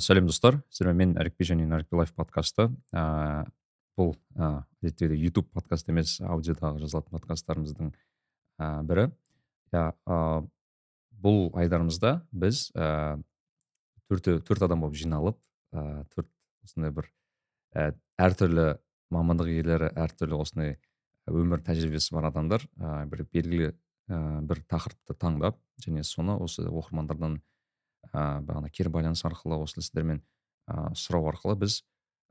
сәлем достар. Сіздермен мен әрікбей және нәрікбей лайф подкасты. Ә, бұл ә, әдеттегідей ютуб подкаст емес аудиодағы жазылатын подкасттарымыздың ә, бірі. Иә ә, бұл айдарымызда біз ә, төрт, төрт адам болып жиналып ә, төрт осындай бір ә, әртүрлі мамандық иелері әртүрлі осындай өмір тәжірибесі бар адамдар ә, бір белгілі ә, бір тақырыпты таңдап және соны осы оқырмандардан ә, бағана кері байланыс арқылы осы сіздермен ә, сұрау арқылы біз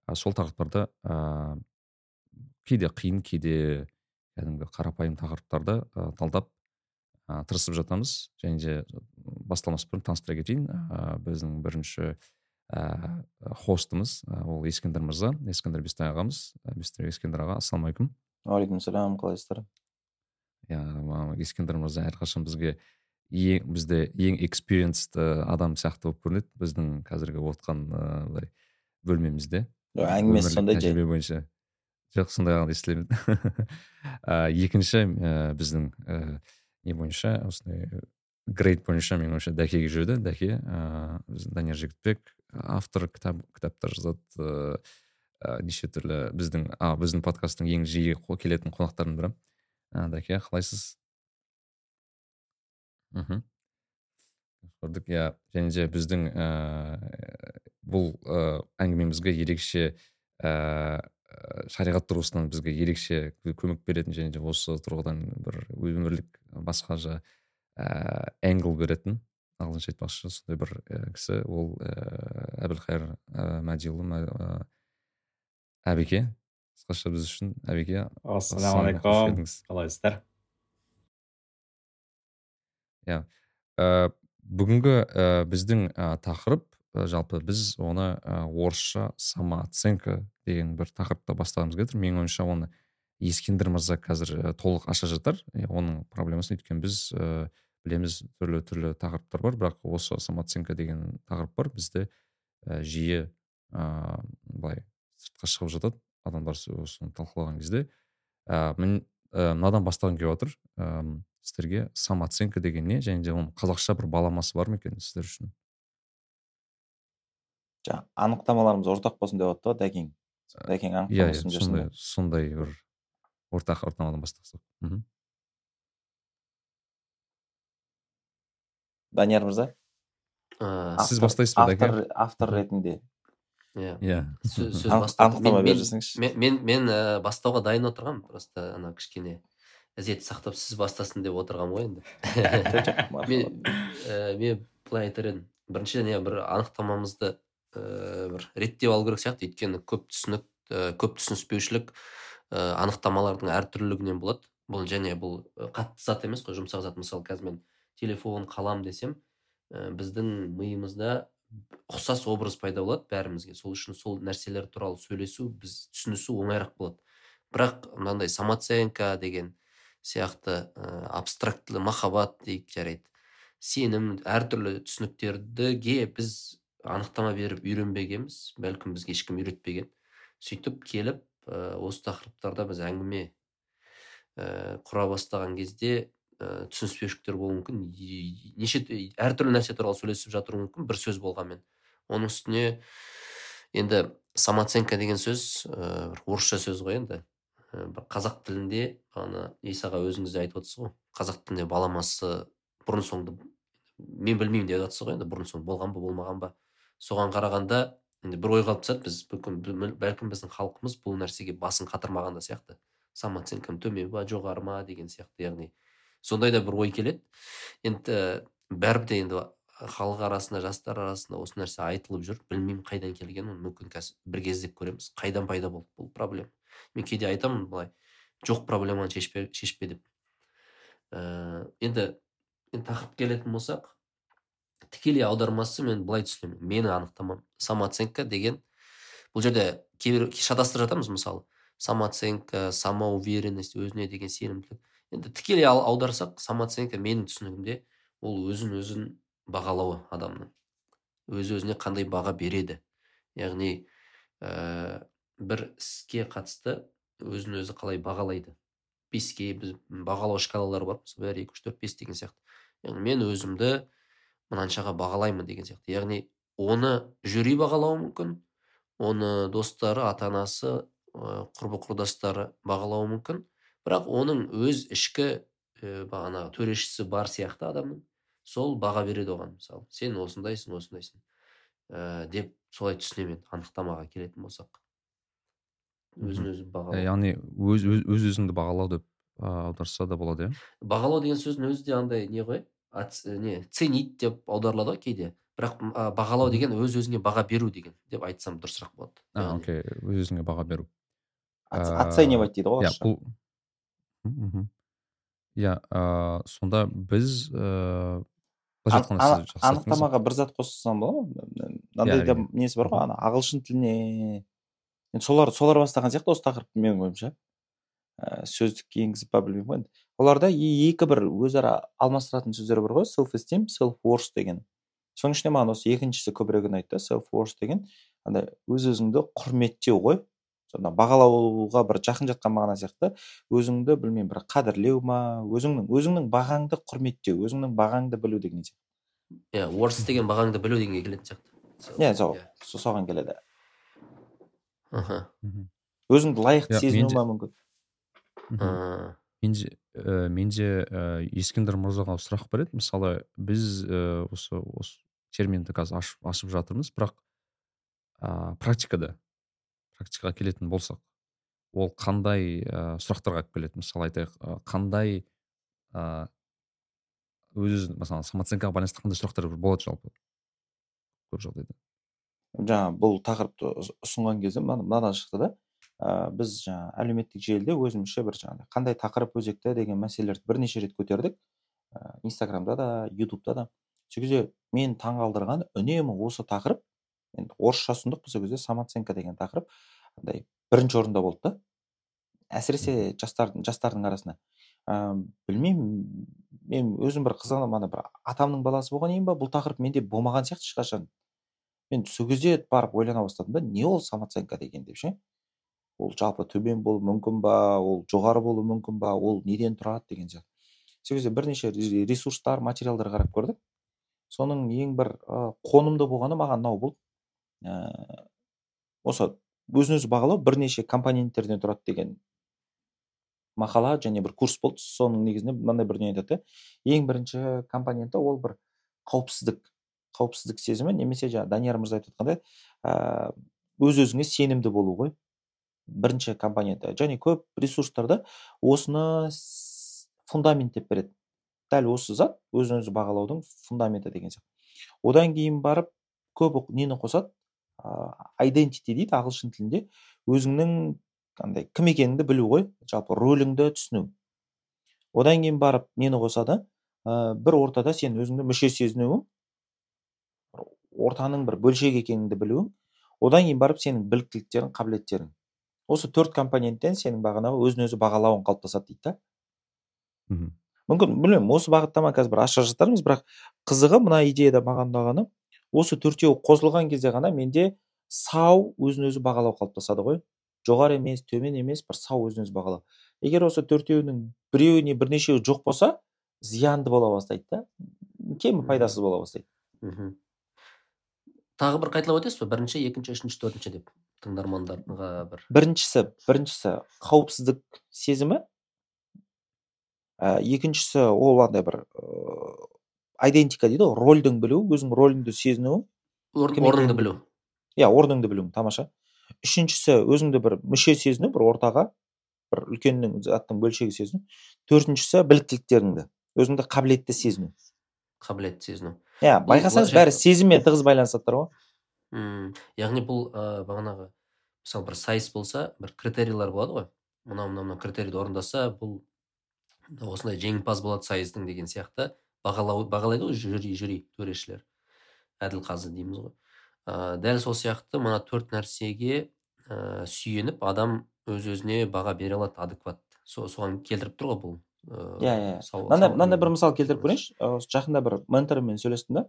ә, сол тақырыптарды ә, кейде қиын кейде кәдімгі қарапайым тақырыптарды ә, талдап ә, тырысып жатамыз. Және де басталмас бұрын таныстыра кетейін. Ә, біздің бірінші ә, хостымыз ә, ол ескендір мырза. Ескендір бестай ағамыз. Бестай ескендір аға ассалаумағалейкум. Уағалейкумассалам. Қалайсыздар? Иә ескендір мырза әрқашан бізге ең бізде ең экспириенсд адам сияқты болып көрінеді біздің қазіргі отқан ыыы былай бөлмемізде. Әңгімесі сондай тәжірибе бойынша. Жоқ сондай ғана естілемін. Екінші ә, біздің ә, не бойынша осындай грейд бойынша менің ойымша дәкеге жүреді дәке ыыы біздің данияр жігітбек автор кітап кітаптар жазады ыыы неше түрлі біздің а біздің подкасттың ең жиі келетін қонақтардың бірі. Дәке қалайсыз? Мхм көрдік. Иә және де біздің ә, бұл ә, әңгімемізге ерекше ә, шариғат тұрғысынан бізге ерекше көмек беретін және де осы тұрғыдан бір өмірлік басқаша ә, энгл беретін ағылшынша айтпақшы сондай бір ә, кісі. Ол ә, әбілхайыр ә, мәдиұлы ә, әбеке. Қысқаша біз үшін әбеке ассалаумағалейкум қалайсыздар? Иә. Ә, бүгінгі ә, біздің ә, тақырып ә, жалпы біз оны ә, орысша самооценка деген бір тақырыпта бастағымыз келіп тұр. Менің ойымша оны ескендір мырза қазір ә, толық аша жатар. Оның проблемасын өйткені біз ә, білеміз түрлі түрлі тақырыптар бар. Бірақ осы самооценка деген тақырып бар. Бізде ә, жиі ыыы былай сыртқа шығып жатады адамдар осыны талқылаған кезде. Ә, мен мынадан бастағым келіп отыр. Сіздерге самооценка деген не? Және де оның қазақша бір баламасы бар ма екен сіздер үшін? Жаңа анықтамаларымыз ортақ болсын деп жатты ғой дәкең. Дәкең иә иә сондай сондай бір ортақ анықтамадан бастасақ. Мхм данияр мырза сіз бастайсыз ба автор автор ретінде. Иә. Иә. Сөз анықтама беріп жіберсеңізші мен мен, мен бастауға дайын отырғанмын просто ана кішкене. Ізет сақтап сіз бастасын деп отырғанмын ғой енді. Мен ә, мен былай айтар едім. Біріншіден иә бір анықтамамызды ә, бір реттеп алу керек сияқты. Өйткені көп түсінік ә, көп түсініспеушілік ә, анықтамалардың әртүрлілігінен болады. Бұл және бұл қатты зат емес қой жұмсақ зат. Мысалы қазір мен телефон қалам десем ә, біздің миымызда ұқсас образ пайда болады бәрімізге. Сол үшін сол нәрселер туралы сөйлесу біз түсінісу оңайырақ болады. Бірақ мынандай самооценка деген сияқты ә, абстрактілі махаббат дейік жарайды. Сенім әртүрлі түсініктердіге біз анықтама беріп үйренбегенбіз. Бәлкім бізге ешкім үйретпеген. Сөйтіп келіп ә, осы тақырыптарда біз әңгіме ә, құра бастаған кезде ә, түсініспеушіліктер болуы мүмкін. Неше әртүрлі нәрсе туралы сөйлесіп жатуы мүмкін бір сөз болғанмен. Оның үстіне енді самооценка деген сөз ә, орысша сөз ғой енді. Бір қазақ тілінде ана исаға өзіңіз де айтып отырсыз ғой. Қазақ тілінде баламасы бұрын соңды мен білмеймін деп жатырсыз ғой енді бұрын соңды болған ба болмаған ба. Соған қарағанда енді бір ой қалып тұрады біз бүкіл бәлкім біздің халқымыз бұл нәрсеге басын қатырмаған да сияқты. Самооценкам төмен ба жоғары ма деген сияқты яғни. Сондай да бір ой келеді. Енді бәрібір де енді халық арасында жастар арасында осы нәрсе айтылып жүр. Білмеймін қайдан келгенін мүмкін қазір бір кездеп көреміз. Қайдан пайда болды бұл проблема? Мен кейде айтамын былай жоқ проблеманы шешпе, шешпе деп. Ә, енді енді тақырып келетін болсақ тікелей аудармасы мен былай түсінемін менің анықтамам самооценка деген бұл жерде кейбір шатастырып жатамыз мысалы. Самооценка самоуверенность өзіне деген сенімділік енді тікелей аударсақ самооценка менің түсінігімде ол өзін өзін бағалауы адамның. Өз өзіне қандай баға береді. Яғни бір іске қатысты өзін өзі қалай бағалайды. Беске біз бағалау шкалалары бар. Бір екі үш төрт бес деген сияқты. Яғни мен өзімді мынаншаға бағалаймын деген сияқты. Яғни оны жюри бағалауы мүмкін оны достары ата анасы құрбы құрдастары бағалауы мүмкін. Бірақ оның өз ішкі ә, бағанағы төрешісі бар сияқты адамның сол баға береді оған. Мысалы сен осындайсың осындайсың ә, деп солай түсінемін анықтамаға келетін болсақ. Өзін өзі бағалау. яғни өз өз өзіңді бағалау деп аударса да болады иә? Бағалау деген сөздің өзі де андай не ғой? Не ценить деп аударылады ғой кейде. Бірақ бағалау деген өз өзіңе баға беру деген деп айтсам дұрысырақ болады а окей өз өзіңе баға беру. Оценивать дейді ғой иә бұл иә сонда біз ыыы айтқанда анықтамаға бір зат қоссам болады ма? Мынандай да несі бар ғой? Ана ағылшын тіліне енді солар солар бастаған сияқты осы тақырыпты менің ойымша. Ә, сөздікке енгізіп па білмеймін ғой енді. Оларда екі бір өзара алмастыратын сөздер бар ғой. Селф esteem селф worth деген. Соның ішінде маған осы екіншісі көбірек ұнайды да селф worth деген. Андай өз өзіңді құрметтеу ғой. Сонда бағалауға бір жақын жатқан мағына сияқты. Өзіңді білмеймін бір қадірлеу ма? Өзіңнің өзіңнің бағаңды құрметтеу өзіңнің бағаңды білу деген сияқты. Иә worth деген бағаңды білу дегенге келетін сияқты. Иә сол соған келеді. Аха өзіңді лайықты сезіну ма мүмкін? Менде ә, менде ә, ескендір мырзаға сұрақ бар еді. Мысалы біз ә, осы осы терминді қазір ашып, ашып жатырмыз. Бірақ ә, практикада практикаға келетін болсақ ол қандай ә, сұрақтарға алып келеді? Мысалы айтайық қандай ә, өз мысалы самооценкаға байланысты қандай сұрақтар болады жалпы? Көп жағдайда. Жаңа бұл тақырыпты ұсынған кезде мынадан шықты да ә, біз жаңа әлеуметтік желіде өзімізше бір жаңағыдай қандай тақырып өзекті? деген мәселелерді бірнеше рет көтердік. Ә, инстаграмда да ютубта да. Сол кезде мені таңғалдырған үнемі осы тақырып енді орысша ұсындық біз сол кезде самооценка деген тақырып андай бірінші орында болды да. Әсіресе жастардың жастардың арасында. Ә, білмеймін мен өзім бір қызғанамын ана бір атамның баласы болғаннан кейін ба бұл тақырып менде болмаған сияқты ешқашан. Мен сол кезде барып ойлана бастадым да не ол самооценка деген деп ше? Ол жалпы төмен болуы мүмкін ба ол жоғары болуы мүмкін ба ол неден тұрады деген сияқты. Сол кезде бірнеше ресурстар материалдар қарап көрдік. Соның ең бір ә, қонымды болғаны маған мынау болды. Ә, осы өзін өзі бағалау бірнеше компоненттерден тұрады деген мақала және бір курс болды. Соның негізінде мынандай бір дүние айтады ең бірінші компоненті ол бір қауіпсіздік. Қауіпсіздік сезімі немесе жаңағы данияр мырза айтып отқандай ә, өз өзіңе сенімді болу ғой. Бірінші компоненті. Және көп ресурстарда осыны фундамент деп береді. Дәл осы зат өзін өзі бағалаудың фундаменті деген сияқты. Одан кейін барып көп нені қосады? Identity дейді ағылшын тілінде. Өзіңнің андай кім екеніңді білу ғой. Жалпы рөліңді түсіну. Одан кейін барып нені қосады ә, бір ортада сен өзіңді мүше сезінуің ортаның бір бөлшегі екеніңді білуің одан кейін барып сенің біліктіліктерің қабілеттерің. Осы төрт компоненттен сенің бағанағы өзін өзі бағалауың қалыптасады дейді да. Мүмкін білмеймін осы бағытта ма қазір бір аша жатармыз бірақ қызығы мына идеяда маған ұнағаны осы төртеуі қосылған кезде ғана менде сау өзін өзі бағалау қалыптасады ғой. Жоғары емес төмен емес бір сау өзін өзі бағалау. Егер осы төртеуінің біреуі не бірнешеуі жоқ болса зиянды бола бастайды да. Кемі пайдасыз бола бастайды. Мхм тағы бір қайталап өтесіз ба бірінші екінші үшінші төртінші деп тыңдармандарға бір. Біріншісі біріншісі қауіпсіздік сезімі. Ә, екіншісі ол андай бір ыыы айдентика дейді ғой рөлдің білу өзің рөліңді сезіну. Орныңды білу. иә орныңды білу тамаша. Үшіншісі өзіңді бір мүше сезіну бір ортаға бір үлкеннің заттың бөлшегі сезіну. Төртіншісі біліктіліктеріңді өзіңді қабілетті сезіну. Қабілетті сезіну. Иә байқасаңыз бәрі сезіммен тығыз байланысады ғой. Мм яғни бұл ә, бағанағы мысалы бір сайыс болса бір критерийлер болады ғой. Мынау мынау мынау критерийді орындаса бұл осындай жеңімпаз болады сайыстың деген сияқты. Бағалау бағалайды ғой жюри жюри төрешілер. Әділқазы дейміз ғой. Ә, дәл сол сияқты мына төрт нәрсеге ә, сүйеніп адам өз өзіне баға бере алады адекват. Соған келтіріп тұр ғой бұл. Иә иә. мынандай мынандай бір мысал келтіріп көрейінші. Жақында бір менторыммен сөйлестім да.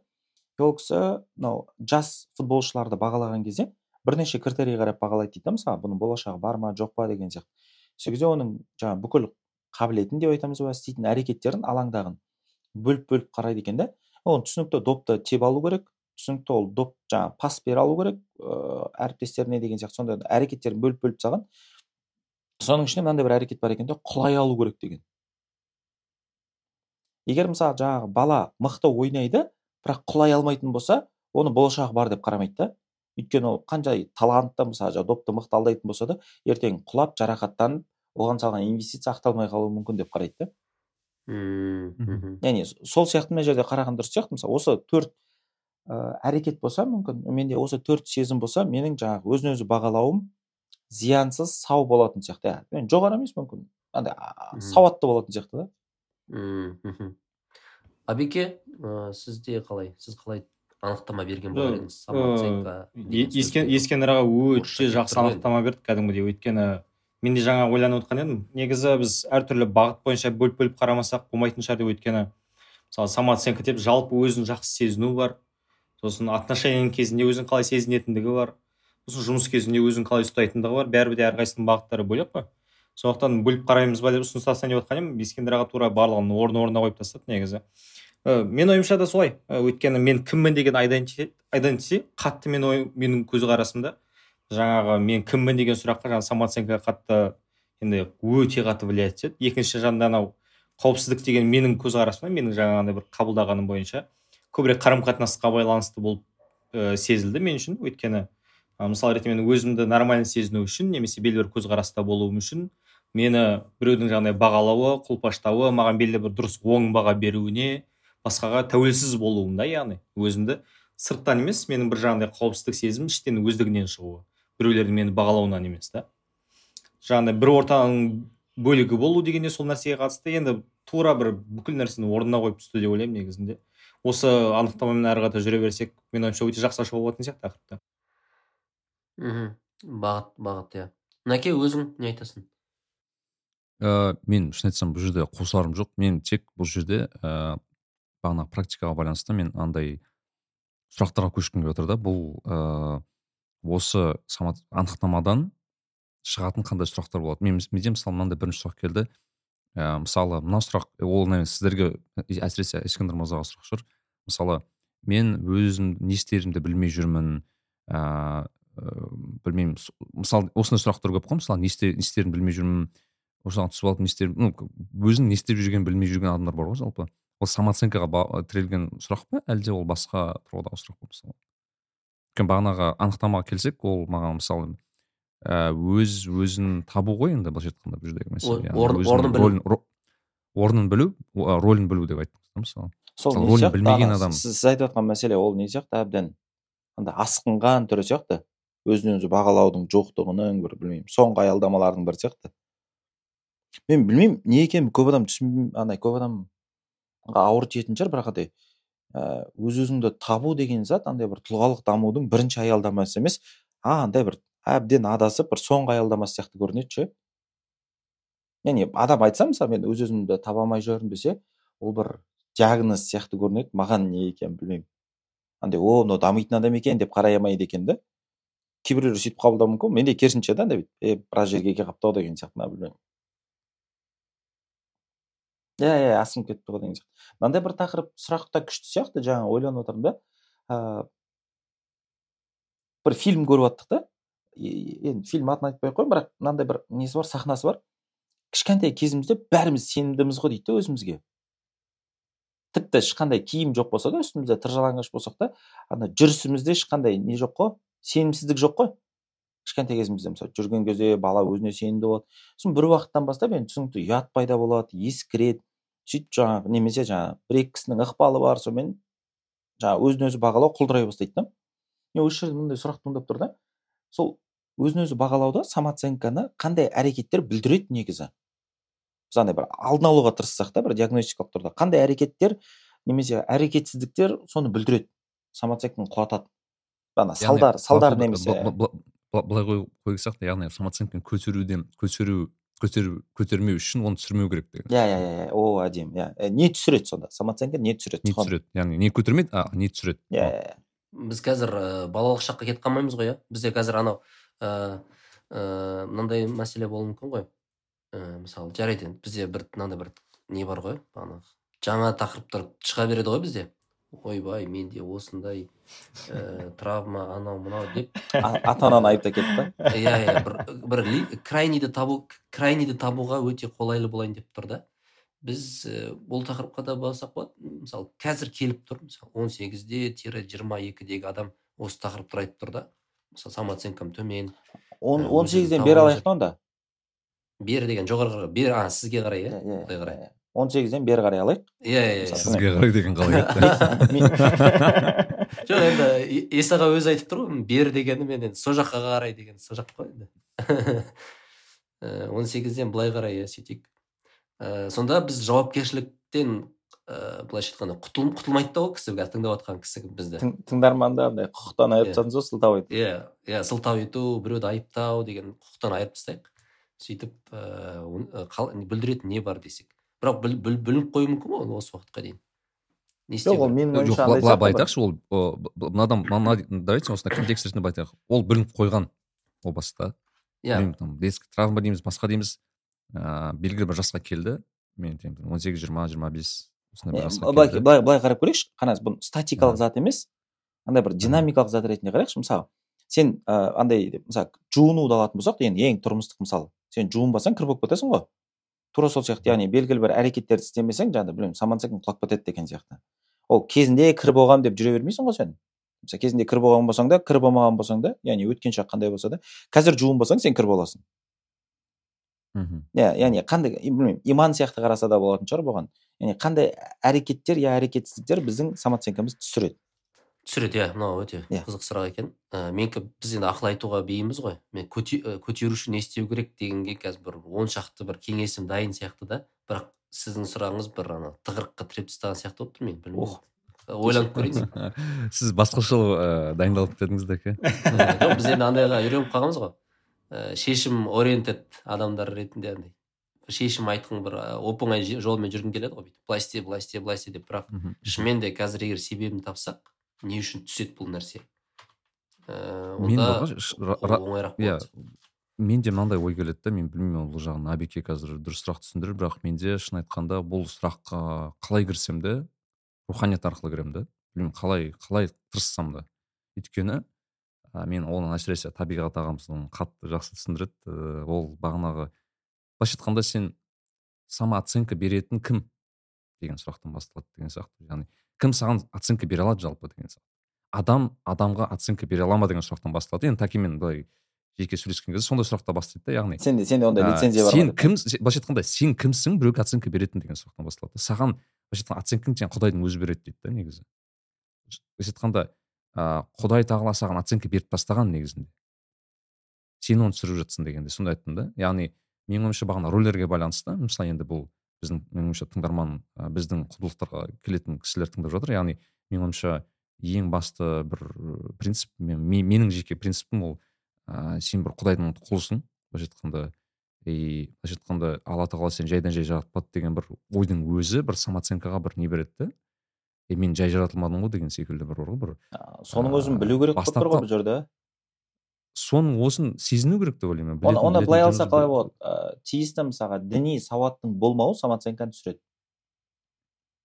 Ол кісі мынау жас футболшыларды бағалаған кезде бірнеше критерий қарап бағалайды дейді да мысалы бұның болашағы бар ма жоқ па деген сияқты. Сол кезде оның жаңағы бүкіл қабілетін деп айтамыз ба істейтін әрекеттерін алаңдағын бөліп бөліп қарайды екен да. Оны түсінікті допты теп алу керек түсінікті ол доп жаңағы пас бере алу керек ыыы әріптестеріне деген сияқты сондай әрекеттерін бөліп бөліп тастаған соның ішінде мынандай бір әрекет бар екен да құлай алу керек деген. Егер мысалы жаңағы бала мықты ойнайды бірақ құлай алмайтын болса оны болашағы бар деп қарамайды да. Өйткені ол қаншай талантты мысалы допты мықты алдайтын болса да ертең құлап жарақаттанып оған салған инвестиция ақталмай қалуы мүмкін деп қарайды да. Мхм. яғни сол сияқты мына жерде қараған дұрыс сияқты. Мысалы осы төрт ә, әрекет болса мүмкін менде осы төрт сезім болса менің жаңағы өзін өзі бағалауым зиянсыз сау болатын сияқты. Иә жоғары емес мүмкін. Андай сауатты болатын сияқты да. Мхм абеке ә, сізде қалай? Сіз қалай анықтама берген болар едіңіз? Самооценка ескен аға өте жақсы анықтама берді кәдімгідей. Өйткені мен де жаңа ойланып отқан едім. Негізі біз әртүрлі бағыт бойынша бөліп бөліп қарамасақ болмайтын шығар деп өйткені мысалы самооценка деп жалпы өзін жақсы сезіну бар. Сосын отношения кезінде өзін қалай сезінетіндігі бар. Сосын жұмыс кезінде өзін қалай ұстайтындығы бар. Бәрібір де әрқайсысының бағыттары бөлек қой. Сондықтан бөліп қараймыз ба деп ұсыныс тастайын деп жатқан едім. Ескендір аға тура барлығын орын орнына қойып тастады негізі. Ә, мен ойымша да солай. Ә, өйткені мен кіммін деген айдентити қатты мен ой менің көзқарасымда. Жаңағы мен кіммін деген сұраққа жаңағы самооценка қатты енді өте қатты влиять етеді. Екінші жағында анау қауіпсіздік деген менің көзқарасымда менің жаңағындай бір қабылдағаным бойынша көбірек қарым қатынасқа байланысты болып ә, сезілді мен үшін. Өйткені мысалы ретінде мен өзімді нормально сезіну үшін немесе белгілі бір көзқараста болуым үшін мені біреудің жаңағыдай бағалауы қолпаштауы маған белгілі бір дұрыс оң баға беруіне басқаға тәуелсіз болуым да яғни өзімді сырттан емес менің бір жаңағыдай қауіпсіздік сезім іштен өздігінен шығуы. Біреулердің мені бағалауынан емес та. Жаңағыдай бір ортаның бөлігі болу деген де сол нәрсеге қатысты. Енді тура бір бүкіл нәрсені орнына қойып түсті деп ойлаймын негізінде. Осы анықтамамен әрі қарата жүре берсек менің ойымша өте жақсы ашуға болатын сияқты тақырыпты мхм. Бағыт бағыт иә. Наке өзің не айтасың? Ә, мен шын айтсам бұл жерде қосарым жоқ. Мен тек бұл жерде ә, бағанағы практикаға байланысты мен андай сұрақтарға көшкім келіп отыр да. Бұл ыыы осы анықтамадан шығатын қандай сұрақтар болады? Мен менде мысалы мынандай бірінші сұрақ келді. Ә, мысалы мына сұрақ ол наверное сіздерге әсіресе ескендір мырзаға сұрақ шығар. Мысалы мен өзім не істерімді білмей жүрмін ыыы ә, білмеймін. Мысалы осындай сұрақтар көп қой. Мысалы не істерімді білмей жүрмін. Осыған түсіп алып не істер ну өзінің не істеп жүргенін білмей жүрген адамдар бар ғой жалпы. Ол самооценкаға тірелген сұрақ па әлде ол басқа тұрғыдағы сұрақ па мысалы? Өйткені бағанағы анықтамаға келсек ол маған мысалы ә, өз өзін табу ғой енді былайша айтқанда бұл жердегі мәселе. Орнын білу. орнын білу рөлін білу деп айттыңыз мысалы. Сол рөлін білмеген адам. сіз айтып жатқан мәселе ол не сияқты әбден? Андай асқынған түрі сияқты. Өзін өзі бағалаудың жоқтығының бір білмеймін соңғы аялдамалардың бірі сияқты. Мен білмеймін не екенін көп адам түсін андай көп адамға ауыр тиетін шығар бірақ андай Э, өз өзіңді табу деген зат андай бір тұлғалық дамудың бірінші аялдамасы емес а андай бір әбден адасып бір соңғы аялдамасы сияқты көрінеді ше. Яғни адам айтса мысалы мен өз өзімді таба алмай жүрмін десе ол бір диагноз сияқты көрінеді маған не екенін білмеймін. Андай о мынау дамитын адам екен деп қарай алмайды екен да. Кейбіреулер сөйтіп қабылдауы мүмкін менде керісінше да андай е біраз жерге келіп қалыпты ау деген сияқты білмеймін. Иә иә асығып кетті ғой деген сияқты. Мынандай бір тақырып сұрақ та күшті сияқты жаңа ойланып отырмын да. Ыыы бір фильм көріп жаттық та. Енді фильм атын айтпай ақ қояйын бірақ мынандай бір несі бар сахнасы бар. Кішкентай кезімізде бәріміз сенімдіміз ғой дейді да өзімізге. Тіпті ешқандай киім жоқ болса да үстімізде тыр жалаңаш болсақ та ана жүрісімізде ешқандай не жоқ қой сенімсіздік жоқ қой. Кішкентай кезімізде мысалы жүрген кезде бала өзіне сенімді болады. Сосын бір уақыттан бастап енді түсінікті ұят пайда болады ескіреді. Сөйтіп жаңағы немесе жаңағы бір екі кісінің ықпалы бар сонымен жаңағы өзін өзі бағалау құлдырай бастайды да. Мен осы жерде мындай сұрақ туындап тұр да. Сол өзін өзі бағалауда самооценканы қандай әрекеттер бүлдіреді негізі? Біз андай бір алдын алуға тырыссақ та бір диагностикалық тұрда қандай әрекеттер немесе әрекетсіздіктер соны бүлдіреді самооценканы құлатады ана салдар салдар немесе былай қойып сияқты яғни самооценканы көтеруден көтеру көтеру көтермеу үшін оны түсірмеу керек деген. Иә иә иә о әдемі. Иә. Не түсіреді сонда? Самооценка не түсіреді? Не түсіреді. Яғни не көтермейді? А не түсіреді. Иә иә, иә. біз қазір ә, балалық шаққа кетіп қалмаймыз ғой иә. Бізде қазір анау ыыы ә, мынандай мәселе болуы мүмкін ғой. Ә, мысалы жарайды енді бізде бір мынандай бір не бар ғой бағанағы жаңа тақырыптар шыға береді ғой бізде. Ойбай менде осындай ә, травма анау мынау деп ата ананы айыптап кетті да иә иә бір, бір крайнийді табу крайнийді табуға өте қолайлы болайын деп тұр да. Біз ә, бұл тақырыпқа да барсақ болады. Мысалы қазір келіп тұр мысалы он сегізде тире жиырма екідегі адам осы тақырыпты айтып тұр да. Мысалы самооценкам төмен он он сегізден бері алайық та онда? Бері деген жоғарғы бері а сізге қарай иә? Былай қарай. Он сегізден бері қарай алайық. Иә иә иә. сізге қарай деген қалай жоқ енді ес аға өзі айтып тұр ғой бері дегені мен енді сол жаққа қарай деген сол жақ қой енді. Он сегізден былай қарай иә сөйтейік. Ә, сонда біз жауапкершіліктен ыыы былайша айтқанда құтылмайды да ол кісі қазір тыңдап жатқан кісі бізді. Тыңдарманды андай құқықтан айырып тастадыңыз ғой сылтау етіп. Иә иә сылтау ету біреуді айыптау деген құқықтан айырып тастайық. Сөйтіп ыыы бүлдіретін не бар десек. Бірақ бүлініп қоюы мүмкін ғой осы уақытқа дейін. Не жоқ ол менің ойымша былай былай айтайықшы ол мынадан давайте осындай контекст ретінде айтайық. Ол бүлініп қойған о баста иә там детский травма дейміз басқа дейміз ыыы белгілі бір жасқа келді. Мен он сегіз жиырма жиырма бес осындай бір жасқа келді. былай былай қарап көрейікші. Қараңыз бұл статикалық зат емес андай бір динамикалық зат ретінде қарайықшы. Мысалы сен ыыы андай мысалы жуынуды алатын болсақ енді ең тұрмыстық мысал сен жуынбасаң кір болып кетесің ғой. Тура сол сияқты яғни белгілі бір әрекеттерді істемесең жаңағыдай білмеймін самооценкаң құлап кетеді деген сияқты. Ол кезінде кір болғанмын деп жүре бермейсің ғой сен. Мысалы кезінде кір болған болсаң да кір болмаған болсаң да яғни өткен шақ қандай болса да қазір жуынбасаң сен кір боласың мхм. Иә яғни қандай білмеймін иман сияқты қараса да болатын шығар бұған. Яғни қандай әрекеттер я әрекетсіздіктер біздің самооценкамызды түсіреді. Түсіреді иә мынау өте yeah. Иә. қызық сұрақ екен. Ә, менікі біз енді ақыл айтуға бейінбіз ғой. Мен көтеру үшін не істеу керек дегенге қазір бір он шақты бір кеңесім дайын сияқты да. Бірақ сіздің сұрағыңыз бір ана тығырыққа тіреп тастаған сияқты болып тұр мен білмеймін. Ойланып көрейін. Сіз басқаша ә, дайындалып кетедіңіз да жоқ біз енді андайға үйреніп қалғанбыз ғой. Ә, шешім ориентед адамдар ретінде андай. Шешім айтқың бір оп оңай жолмен жүргің келеді ғой бүйтіп. Былай істе былай істе былай істе деп. Бірақ шынымен де қазір егер себебін тапсақ не үшін түседі бұл нәрсе. Ыыы онда оңайырақ иә менде мынандай ой келеді да мен білмеймін ол жағын әбеке қазір дұрысырақ түсіндірер бірақ менде шын айтқанда бұл сұраққа қалай кірсем де руханият арқылы кіремін да білмеймін қалай қалай тырыссам да. Өйткені ә, мен оны әсіресе табиғат ағамыз қатты жақсы түсіндіреді. Ол бағанағы былайша айтқанда сен самооценка беретін кім? деген сұрақтан басталады деген сияқты. Яғни кім саған оценка бере алады жалпы деген адам адамға оценка бере ала ма деген сұрақтан басталады. Енді тәкемен былай жеке сөйлескен кезде сондай сұрақтар бастайды да яғни. Сенде сенде ондай лицензия бар сен кім былайша айтқанда сен кімсің біреуге оценка беретін деген сұрақтан басталады да. Саған былайша айтқанда оценканы сен құдайдың өзі береді дейді да негізі. Былайша айтқанда ыыы құдай тағала саған оценка беріп тастаған негізінде. Сен оны түсіріп жатсың дегенде. Сондай айттым да. Яғни менің ойымша бағана рөлдерге байланысты. Мысалы енді бұл біздің менің ойымша тыңдарман біздің құндылықтарға келетін кісілер тыңдап жатыр. Яғни менің ойымша ең басты бір принцип мен, менің жеке принципім ол ә, сен бір құдайдың құлысың. былайша айтқанда и былайша айтқанда алла тағала сені жайдан жай жаратпады деген бір ойдың өзі бір самооценкаға бір не береді да е мен жай жаратылмадым ғой деген секілді бір бар ғой бір соның өзін білу керек болып тұр ғой бұл жерде. Соның осын сезіну керек деп ойлаймын. Оны, оны былай алсақ қалай болады? Ыыы тиісті мысалға діни сауаттың болмауы самооценканы түсіреді.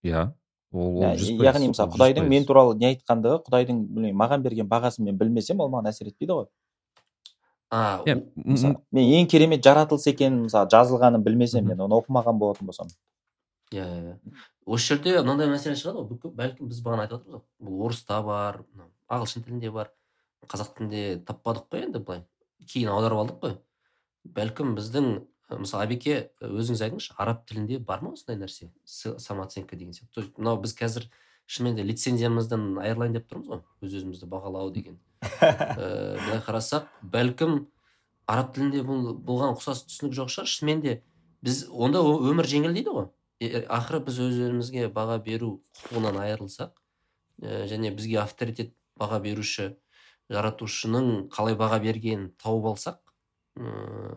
Иә ол яғни мысалы құдайдың мен туралы не айтқандығы құдайдың білмеймін маған берген бағасын мен білмесем ол маған әсер етпейді ғой. А иә мен ең керемет жаратылыс екенін мысалы жазылғанын білмесем мен оны оқымаған болатын болсам. Иә иә осы жерде мынандай мәселе шығады ғой. Бәлкім біз бағана айтып жатырмыз ғой. Бұл орыста бар ағылшын тілінде бар. Қазақ тілінде таппадық қой енді былай. Кейін аударып алдық қой. Бәлкім біздің мысалы әбеке өзіңіз айтыңызшы араб тілінде бар ма осындай нәрсе? Самооценка деген сияқты. То есть мынау біз қазір шынымен де лицензиямыздан айырылайын деп тұрмыз ғой өз өзімізді бағалау деген. Ыыы былай қарасақ бәлкім араб тілінде бұл бұған ұқсас түсінік жоқ шығар. Шынымен де біз онда өмір жеңілдейді ғой. Ақыры біз өз өзімізге баға беру құқығынан айырылсақ және бізге авторитет баға беруші жаратушының қалай баға бергенін тауып алсақ ыыы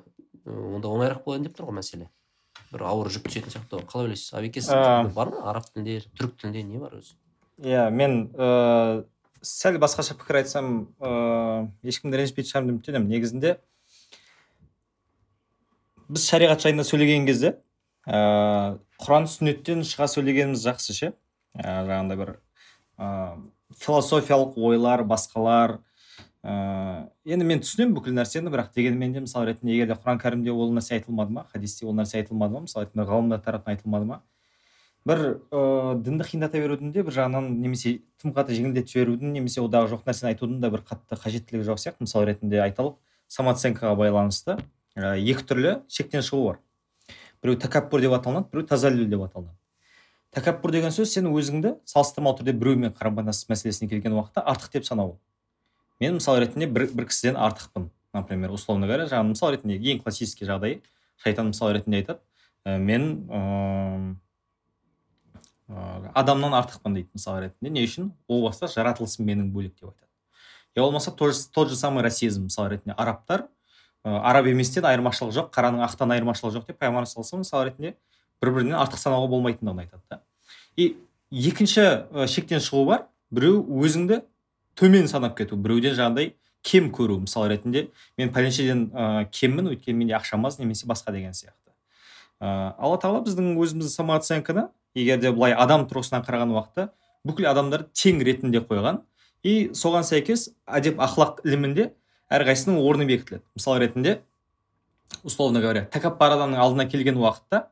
онда оңайырақ болайын деп тұр ғой мәселе. бір ауыр жүк түсетін сияқты ғой. Қалай ойлайсыз? Әбеке сіз бар ма? Араб тілінде түрік тілінде не бар өзі? Иә мен ыыы сәл басқаша пікір айтсам ыыы ешкімді ренжітпейтін шығармын деп үміттенемін. Негізінде біз шариғат жайында сөйлеген кезде ыыы құран сүннеттен шыға сөйлегеніміз жақсы ше. Жаңағындай бір ә, философиялық ойлар басқалар ә, енді мен түсінемін бүкіл нәрсені бірақ дегенмен де мысалы ретінде егер де құран кәрімде ол нәрсе айтылмады ма хадисте ол нәрсе айтылмады ма мысалы ретінде ғалымдар тарапынан айтылмады ма? бір ыыы дінді қиындата берудің де бір жағынан немесе тым қатты жеңілдетіп жіберудің немесе одағы жоқ нәрсені айтудың да бір қатты қажеттілігі жоқ сияқты мысалы ретінде айталық. Самооценкаға байланысты ә, екі түрлі шектен шығу бар. Біреу тәкаппур деп аталынады біреу тазаллюл деп аталынады. Тәкаппур деген сөз сен өзіңді салыстырмалы түрде біреумен қарым қатынас мәселесіне келген уақытта артық деп санау. Мен мысалы ретінде бір, бір кісіден артықпын например условно говоря жаңағы мысал ретінде ең классический жағдай шайтан мысал ретінде айтады ә, мен ә, адамнан артықпын дейді мысал ретінде. Не үшін? О баста жаратылысым менің бөлек деп айтады. Я болмаса тот же самый расизм мысалы ретінде. Арабтар ә, араб еместен айырмашылық жоқ қараның ақтан айырмашылығы жоқ деп пайғамбар саллаллаху мысалы ретінде бір бірінен артық санауға болмайтындығын айтады да. И екінші шектен шығу бар. Біреу өзіңді төмен санап кету біреуден жаңағыдай кем көру мысал ретінде мен пәленшеден ә, кеммін өйткені менде ақшам аз немесе басқа деген сияқты. Ә, алла тағала біздің өзіміздің самооценканы егер де былай адам тұрғысынан қараған уақытта бүкіл адамдар тең ретінде қойған. И соған сәйкес әдеп ақлақ ілімінде әрқайсысының орны бекітіледі. Мысал ретінде условно говоря тәкаппар адамның алдына келген уақытта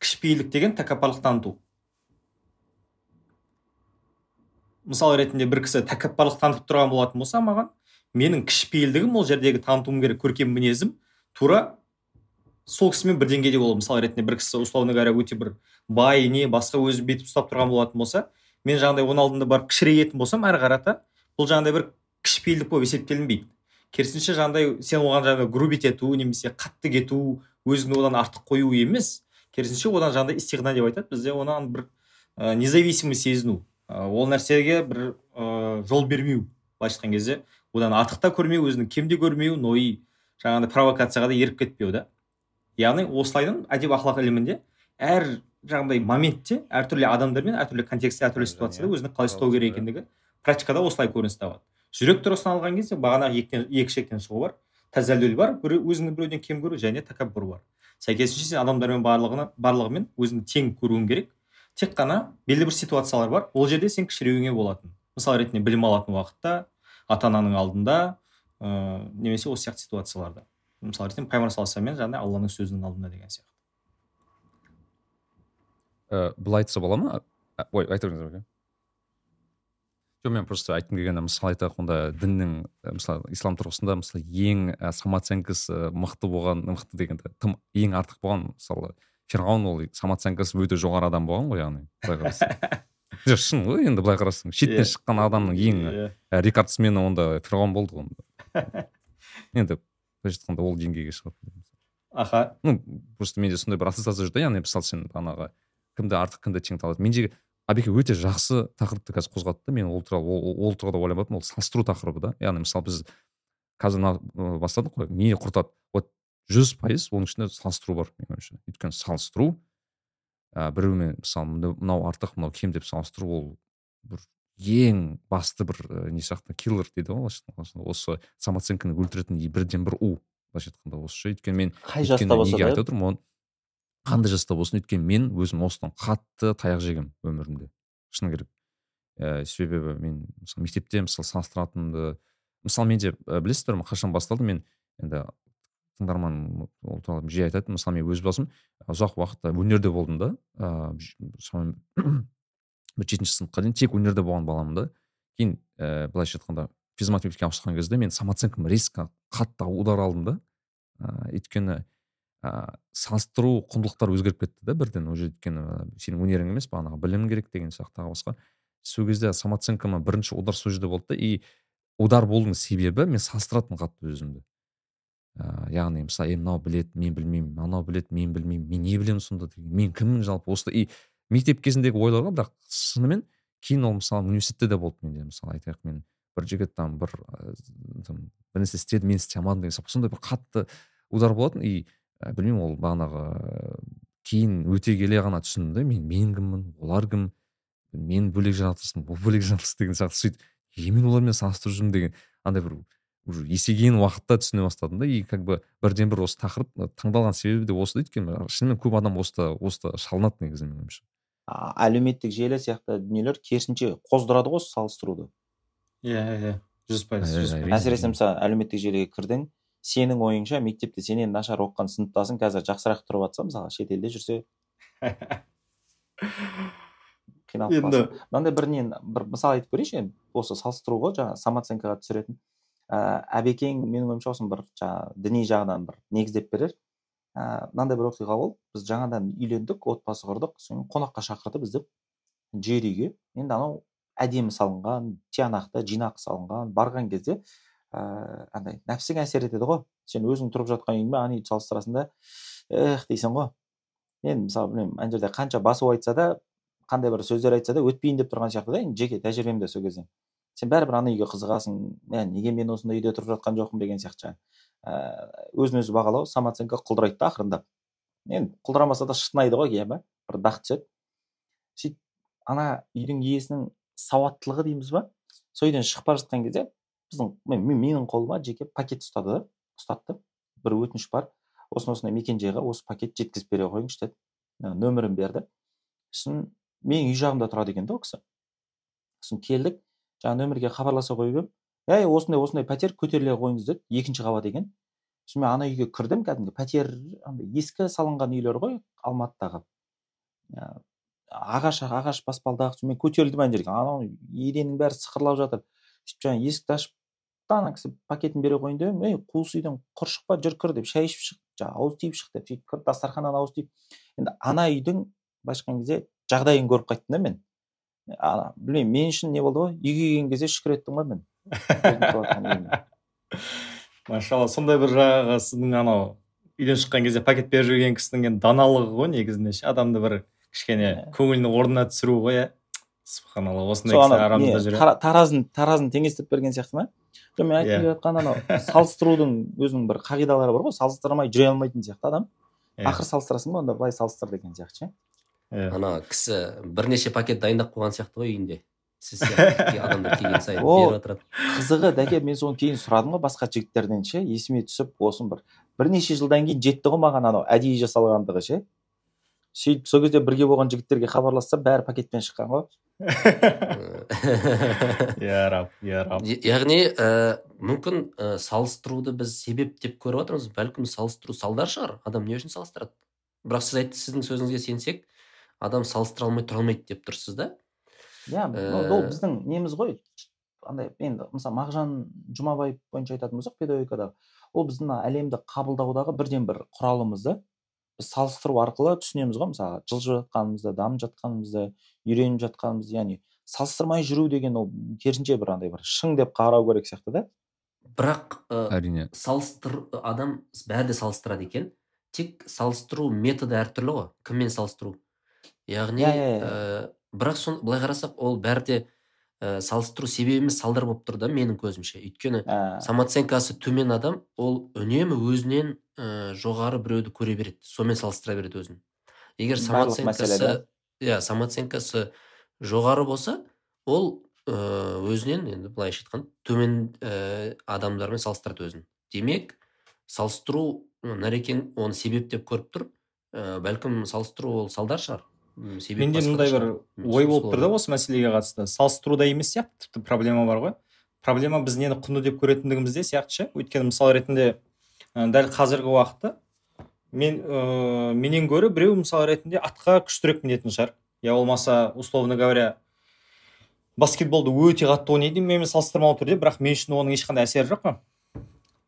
кішіпейілдік деген тәкаппарлық таныту. Мысал ретінде бір кісі тәкаппарлық танытып тұрған болатын болса маған менің кішіпейілдігім ол жердегі танытуым керек көркем мінезім тура сол кісімен бір деңгейде болу мысалы ретінде бір кісі условно говоря өте бір бай не басқа өзі бүйтіп ұстап тұрған болатын болса мен жаңағыдай оның алдында барып кішірейетін болсам әрі қарата бұл жаңағыдай бір кішіпейілдік болып есептелінбейді. Керісінше жаңағыдай сен оған жаңағы грубить ету немесе қатты кету өзіңді одан артық қою емес. Керісінше одан жаңағыдай истиғна деп айтады. Бізде одан бір ә, независимый сезіну. Ол нәрсеге бір ә, жол бермеу былайша айтқан кезде. Одан артық та көрмеу өзінің кем де көрмеу но и жаңағыдай провокацияға да еріп кетпеу да. Яғни осылайдан әдеп ақлақ ілімінде әр жаңағыдай моментте әртүрлі адамдармен әртүрлі контекстте әртүрлі ситуацияда өзін қалай ұстау керек екендігі практикада осылай көрініс табады. Жүрек тұрғысынан алған кезде бағанағы екі, шектен шығу бар. Тәзәллүл бар бір өзіңді біреуден кем көру және тәкаппур бар. Сәйкесінше сен адамдармен барлығына барлығымен өзіңді тең көруің керек. Тек қана белгілі бір ситуациялар бар. Ол жерде сен кішіреуіңе болатын. Мысалы ретінде білім алатын уақытта ата ананың алдында ә, немесе осы сияқты ситуацияларда. Мысалы ретінде пайғамбар саллаллаху алейhi жаңағыдай алланың сөзінің алдында деген сияқты. Ә, былай айтса бола ма? Ой айта беріңіз жоқ мен просто айтқым келгені мысалы айтайық онда діннің мысалы ислам тұрғысында мысалы ең самооценкасы мықты болған мықты дегенде тым ең артық болған мысалы ферғауын ол самооценкасы өте жоғары адам болған ғой яғни былай қарасаң. Жоқ шын ғой енді былай қарасаң. Шеттен иә. шыққан адамның ең. Иә. рекордсмені онда ферғауын болды ғой енді былайша айтқанда ол деңгейге шығады. Аха. Ну просто менде сондай бір ассоциация жүр да яғни мысалы сен бағанағы кімді артық кімді тең талады мендегі абеке өте жақсы тақырыпты қазір қозғады да мен ол туралы ол, ол тұрғыда ойламаппын ол салыстыру тақырыбы да. Яғни мысалы біз қазір мына бастадық қой не құртады? Вот жүз пайыз оның ішінде салыстыру бар менің ойымша. Өйткені салыстыру ә, біреумен мысалы мынау артық мынау кем деп салыстыру ол бір ең басты бір ә, не сияқты киллер дейді ғой осы самооценканы өлтіретін бірден бір у былайша айтқанда осы өйткені мен қай жаста болса айтып отырмын қандай жаста болсын. Өйткені мен өзім осыдан қатты таяқ жегенмін өмірімде. Шыны керек. Ә, себебі мен мысалы мектепте мысалы салыстыратынымды мысалы менде білесіздер ма қашан басталды? Мен енді тыңдарман ол туралы жиі айтады. Мысалы мен өз басым ұзақ уақыт өнерде болдым да. Ыыы шамамен бір жетінші сыныпқа дейін тек өнерде болған баламын да. Кейін ііі былайша айтқанда физматематикаға ауысқан кезде мен самооценкам резко қатты удар алдым да. Ыыы өйткені ыыы салыстыру құндылықтар өзгеріп кетті да бірден. Уже өйткені сенің өнерің емес бағанағы білім керек деген сияқты тағы басқа. Сол кезде самооценкама бірінші удар сол жерде болды да. И удар болудың себебі мен салыстыратынмын қатты өзімді. Ыыы яғни мысалы е мынау біледі мен білмеймін анау біледі мен білмеймін мен не білемін сонда? деген мен кіммін жалпы осы? И мектеп кезіндегі ойлар ғой бірақ шынымен кейін ол мысалы университетте де болды менде. Мысалы айтайық мен бір жігіт там бір там бір нәрсе істеді мен істей алмадым деген сондай бір қатты удар болатын. И білмеймін ол бағанағы кейін өте келе ғана түсіндім да мен мен кіммін олар кім? Мен бөлек жаратылыспын бұл бөлек жаратылыс деген сияқты сөйтіп е мен олармен салыстырып жүрмін деген андай бір уже есейген уақытта түсіне бастадым да. И как бы бірден бір осы тақырып таңдалған себебі де осы да өйткені шынымен көп адам осыда осыда шалынады негізі менің ойымша. Әлеуметтік желі сияқты дүниелер керісінше қоздырады ғой салыстыруды. Иә иә жүз пайыз әсіресе мысалы әлеуметтік желіге кірдің сенің ойыңша мектепте сенен нашар оқыған сыныптасың қазір жақсырақ тұрып жатса мысалы шетелде жүрсе. Қиналып енді мынандай бір нені бір мысал айтып берейінші енді осы салыстыру ғой жаңағы самооценкаға түсіретін. Ә, әбекең менің ойымша осыны бір жаңағы діни жағынан бір негіздеп берер. Ә, мынандай бір оқиға болды. Біз жаңадан үйлендік отбасы құрдық. Сосын қонаққа шақырды бізді. Жер үйге. Енді анау әдемі салынған тиянақты жинақы салынған. Барған кезде ыыы андай нәпсің әсер етеді ғой. Сен өзің тұрып жатқан үйіңмен ана үйді салыстырасың да эх дейсің ғой. Мен мысалы білмеймін ана жерде қанша басу айтса да қандай бір сөздер айтса да өтпейін деп тұрған сияқты да. Енді жеке тәжірибемде сол кезде. Сен бәрібір ана үйге қызығасың мә неге мен осындай үйде тұрып жатқан жоқпын деген сияқты жаңағы. Өзін өзі бағалау самооценка құлдырайды да ақырындап. Енді құлдырамаса да шытынайды ғой иә бір дақ түседі. Сөйтіп ана үйдің иесінің сауаттылығы дейміз ба? Сол үйден шығып бара жатқан кезде біздің менің қолыма жеке пакет ұстады да ұстатты. Бір өтініш бар. Осындай осындай мекенжайға осы пакет жеткізіп бере қойыңызшы деді. Нөмірін берді. Сосын менің үй жағымда тұрады екен да ол кісі. Сосын келдік. Жаңағы нөмірге хабарласа қойып едім. Әй осындай осындай пәтер көтеріле қойыңыз деді екінші қабат екен. Сосын мен ана үйге кірдім кәдімгі пәтер андай ескі салынған үйлер ғой алматыдағы. Ағаш ағаш баспалдақ сонымен көтерілдім ана жерге. Анау еденнің бәрі сықырлап жатыр. Сөйтіп жаңағы есікті ашып ана кісі пакетін бере қойын деп ей қуыс үйден құр шықпа жүр кір деп шай ішіп шық жаңағы ауыз тиіп шық деп сөйтіп кіріп дастарханнан ауыз тиіп. Енді ана үйдің былайша айтқан кезде жағдайын көріп қайттым да мен. Ана білмеймін мен үшін не болды ғой? Үйге келген кезде шүкір еттім ғой мен. Машалла сондай бір жаңағы сіздің анау үйден шыққан кезде пакет беріп жүрген кісінің енді даналығы ғой негізінде ше? Адамды бір кішкене көңілін орнына түсіру ғой иә? Субханалла осындай кісі арамызда жүр таразын таразын теңестіріп берген сияқты ма? Жоқ мен айтып келе жатқан анау салыстырудың өзінің бір қағидалары бар ғой. Салыстырмай жүре алмайтын сияқты адам. Yeah. ақыры салыстырасың ба онда былай салыстыр деген сияқты ше. Ана кісі бірнеше пакет дайындап қойған сияқты ғой үйінде. Сіз сияқты адамдар келген сайын беріп отырады. қызығы дәке мен соны кейін сұрадым ғой басқа жігіттерден ше есіме түсіп осыны бір бірнеше жылдан кейін жетті ғой маған анау әдейі жасалғандығы ше. Сөйтіп сол кезде бірге болған жігіттерге хабарлассам бәрі пакетпен шыққан ғой. Иә раб иә раб яғни ә, мүмкін ә, салыстыруды біз себеп деп көріп жатырмыз бәлкім салыстыру салдар шығар. Адам не үшін салыстырады? Бірақ сіз айтты сіздің сөзіңізге сенсек адам салыстыра алмай тұра алмайды деп тұрсыз да? Иә ол біздің неміз ғой. Андай енді мысалы мағжан жұмабаев бойынша айтатын болсақ педагогикадағы ол біздің әлемді қабылдаудағы бірден бір құралымыз да. Біз салыстыру арқылы түсінеміз ғой мысалы жылжып жатқанымызды дамып жатқанымызды үйреніп жатқанымызды яғни салыстырмай жүру деген ол керісінше бір андай бір шың деп қарау керек сияқты да. Бірақ әрине. салыстыр адам бәрі де салыстырады екен. Тек салыстыру методы әртүрлі ғой. Кіммен салыстыру? Яғни иә, иә, иә. бірақ сон былай қарасақ ол бәрі де ә, салыстыру себебі емес салдар болып тұр да менің көзімше. Өйткені ә... самооценкасы төмен адам ол үнемі өзінен ә, жоғары біреуді көре береді сонымен салыстыра береді өзін. Егер самооценкасы иә самооценкасы жоғары болса ол ә, өзінен енді былайша айтқанда төмен ә, адамдармен салыстырады өзін. Демек салыстыру нәрекең оны себеп деп көріп тұр. Ә, бәлкім салыстыру ол салдар шығар. Менде мындай бір ой болып тұр да осы мәселеге қатысты. Салыстыруда емес сияқты тіпті проблема бар ғой. Проблема біз нені құнды деп көретіндігімізде сияқты ше. Өйткені мысал ретінде ә, дәл қазіргі уақытта мен ә, менен гөрі біреу мысал ретінде атқа күштірек мінетін шығар. Я болмаса условно говоря баскетболды өте қатты ойнайды менімен салыстырмалы түрде бірақ мен үшін оның ешқандай әсері жоқ қой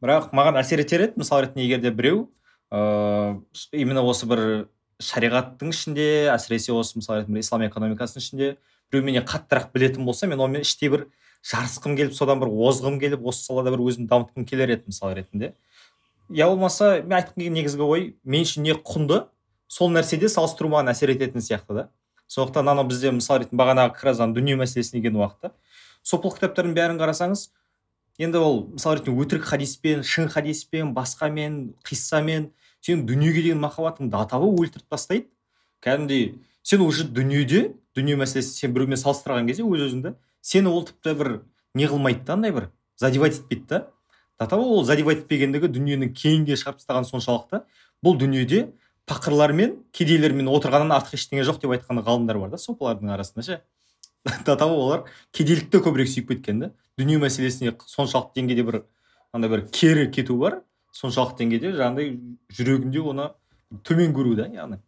бірақ маған әсер етер еді мысал ретінде егер де біреу ыыы именно осы бір шариғаттың ішінде әсіресе осы мысалы ретінде ислам экономикасының ішінде біреу менен қаттырақ білетін болса мен онымен іштей бір жарысқым келіп содан бір озғым келіп осы салада бір өзімді дамытқым келер еді мысалы ретінде. Я болмаса мен айтқым келген негізгі ой мен үшін не құнды сол нәрседе салыстыру маған әсер ететін сияқты да. Сондықтан анау бізде мысалы ретінде бағанағы как раз дүние мәселесіне келген уақытта. Сопылық кітаптардың бәрін қарасаңыз енді ол мысалы ретінде өтірік хадиспен шын хадиспен басқамен қиссамен сенің дүниеге деген махаббатыңды аталы өлтіріп тастайды. Кәдімгідей сен уже дүниеде дүние мәселесі сен біреумен салыстырған кезде өз өзіңді сені ол тіпті бір не қылмайды да андай бір задевать етпейді да. До ол задевать етпегендігі дүниенің кейінге шығарып тастағаны соншалықты. Бұл дүниеде тақырлармен кедейлермен отырғаннан артық ештеңе жоқ деп айтқан ғалымдар бар да сопылардың арасында ше. До того олар кедейлікті көбірек сүйіп кеткен да. Дүние мәселесіне соншалықты деңгейде бір андай бір кері кету бар. Соншалықты деңгейде жаңағыдай жүрегінде оны төмен көру да яғни.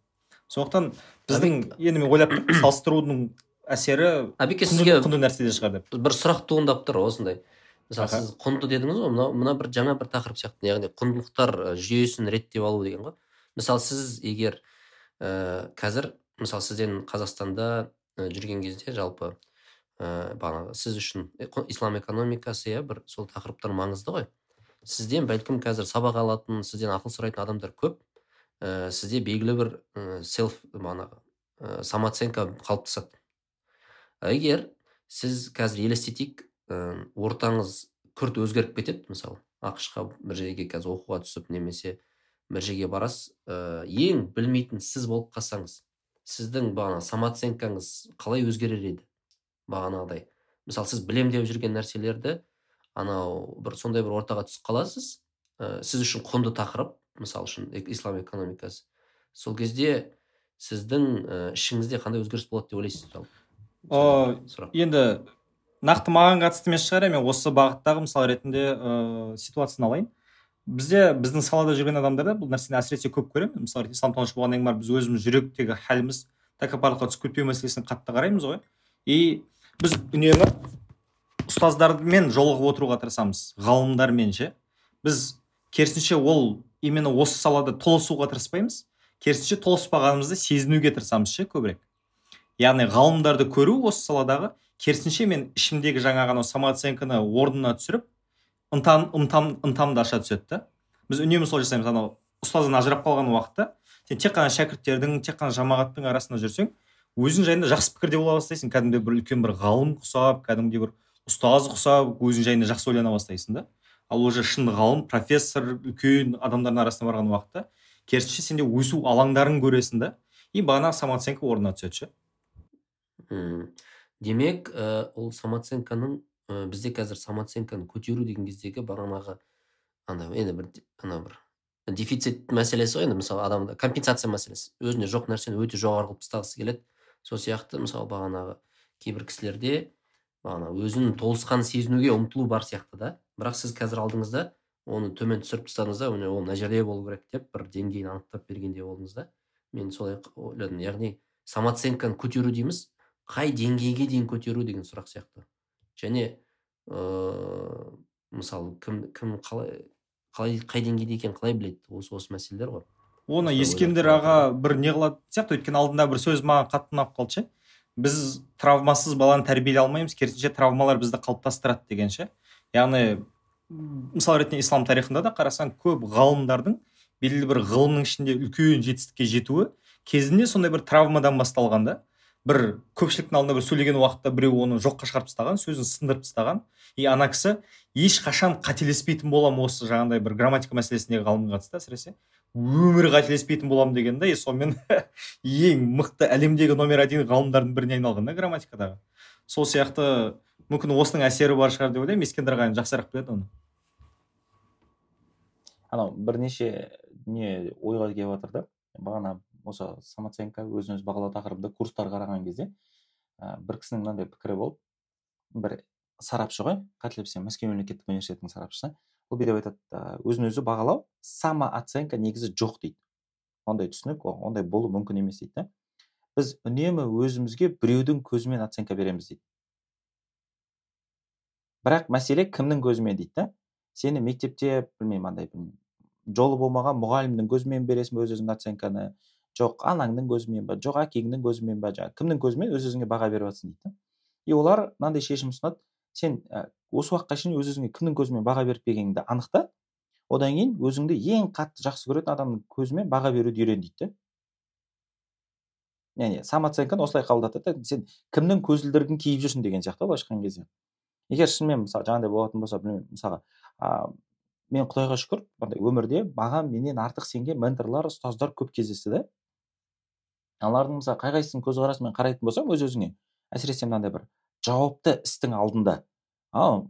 Сондықтан біздің енді мен ойлап тұрмын салыстырудың әсері әбеке сізге құнды нәрседен шығар деп. бір сұрақ туындап тұр осындай. Мысалы сіз құнды дедіңіз ғой мына мына бір жаңа бір тақырып сияқты яғни құндылықтар жүйесін реттеп алу деген ғой. Мысалы сіз егер ә, қазір мысалы сізден қазақстанда жүрген кезде жалпы ә, бағанағы сіз үшін ислам экономикасы иә бір сол тақырыптар маңызды ғой. Сізден бәлкім қазір сабақ алатын сізден ақыл сұрайтын адамдар көп. Ә, сізде белгілі бір ә, селф бағанағы ә, самооценка қалыптасады. Егер сіз қазір елестетейік ортаңыз күрт өзгеріп кетеді мысалы ақшқа бір жерге қазір оқуға түсіп немесе бір жерге барасыз ә, ең білмейтін сіз болып қалсаңыз сіздің бағана самооценкаңыз қалай өзгерер еді бағанағыдай? Мысалы сіз білем деп жүрген нәрселерді анау бір сондай бір ортаға түсіп қаласыз ә, сіз үшін құнды тақырып мысалы үшін ислам экономикасы. Сол кезде сіздің ә, ішіңізде қандай өзгеріс болады деп ойлайсыз жалпы енді нақты маған қатысты емес шығар мен осы бағыттағы мысал ретінде ыыы ситуацияны алайын. Бізде біздің салада жүрген адамдарда бұл нәрсені әсіресе көп көремін. Мысалы исламтанушы болғаннан кейін біз өзіміз жүректегі халіміз тәкаппарлыққа түсіп кетпеу мәселесіне қатты қараймыз ғой. И біз үнемі ұстаздармен жолығып отыруға тырысамыз ғалымдармен ше. Біз керісінше ол именно осы салада толысуға тырыспаймыз. Керісінше толыспағанымызды сезінуге тырысамыз ше көбірек. Яғни ғалымдарды көру осы саладағы керісінше мен ішімдегі жаңағы анау самооценканы орнына түсіріп ынтам, ынтам, ынтамды аша түседі да. Біз үнемі сол жасаймыз анау ұстаздан ажырап қалған уақытта. Сен тек қана шәкірттердің тек қана жамағаттың арасында жүрсең өзің жайында жақсы пікірде бола бастайсың. Кәдімгідей бір үлкен бір ғалым құсап кәдімгідей бір ұстаз құсап өзің жайында жақсы ойлана бастайсың да. Ал уже шын ғалым профессор үлкен адамдардың арасына барған уақытта керісінше сенде өсу алаңдарын көресің да. И бағанағы самооценка орнына түседі ше? Демек ә, ол самооценканың ә, бізде қазір самооценканы көтеру деген кездегі бағанағы ана енді бір ана бір дефицит мәселесі ғой енді мысалы адамда компенсация мәселесі. Өзінде жоқ нәрсені өте жоғары қылып тастағысы келеді. Сол сияқты мысалы бағанағы кейбір кісілерде бағана өзін толысқан сезінуге ұмтылу бар сияқты да. Бірақ сіз қазір алдыңызда оны төмен түсіріп тастадыңыз да ол мына жерде болу керек деп бір деңгейін анықтап бергендей болдыңыз да. Мен солай ойладым. Яғни самооценканы көтеру дейміз. Қай деңгейге дейін көтеру деген сұрақ сияқты. Және ыыы мысалы кім кім қалай қалай қай деңгейде екенін қалай біледі? Осы осы мәселелер ғой. Оны ескендір аға бір не қылады? Сияқты өйткені алдында бір сөз маған қатты ұнап қалды ше. Біз травмасыз баланы тәрбиелей алмаймыз керісінше травмалар бізді қалыптастырады деген ше. Яғни мысал ретінде ислам тарихында да қарасаң көп ғалымдардың белгілі бір ғылымның ішінде үлкен жетістікке жетуі кезінде сондай бір травмадан басталған да бір көпшіліктің алдында бір сөйлеген уақытта біреу оны жоққа шығарып тастаған сөзін сындырып тастаған. И ана кісі ешқашан қателеспейтін боламын осы жаңағыдай бір грамматика мәселесіне ғалымға қатысты әсіресе. Өмірі қателеспейтін боламын деген да и сонымен ең мықты әлемдегі номер один ғалымдардың біріне айналған да грамматикадағы. Сол сияқты мүмкін осының әсері бар шығар деп ойлаймын. Ескендір ағайын жақсырақ біледі оны. Анау бірнеше не ойға келіп жатыр да. Бағана осы самооценка өзін өзі бағалау тақырыбында курстар қараған кезде ә, бір кісінің мынандай пікірі болып бір сарапшы ғой қателеспесем мәскеу мемлекеттік университетінің сарапшысы. Ол бүйтіп айтады өзін өзі бағалау самооценка негізі жоқ дейді. Ондай түсінік ондай болу мүмкін емес дейді да. Біз үнемі өзімізге біреудің көзімен оценка береміз дейді. Бірақ мәселе кімнің көзімен дейді да. Сені мектепте білмеймін андай жолы болмаған мұғалімнің көзімен бересің өз өзіңе оценканы? Жоқ анаңның көзімен ба жоқ әкеңнің көзімен ба жаңағы кімнің көзімен өз өзіңе баға беріп жатрсың дейді и олар мынандай шешім ұсынады. Сен осы уақытқа шейін өз өзіңе кімнің көзімен баға беріппегеніңді анықта одан кейін өзіңді ең қатты жақсы көретін адамның көзімен баға беруді үйрен дейді да яғни самооценканы осылай қабылдады да сен кімнің көзілдірігін киіп жүрсің деген сияқты былайша айтқан кезде егер шынымен мысалы жаңағыдай болатын болса білмеймін мысалға мен құдайға шүкір андай өмірде маған менен артық сенген менторлар ұстаздар көп кездесті да аналардың мысалы қай қайсысының көзқарасымен қарайтын болсам өз өзіңе әсіресе мынандай бір жауапты істің алдында ал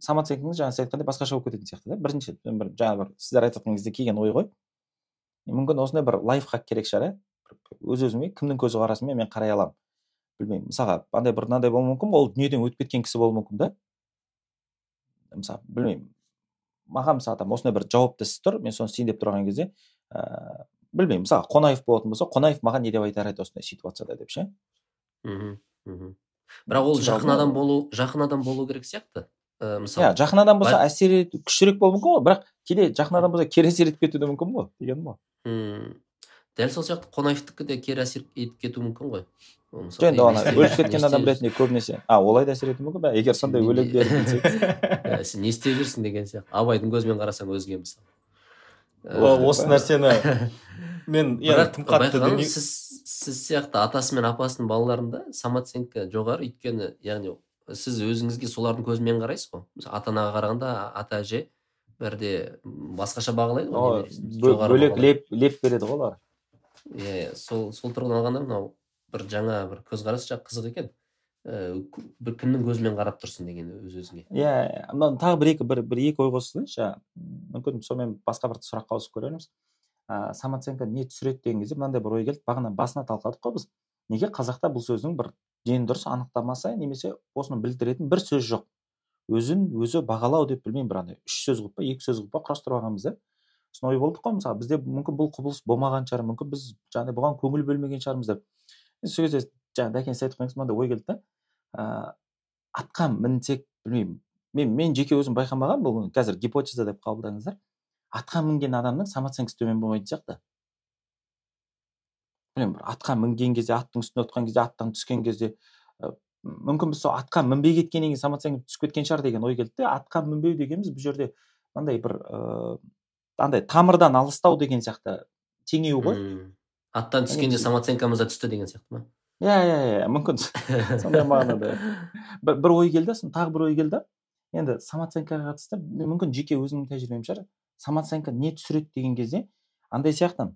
самооценкаңыз жаңа сіз айтқандай басқаша болып кететін сияқты да. Бірінші бір жаңа бір сіздер айтып жатқан кезде келген ой ғой. Мүмкін осындай бір лайфхак керек шығар иә өз өзіме кімнің көзқарасымен мен қарай аламын. Білмеймін мысалға андай бір мынандай болуы мүмкін ол дүниеден өтіп кеткен кісі болуы мүмкін да. Мысалы білмеймін. Маған мысалы там осындай бір жауапты іс тұр мен соны істейін деп тұрған кезде ыыы білмеймін. Мысалы қонаев болатын болса қонаев маған не деп айтар еді осындай ситуацияда деп ше? Мхм. Бірақ ол жақын адам болу жақын адам болу керек сияқты ыыы мысалы. Иә жақын адам болса әсер ету күштірек болуы мүмкін ғой бірақ кейде жақын адам болса кері әсер етіп кетуі де мүмкін ғой дегенім ғой. Мм дәл сол сияқты қонаевтікі де кері әсер етіп кетуі мүмкін ғой. Жоқ енді ана өліп кеткен адам ретінде көбінесе. А олай да әсер етуі мүмкін ба егер сондай өлеңдер сен не істеп жүрсің деген сияқты. Абайдың көзімен қарасаң өзге мысалы. Осы нәрсені мен иә тым қатты сіз сіз сияқты атасы мен апасының балаларында самооценка жоғары. Өйткені яғни сіз өзіңізге солардың көзімен қарайсыз ғой. Мысалы ата анаға қарағанда ата әже бәрі басқаша бағалайды ғой бөлек леп леп береді ғой олар. Иә иә сол сол тұрғыдан алғанда мынау бір жаңа бір көзқарас қызық екен. Ііі бір кімнің көзімен қарап тұрсың деген өз өзіңе. Иә мына тағы бір екі бір, бір екі ой қосылайыншы мүмкін сонымен басқа бір сұраққа ауысып көрерміз. Ыыы самооценка не түсіреді деген кезде мынандай бір ой келді. Бағана басында талқыладық қой біз. Неге қазақта бұл сөздің бір дені дұрыс анықтамасы немесе осыны білдіретін бір сөз жоқ? Өзін өзі бағалау деп білмеймін бір андай. Үш сөз қылып па екі сөз қылып па құрастырып алғанбыз да сосын ой болдық қой мысалы. Бізде мүмкін бұл құбылыс болмаған шығар. Мүмкін біз жаңағыдай бұған көңіл бөлмеген шығармыз деп. Сол кезде жаңағы дәкен сіз айтып мынандай ой келді да ыыы атқа мінсек білмеймін. Мен мен жеке өзім байқамаған бұл қазір гипотеза деп қабылдаңыздар. Атқа мінген адамның самооценкасы төмен болмайтын сияқты. Білмеймін бір атқа мінген кезде аттың үстіне отырған кезде аттан түскен кезде мүмкін біз сол атқа мінбей кеткеннен кейін самооценка түсіп кеткен шығар деген ой келді де атқа мінбеу дегеніміз бұл жерде мынандай бір ыыы андай тамырдан алыстау деген сияқты теңеу ғой. Аттан түскенде самооценкамыз да түсті деген сияқты ма? Иә иә иә мүмкін. Сондай мағынада. Бір, бір ой келді сосын тағы бір ой келді. Енді самооценкаға қатысты мүмкін жеке өзімнің тәжірибем шығар. Самооценка не түсіреді деген кезде андай сияқты.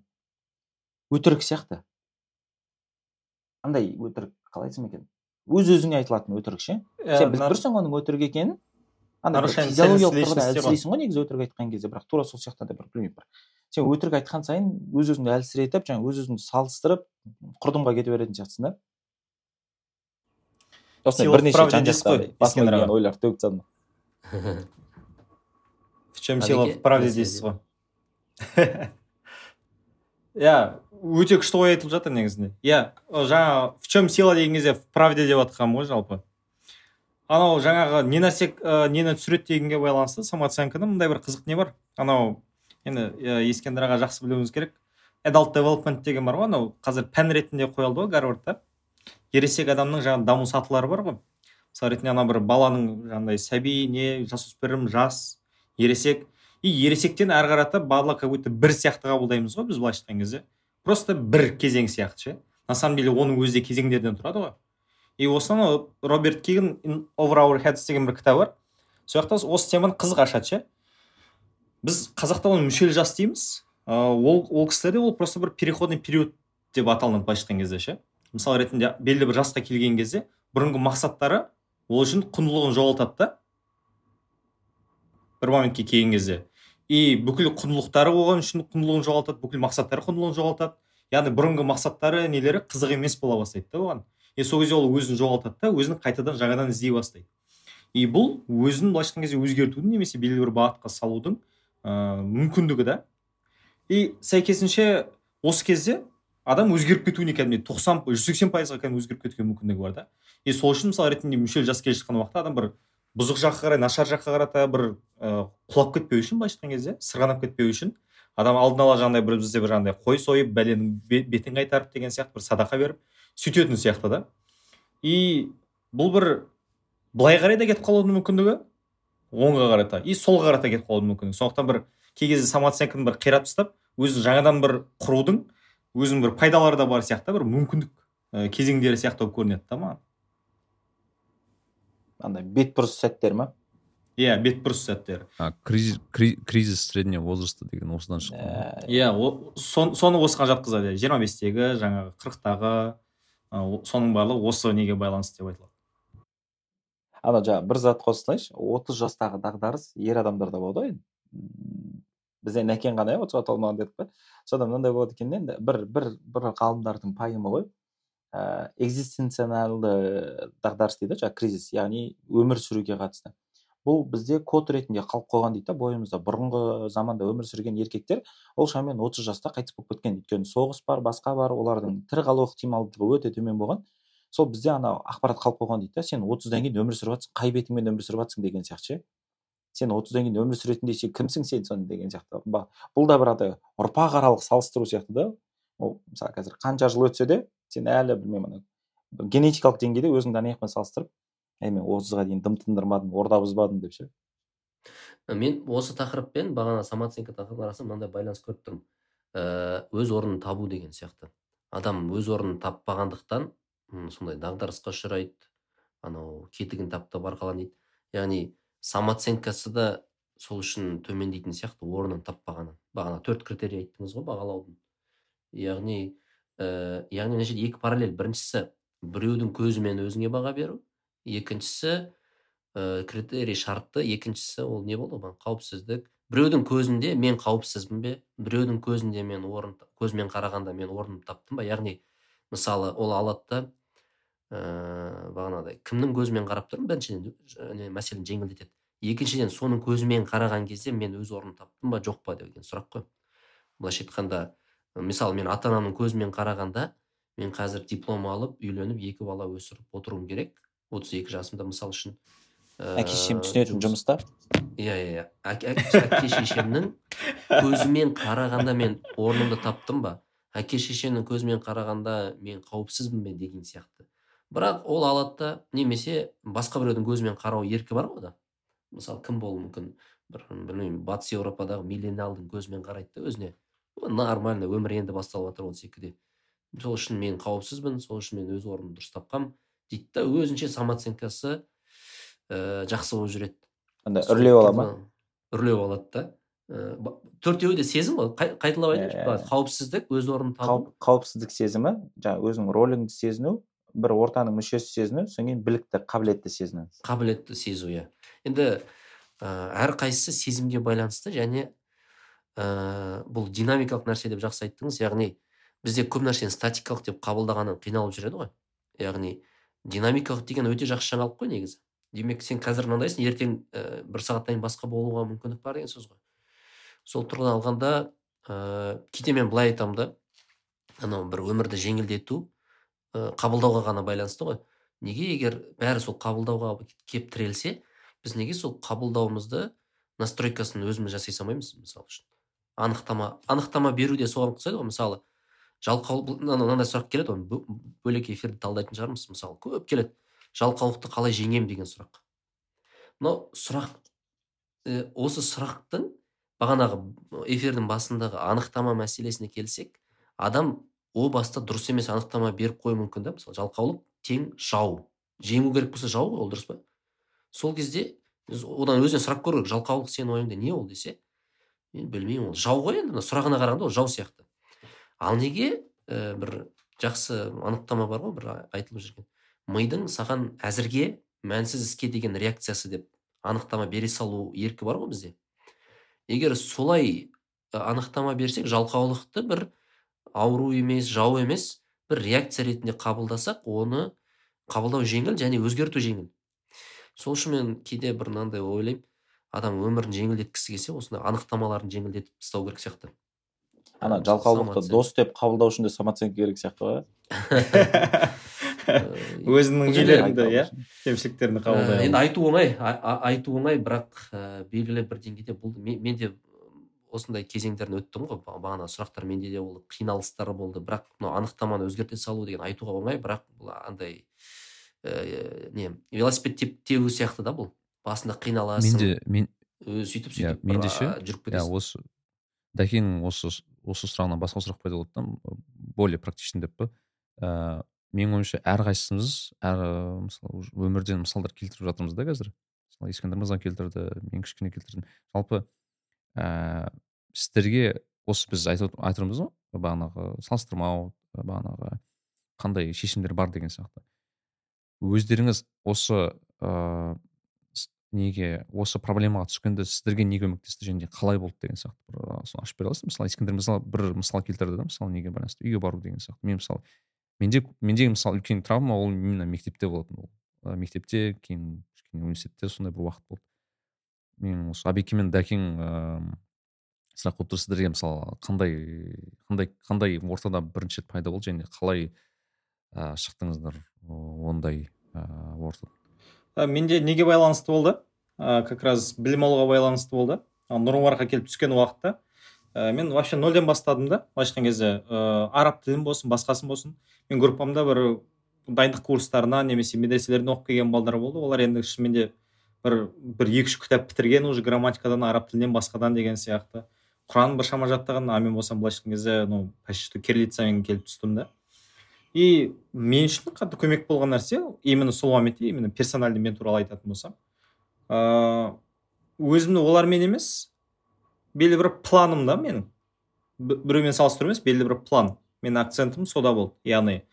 Өтірік сияқты. Андай өтірік қалай айтсам екен? Өз өзіңе айтылатын өтірік ше? Сен біліп тұрсың оның өтірік екенін андай физиологиялық тұрғыда әлсірейсің ғой негізі өтірік айтқан кезде. Бірақ тура сол сияқты бір білмеймін бір. Сен өтірік айтқан сайын өз өзіңді әлсіретіп жаңағы өз өзіңді салыстырып құрдымға кете беретін сияқтысың да. Осындай бірнеше жан ойларды төгіп тастадым. В чем сила в правде дейсіз ғой иә өте күшті ой айтылып жатыр негізінде. Иә жаңа в чем сила деген кезде в правде деп жатқанмын ғой жалпы. Анау жаңағы не нәрсе нені түсіреді дегенге байланысты самооценканы мындай бір қызық не бар? Анау енді ескендір аға жақсы білуіңіз керек. Adult development деген бар ғой анау. Қазір пән ретінде қойылды ғой гарвардта. Ересек адамның жаңағы даму сатылары бар ғой. Мысалы ретінде ана бір баланың жаңағыдай сәби не жасөспірім жас ересек. И ересектен әрі қарата барлығы как будто бір сияқты қабылдаймыз ғой біз былайша айтқан кезде. Просто бір кезең сияқты ше. На самом деле оның өзі де кезеңдерден тұрады ғой. И осыны роберт киган over our heads деген бір кітабы бар. Сол жақта осы теманы қызық ашады ше. Біз қазақта оны мүшел жас дейміз. Ол ол кісілерде ол просто бір переходный период деп аталынады былайша айтқан кезде ше. Мысалы ретінде белді бір жасқа келген кезде бұрынғы мақсаттары ол үшін құндылығын жоғалтады да. Бір моментке келген кезде. И бүкіл құндылықтары оған үшін құндылығын жоғалтады бүкіл мақсаттары құндылығын жоғалтады. Яғни бұрынғы мақсаттары нелері қызық емес бола бастайды да оған. И сол кезде ол өзін жоғалтады да өзін қайтадан жаңадан іздей бастайды. И бұл өзін былайша айтқан кезде өзгертудің немесе белгілі бір бағытқа салудың ә, мүмкіндігі да. И сәйкесінше осы кезде адам өзгеріп кетуіне кәдімгідей тоқсан жүз сексен пайызға кәдімгі өзгеріп кетуге мүмкіндігі бар да. И сол үшін мысалы ретінде мүшел жас келе жатқан уақытта адам бір бұзық жаққа қарай нашар жаққа қарата бір ә, құлап кетпеу үшін былайша айтқан кезде сырғанап кетпеу үшін адам алдын ала жаңағыдай бір бізде бір жаңағыдай қой сойып бәленің бетін қайтарып деген сияқты бір садақа беріп сөйтетін сияқты да. И бұл бір былай қарай да кетіп қалудың мүмкіндігі оңға қарата и солға қарата кетіп қалуы мүмкін сондықтан бір кей кезде самооценканы бір қирап тастап өзін жаңадан бір құрудың өзінің бір пайдалары да бар сияқты бір мүмкіндік ә, кезеңдері сияқты болып көрінеді да маған. Андай бетбұрыс сәттер ма? Иә бетбұрыс сәттер. Кризис кризис среднего возраста деген осыдан шыққан иә соны осыған жатқызады. Иә жиырма бестегі жаңағы қырықтағы соның барлығы осы неге байланысты деп айтылады. Ана жаңағы бір зат қоса салайыншы отыз жастағы дағдарыс ер адамдарда болады ғой. Бізде нәкең ғана иә отызға толмаған дедік қой. Содан мынандай болады екен енді бір бір бір ғалымдардың пайымы ғой. Ә, экзистенционалды дағдарыс дейді жаңағы кризис яғни өмір сүруге қатысты. Бұл бізде код ретінде қалып қойған дейді да бойымызда. Бұрынғы заманда өмір сүрген еркектер ол шамамен отыз жаста қайтыс болып кеткен. Өйткені соғыс бар басқа бар олардың тірі қалу ықтималдығы өте төмен болған. Сол бізде анау ақпарат қалып қойған дейді да сен отыздан кейін өмір сүріп жатрсың қай бетіңмен өмір сүріп жатрсың деген сияқты сен отыздан кейін өмір сүретіндей сен кімсің сен сонда деген сияқты. Бұл да бір андай ұрпақ аралық салыстыру сияқты да. Ол мысалы қазір қанша жыл өтсе де сен әлі білмеймін ана генетикалық деңгейде өзіңді ана салыстырып әй мен отызға дейін дым тындырмадым орда бұзбадым деп ше? Мен осы тақырыппен бағана самооценка тақырыбы арасында мынандай байланыс көріп тұрмын. Өз орнын табу деген сияқты. Адам өз орнын таппағандықтан сондай дағдарысқа ұшырайды анау кетігін таптап арқаланады яғни самооценкасы да сол үшін төмендейтін сияқты орнын таппағаны. Бағана төрт критерий айттыңыз ғой бағалаудың. Яғни ә, яғни мына жерде екі параллель. Біріншісі біреудің көзімен өзіңе баға беру. Екіншісі ә, критерий шартты. Екіншісі ол не болды? Ғой қауіпсіздік. Біреудің көзінде мен қауіпсізбін бе? Біреудің көзінде мен орын көзімен қарағанда мен орнымды таптым ба? Яғни мысалы ол алады да ә, бағанағыдай кімнің көзімен қарап тұрмын? біріншіден мәселені жеңілдетеді. Екіншіден соның көзімен қараған кезде мен өз орнымды таптым ба жоқ па деген сұрақ қой. Былайша айтқанда мысалы мен ата анамның көзімен қарағанда мен қазір диплом алып үйленіп екі бала өсіріп отыруым керек отыз екі жасымда мысалы үшін. Әке шешем түсінетін жұмыста? Иә иә иә. Әке шешемнің көзімен қарағанда мен орнымды таптым ба? Әке шешемнің көзімен қарағанда мен қауіпсізбін бе деген сияқты. Бірақ ол алады да немесе басқа біреудің көзімен қарау еркі бар ғой да. Мысалы кім болуы мүмкін? Бір білмеймін батыс еуропадағы миллениалдың көзімен қарайды да өзіне. Нормально өмір енді басталып жатыр отыз екіде сол үшін мен қауіпсізбін сол үшін мен өз орнымды дұрыс тапқанмын дейді да. Өзінше самооценкасы ә, жақсы болып жүреді. Андай үрлеп ала ма? үрлеп алады да. Ә, төртеуі де сезім ғой. Қайталап айтайыншы иә, иә. қауіпсіздік өз орнын табу. Қауіпсіздік сезімі жаңағы өзіңнің роліңді сезіну бір ортаның мүшесі сезіну содан кейін білікті қабілетті сезіну. Қабілетті сезу иә. Енді ә, әрқайсысы сезімге байланысты және ә, бұл динамикалық нәрсе деп жақсы айттыңыз яғни бізде көп нәрсені статикалық деп қабылдағаннан қиналып жүреді ғой. Яғни динамикалық деген өте жақсы жаңалық қой негізі. Демек сен қазір мынандайсың ертең ә, бір сағаттан кейін басқа болуға мүмкіндік бар деген сөз ғой. Сол тұрғыдан алғанда ә, кейде мен былай айтамын да анау бір өмірді жеңілдету қабылдауға ғана байланысты ғой. Неге егер бәрі сол қабылдауға кеп тірелсе біз неге сол қабылдауымызды настройкасын өзіміз жасай салмаймыз мысалы үшін? Анықтама анықтама беру де соған ұқсайды ғой. Мысалы жалқау мынандай сұрақ келеді оны бөлек эфирде талдайтын шығармыз. Мысалы көп келеді. Жалқаулықты қалай жеңемін деген сұрақ. Мынау сұрақ ә, осы сұрақтың бағанағы эфирдің басындағы анықтама мәселесіне келсек адам о баста дұрыс емес анықтама беріп қоюы мүмкін да мысалы жалқаулық тең жау. Жеңу керек болса жау ғой ол дұрыс па? Сол кезде одан өзінен сұрап көру керек жалқаулық сенің ойыңда не ол десе мен білмеймін ол жау ғой енді сұрағына қарағанда ол жау сияқты. Ал неге ә, бір жақсы анықтама бар ғой бір айтылып жүрген. Мидың саған әзірге мәнсіз іске деген реакциясы деп анықтама бере салу еркі бар ғой бізде. Егер солай анықтама берсек жалқаулықты бір ауру емес жау емес бір реакция ретінде қабылдасақ оны қабылдау жеңіл және өзгерту жеңіл. Сол үшін мен кейде бір мынандай ойлаймын адам өмірін жеңілдеткісі келсе осындай анықтамаларын жеңілдетіп тастау керек сияқты. Ана жалқаулықты дос деп қабылдау үшін де самооценка керек сияқты ғой өзіңнің нелеріңді иә? Кемшіліктеріңді қабылдай енді айту оңай айту оңай бірақ белгілі бір деңгейде бұл мен де осындай кезеңдерін өттім ғой. Бағана сұрақтар менде де болды қиналыстар болды. Бірақ мынау анықтаманы өзгерте салу деген айтуға оңай бірақ бұл андай ә, не велосипед тебу сияқты да бұл. Басында қиналасың менде мен сөйтіп сөйтіп менде ше жүріп кетесің. иә осы дәкеңнің осы осы сұрағынан басқа сұрақ пайда болды да более практичный деп па? Ә, менің ойымша әрқайсымыз әр мысалы өмірден мысалдар келтіріп жатырмыз да қазір. Мысалы ескендір мырза келтірді мен кішкене келтірдім. Жалпы ә, сіздерге осы біз айтып отырмыз ғой бағанағы салыстырмау бағанағы қандай шешімдер бар деген сияқты. Өздеріңіз осы ыыы неге осы проблемаға түскенде сіздерге не көмектесті және қалай болды деген сияқты бір соны ашып бере аласың мысалы ескендір мысалы бір мысал келтірді да мысалы неге байланысты үйге бару деген сияқты. Мен мысалы менде менде мысалы үлкен травма ол именно мектепте болатын ол. Мектепте кейін кішкене университетте сондай бір уақыт болды. Мен осы абеке мен дәкең ыыы сұрақ қойып тұр сіздерге мысалы қандай қандай қандай ортада бірінші рет пайда болды және қалай ә, шықтыңыздар ондай ә, ортада? Менде неге байланысты болды? Ә, как раз білім алуға байланысты болды. Нұр келіп түскен уақытта ә, мен вообще нөлден бастадым да. Былайша айтқан кезде ә, араб тілін болсын басқасын болсын мен группамда бір дайындық курстарына немесе медреселерден оқып келген балдар болды. Олар енді шынымен де бір бір екі үш кітап бітірген уже грамматикадан араб тілінен басқадан деген сияқты. Құран біршама жаттаған а мен болсам былайша айтқан кезде ну почти кириллицамен келіп түстім да. И мен үшін қатты көмек болған нәрсе именно сол моментте именно персональный мен туралы айтатын болсам ыыы өзімді олармен емес белгілі бір планым да менің. Біреумен салыстыру емес белгілі бір план. Менің акцентім сода болды яғни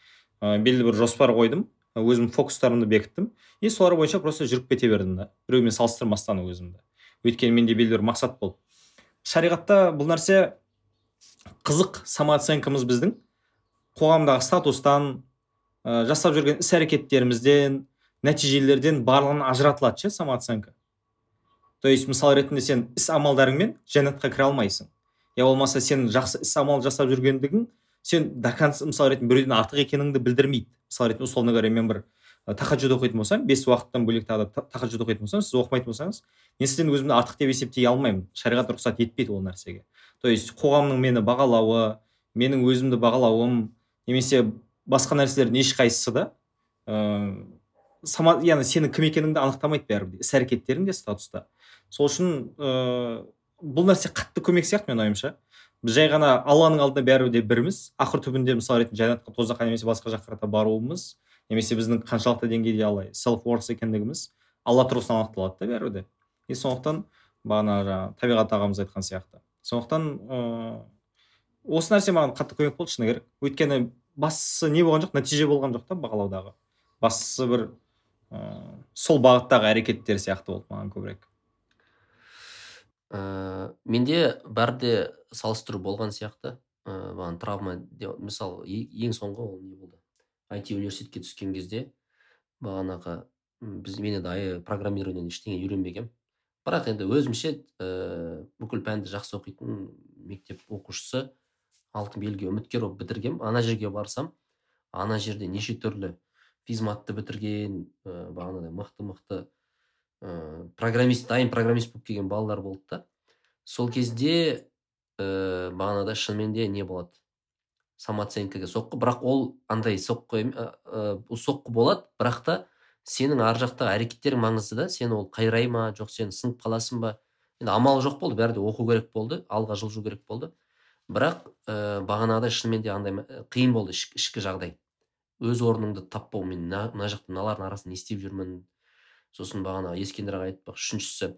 ә, белгілі бір жоспар қойдым. Өзім фокустарымды бекіттім. И солар бойынша просто жүріп кете бердім да. Біреумен салыстырмастан өзімді. Өйткені менде белгілі бір мақсат болды. Шариғатта бұл нәрсе қызық самооценкамыз біздің. Қоғамдағы статустан ә, жасап жүрген іс әрекеттерімізден нәтижелерден барлығынан ажыратылады ше самооценка. То есть мысал ретінде сен іс амалдарыңмен жәннатқа кіре алмайсың. Я болмаса сен жақсы іс амал жасап жүргендігің сен до конца мысалы ретінде біреуден артық екеніңді білдірмейді. Мысалы ретінде условно говоря мен бір тахаджуд оқитын болсам бес уақыттан бөлек тағы да тахаджуд оқитын болсам сіз оқымайтын болсаңыз мен сізден өзімді артық деп есептей алмаймын. Шариғат рұқсат етпейді ол нәрсеге. То есть қоғамның мені бағалауы менің өзімді бағалауым немесе басқа нәрселердің ешқайсысы да ыыы яғни сенің кім екеніңді анықтамайды бәрібір іс әрекеттерің де статуста. Сол үшін ыыы бұл нәрсе қатты көмек сияқты менің ойымша. Біз жай ғана алланың алдында бәрібір де бірміз ақыр түбінде мысалы ретінде жәннатқа тозаққа немесе басқа жаққа баруымыз немесе біздің қаншалықты деңгейде алай селф ворс екендігіміз алла тұрғысынан анықталады да бәрібір де. И сондықтан бағана жаңағы табиғат ағамыз айтқан сияқты. Сондықтан ыыы осы нәрсе маған қатты көмек болды шыны керек. Өйткені бастысы не болған жоқ нәтиже болған жоқ та бағалаудағы. Бастысы бір ыыы сол бағыттағы әрекеттер сияқты болды маған көбірек. Ә, менде бәрі де салыстыру болған сияқты. Ә, маған травма мысалы ең соңғы ол не болды? IT университетке түскен кезде бағанағы біз мен енді программированиеден ештеңе үйренбегенмін. Бірақ енді өзімше ә, бүкіл пәнді жақсы оқитын мектеп оқушысы алтын белгіге үміткер болып бітіргенмін. Ана жерге барсам ана жерде неше түрлі физматты бітірген ә, бағанағыдай мықты мықты ә, программист дайын программист болып келген балалар болды да. Сол кезде ә, бағанағыдай шынымен де не болады? Самооценкаға соққы. Бірақ ол андай соққы ә, соққы болады. Бірақ та сенің ар жақтағы әрекеттерің маңызды да. Сен ол қайрай ма? Жоқ сен сынып қаласың ба? Енді амал жоқ болды. Бәрі де оқу керек болды. Алға жылжу керек болды. Бірақ ә, бағанағыдай шынымен де андай қиын болды ішкі жағдай. Өз орныңды таппау мен мына жақта мыналардың арасында не істеп жүрмін? Сосын бағана ескендір аға айтпақ үшіншісі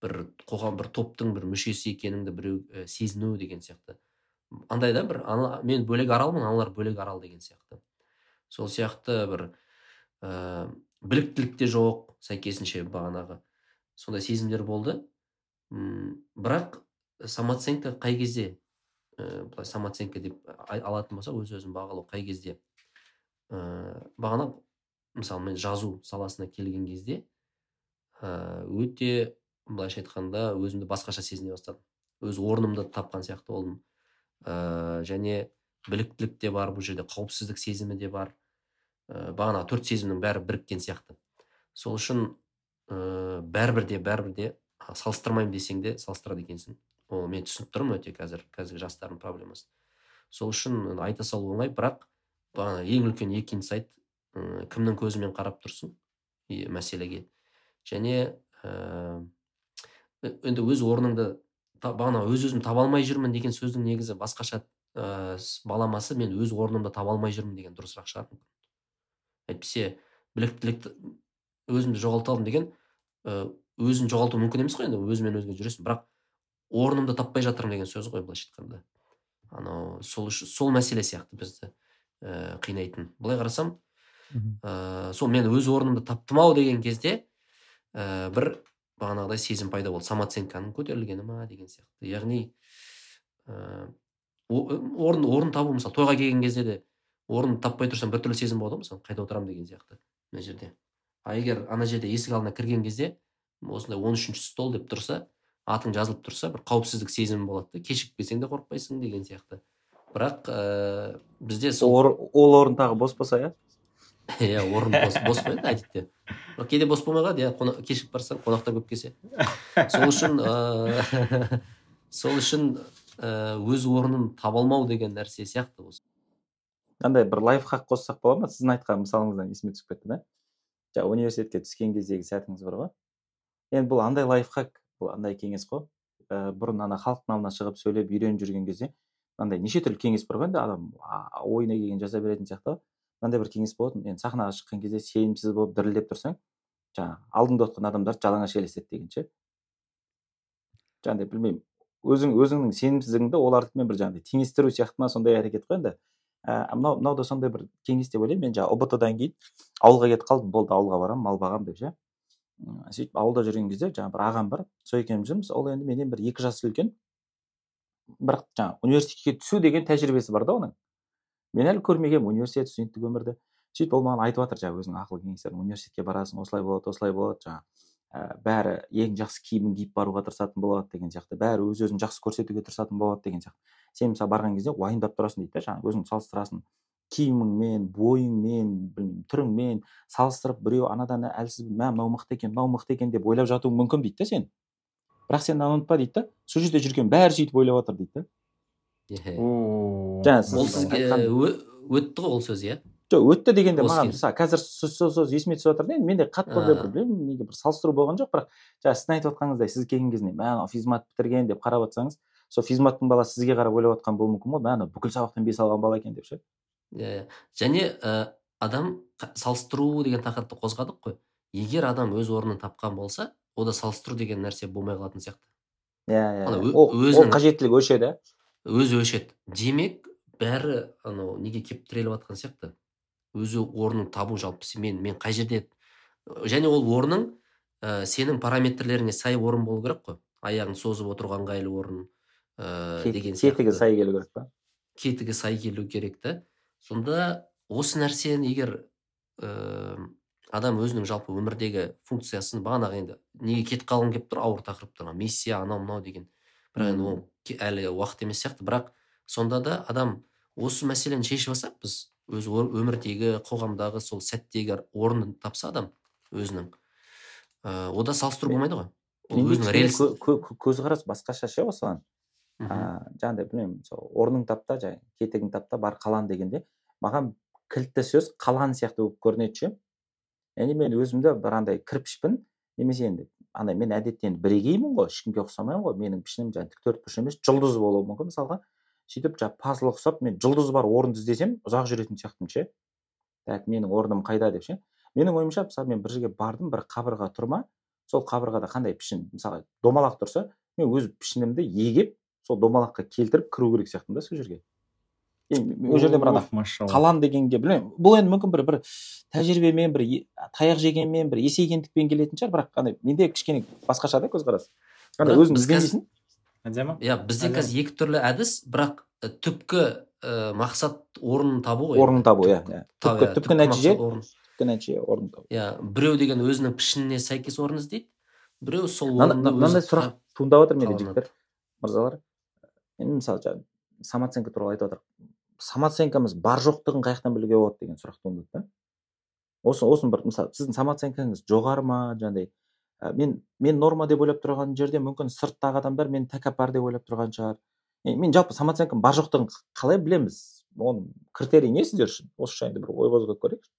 бір қоғам бір топтың бір мүшесі екеніңді біреу ә, сезіну деген сияқты. Андай да бір ана, мен бөлек аралмын аналар бөлек арал деген сияқты. Сол сияқты бір ә, біліктілік те жоқ сәйкесінше бағанағы. Сондай сезімдер болды. М бірақ самооценка қай кезде ә, былай самооценка деп алатын болсақ өз өзін бағалау қай кезде ә, бағана мысалы мен жазу саласына келген кезде өте былайша айтқанда өзімді басқаша сезіне бастадым. Өз орнымды тапқан сияқты болдым. Ә, және біліктілік те бар бұл жерде қауіпсіздік сезімі де бар. Ә, бағана төрт сезімнің бәрі біріккен сияқты. Сол үшін ә, бәрібір де бәрібір де салыстырмаймын десең де салыстырады екенсің. Ол мен түсініп тұрмын өте қазір қазіргі жастардың проблемасын сол үшін айта салу оңай бірақ бағана ең үлкен екі инсайт кімнің көзімен қарап тұрсың? Мәселеге. Және ә, енді өз орныңды бағана өз өзімді таба алмай жүрмін деген сөздің негізі басқаша ә, баламасы мен өз орнымды таба алмай жүрмін деген дұрысырақ шығар әйтпесе біліктілікті өзімді жоғалта алдым деген өзін жоғалту мүмкін емес қой енді өзімен өзге жүресің. Бірақ орнымды таппай жатырмын деген сөз ғой былайша айтқанда. Анау сол сол мәселе сияқты бізді ә, қинайтын. Былай қарасам ә, сол мен өз орнымды таптым ау деген кезде ә, бір бағанағыдай сезім пайда болды. Самооценканың көтерілгені ма деген сияқты. Яғни орын орын табу мысалы тойға келген кезде де орын таппай тұрсаң біртүрлі сезім болады ғой мысалы қайда отырамын деген сияқты мына жерде. А егер ана жерде есік алдына кірген кезде осындай он үшінші стол деп тұрса атың жазылып тұрса бір қауіпсіздік сезімі болады да кешігіп келсең де қорықпайсың деген сияқты. Бірақ ә, бізде сол ол орын тағы бос болса иә? иә орын бос, бос қой енді әдетте. Бірақ кейде бос болмай қалады иә кешігіп барсаң қонақтар көп келсе. Сол үшін ә, сол үшін ә, өз орнын таба алмау деген нәрсе сияқты осы. Мынандай бір лайфхак қоссақ бола ма? Сіздің айтқан мысалыңыздан есіме түсіп кетті да? Жаңағы университетке түскен кездегі сәтіңіз бар ғой енді бұл андай лайфхак бұл андай кеңес қой. Ә, бұрын ана халықтың алдына шығып сөйлеп үйреніп жүрген кезде мынандай неше түрлі кеңес бар ғой енді адам ойына келген жаза беретін сияқты мынандай бір кеңес болатын енді сахнаға шыққан кезде сенімсіз болып дірілдеп тұрсаң жаңағы алдыңда отырған адамдар жалаңаш елестеді деген ше? Жаңағыдай білмеймін. Өзің өзіңнің сенімсіздігіңді олардікімен бір жаңағыдай теңестіру сияқты ма сондай әрекет қой енді? Ә, мынау мынау да сондай бір кеңес деп ойлаймын. Мен жаңағы ұбт дан кейін ауылға кетіп қалдым. Болды ауылға барамын мал бағамын деп ше? Сөйтіп ауылда жүрген кезде жаңағы бір ағам бар сол екеуміз жүрміз. Ол енді менен бір екі жас үлкен. Бірақ жаңағы университетке түсу деген тәжірибесі бар да оның. Мен әлі көрмегенмін университет студенттік өмірді. Сөйтіп ол маған айтып жатыр жаңағы өзінің ақыл кеңестерін университетке барасың осылай болады осылай болады жаңағы ә, бәрі ең жақсы киімін киіп баруға тырысатын болады деген сияқты. Бәрі өз өзін жақсы көрсетуге тырысатын болады деген сияқты. Сен мысалы барған кезде уайымдап тұрасың дейді да жаңағы өзіңді салыстырасың. Киіміңмен бойыңмен білмеймін түріңмен салыстырып біреу анадан әлсіз мә мынау мықты екен мынау мықты екен деп ойлап жатуың мүмкін дейді да сен. Бірақ сен мынаны ұмытпа дейді да сол жерде жүрген бәрі сөйтіп ойлап жатыр дейді да жаңа ол сізге өтті ғой ол сөз иә жоқ өтті дегенде маған мысалы қазір сол сөз есіме түсіп жатыр да енді менде қатты ондай бір білмеймін неге бір салыстыру болған жоқ бірақ жаңағы сіздің айтып жатқаныңыздай сіз келген кезінде мә мынау физмат бітірген деп қарап жатсаңыз сол физматтың баласы сізге қарап ойлап жатқан болуы мүмкін ғой мә мынау бүкіл сабақтан бес алған бала екен деп ше иә және ә, адам салыстыру деген тақырыпты қозғадық қой. егер адам өз орнын тапқан болса ода салыстыру деген нәрсе болмай қалатын сияқты. Иә иә ол қажеттілік өшеді өзі өшеді. Демек бәрі анау неге келіп тіреліп жатқан сияқты. Өзі орнын табу жалпы мен мен қай жерде және ол орның ә, сенің параметрлеріңе сай орын болу керек қой. Аяғын созып отыруға ыңғайлы орын ә, деген сияқты. кетігі сай келу керек па? Кетігі сай келу керек та. Сонда осы нәрсені егер ә, адам өзінің жалпы өмірдегі функциясын бағанағы енді неге кетіп қалғым келіп тұр? Ауыр тақырыптарға миссия анау мынау деген. Бірақ енді ол әлі уақыт емес сияқты. Бірақ сонда да адам осы мәселені шешіп алсақ біз өз өмірдегі қоғамдағы сол сәттегі орнын тапса адам өзінің ә, ода салыстыру болмайды ғой. Ол өзінің көзқарас басқаша ше осыған ыыы жаңағыдай білмеймін сол орның тап та жаңағы кетігін тап та бар қалан дегенде маған кілтті сөз қалан сияқты болып көрінеді ше. Яғни мен өзімді бір андай кірпішпін немесе енді андай мен әдетте енді бірегеймін ғой ешкімге ұқсамаймын ғой. Менің пішінім жаңағы тік төртбұрыш емес жұлдыз болуы мүмкін. Мысалға сөйтіп жаңағы пазл ұқсап мен жұлдызы бар орынды іздесем ұзақ жүретін сияқтымын ше. Так менің орным қайда деп ше. Менің ойымша мысалы мен бір жерге бардым бір қабырға тұр ма сол қабырғада қандай пішін мысалы домалақ тұрса мен өз пішінімді егеп сол домалаққа келтіріп кіру керек сияқтымын да сол жерге. Ол жерде бір ана қалам дегенге білмеймін. Бұл енді мүмкін бір бір тәжірибемен бір таяқ жегенмен бір есейгендікпен келетін шығар. Бірақ андай менде кішкене басқаша да көзқарас. Андай өзің әдемі иә бізде қазір екі түрлі әдіс бірақ түпкі ә, мақсат орнын табу ғой. Орнын табу иә иә. Түпкі түпкі нәтиже? түпкі нәтиже орын табу. Иә біреу деген өзінің пішініне сәйкес орын іздейді біреу сол мынандай сұрақ туындап жатыр менде жігіттер мырзалар. Енді мысалы жаңағы самооценка туралы айтып жатыр самооценкамыз бар жоқтығын қай жақтан білуге болады деген сұрақ туындады да. Осы осыны бір мысалы сіздің самооценкаңыз жоғары ма? Жаңағыдай ә, мен мен норма деп ойлап тұрған жерде мүмкін сырттағы адамдар мені тәкаппар деп ойлап тұрған шығар. Мен жалпы самооценкам бар жоқтығын қалай білеміз? Оның критерийі не сіздер үшін? Осы жайында бір ой қозғап көрейікші.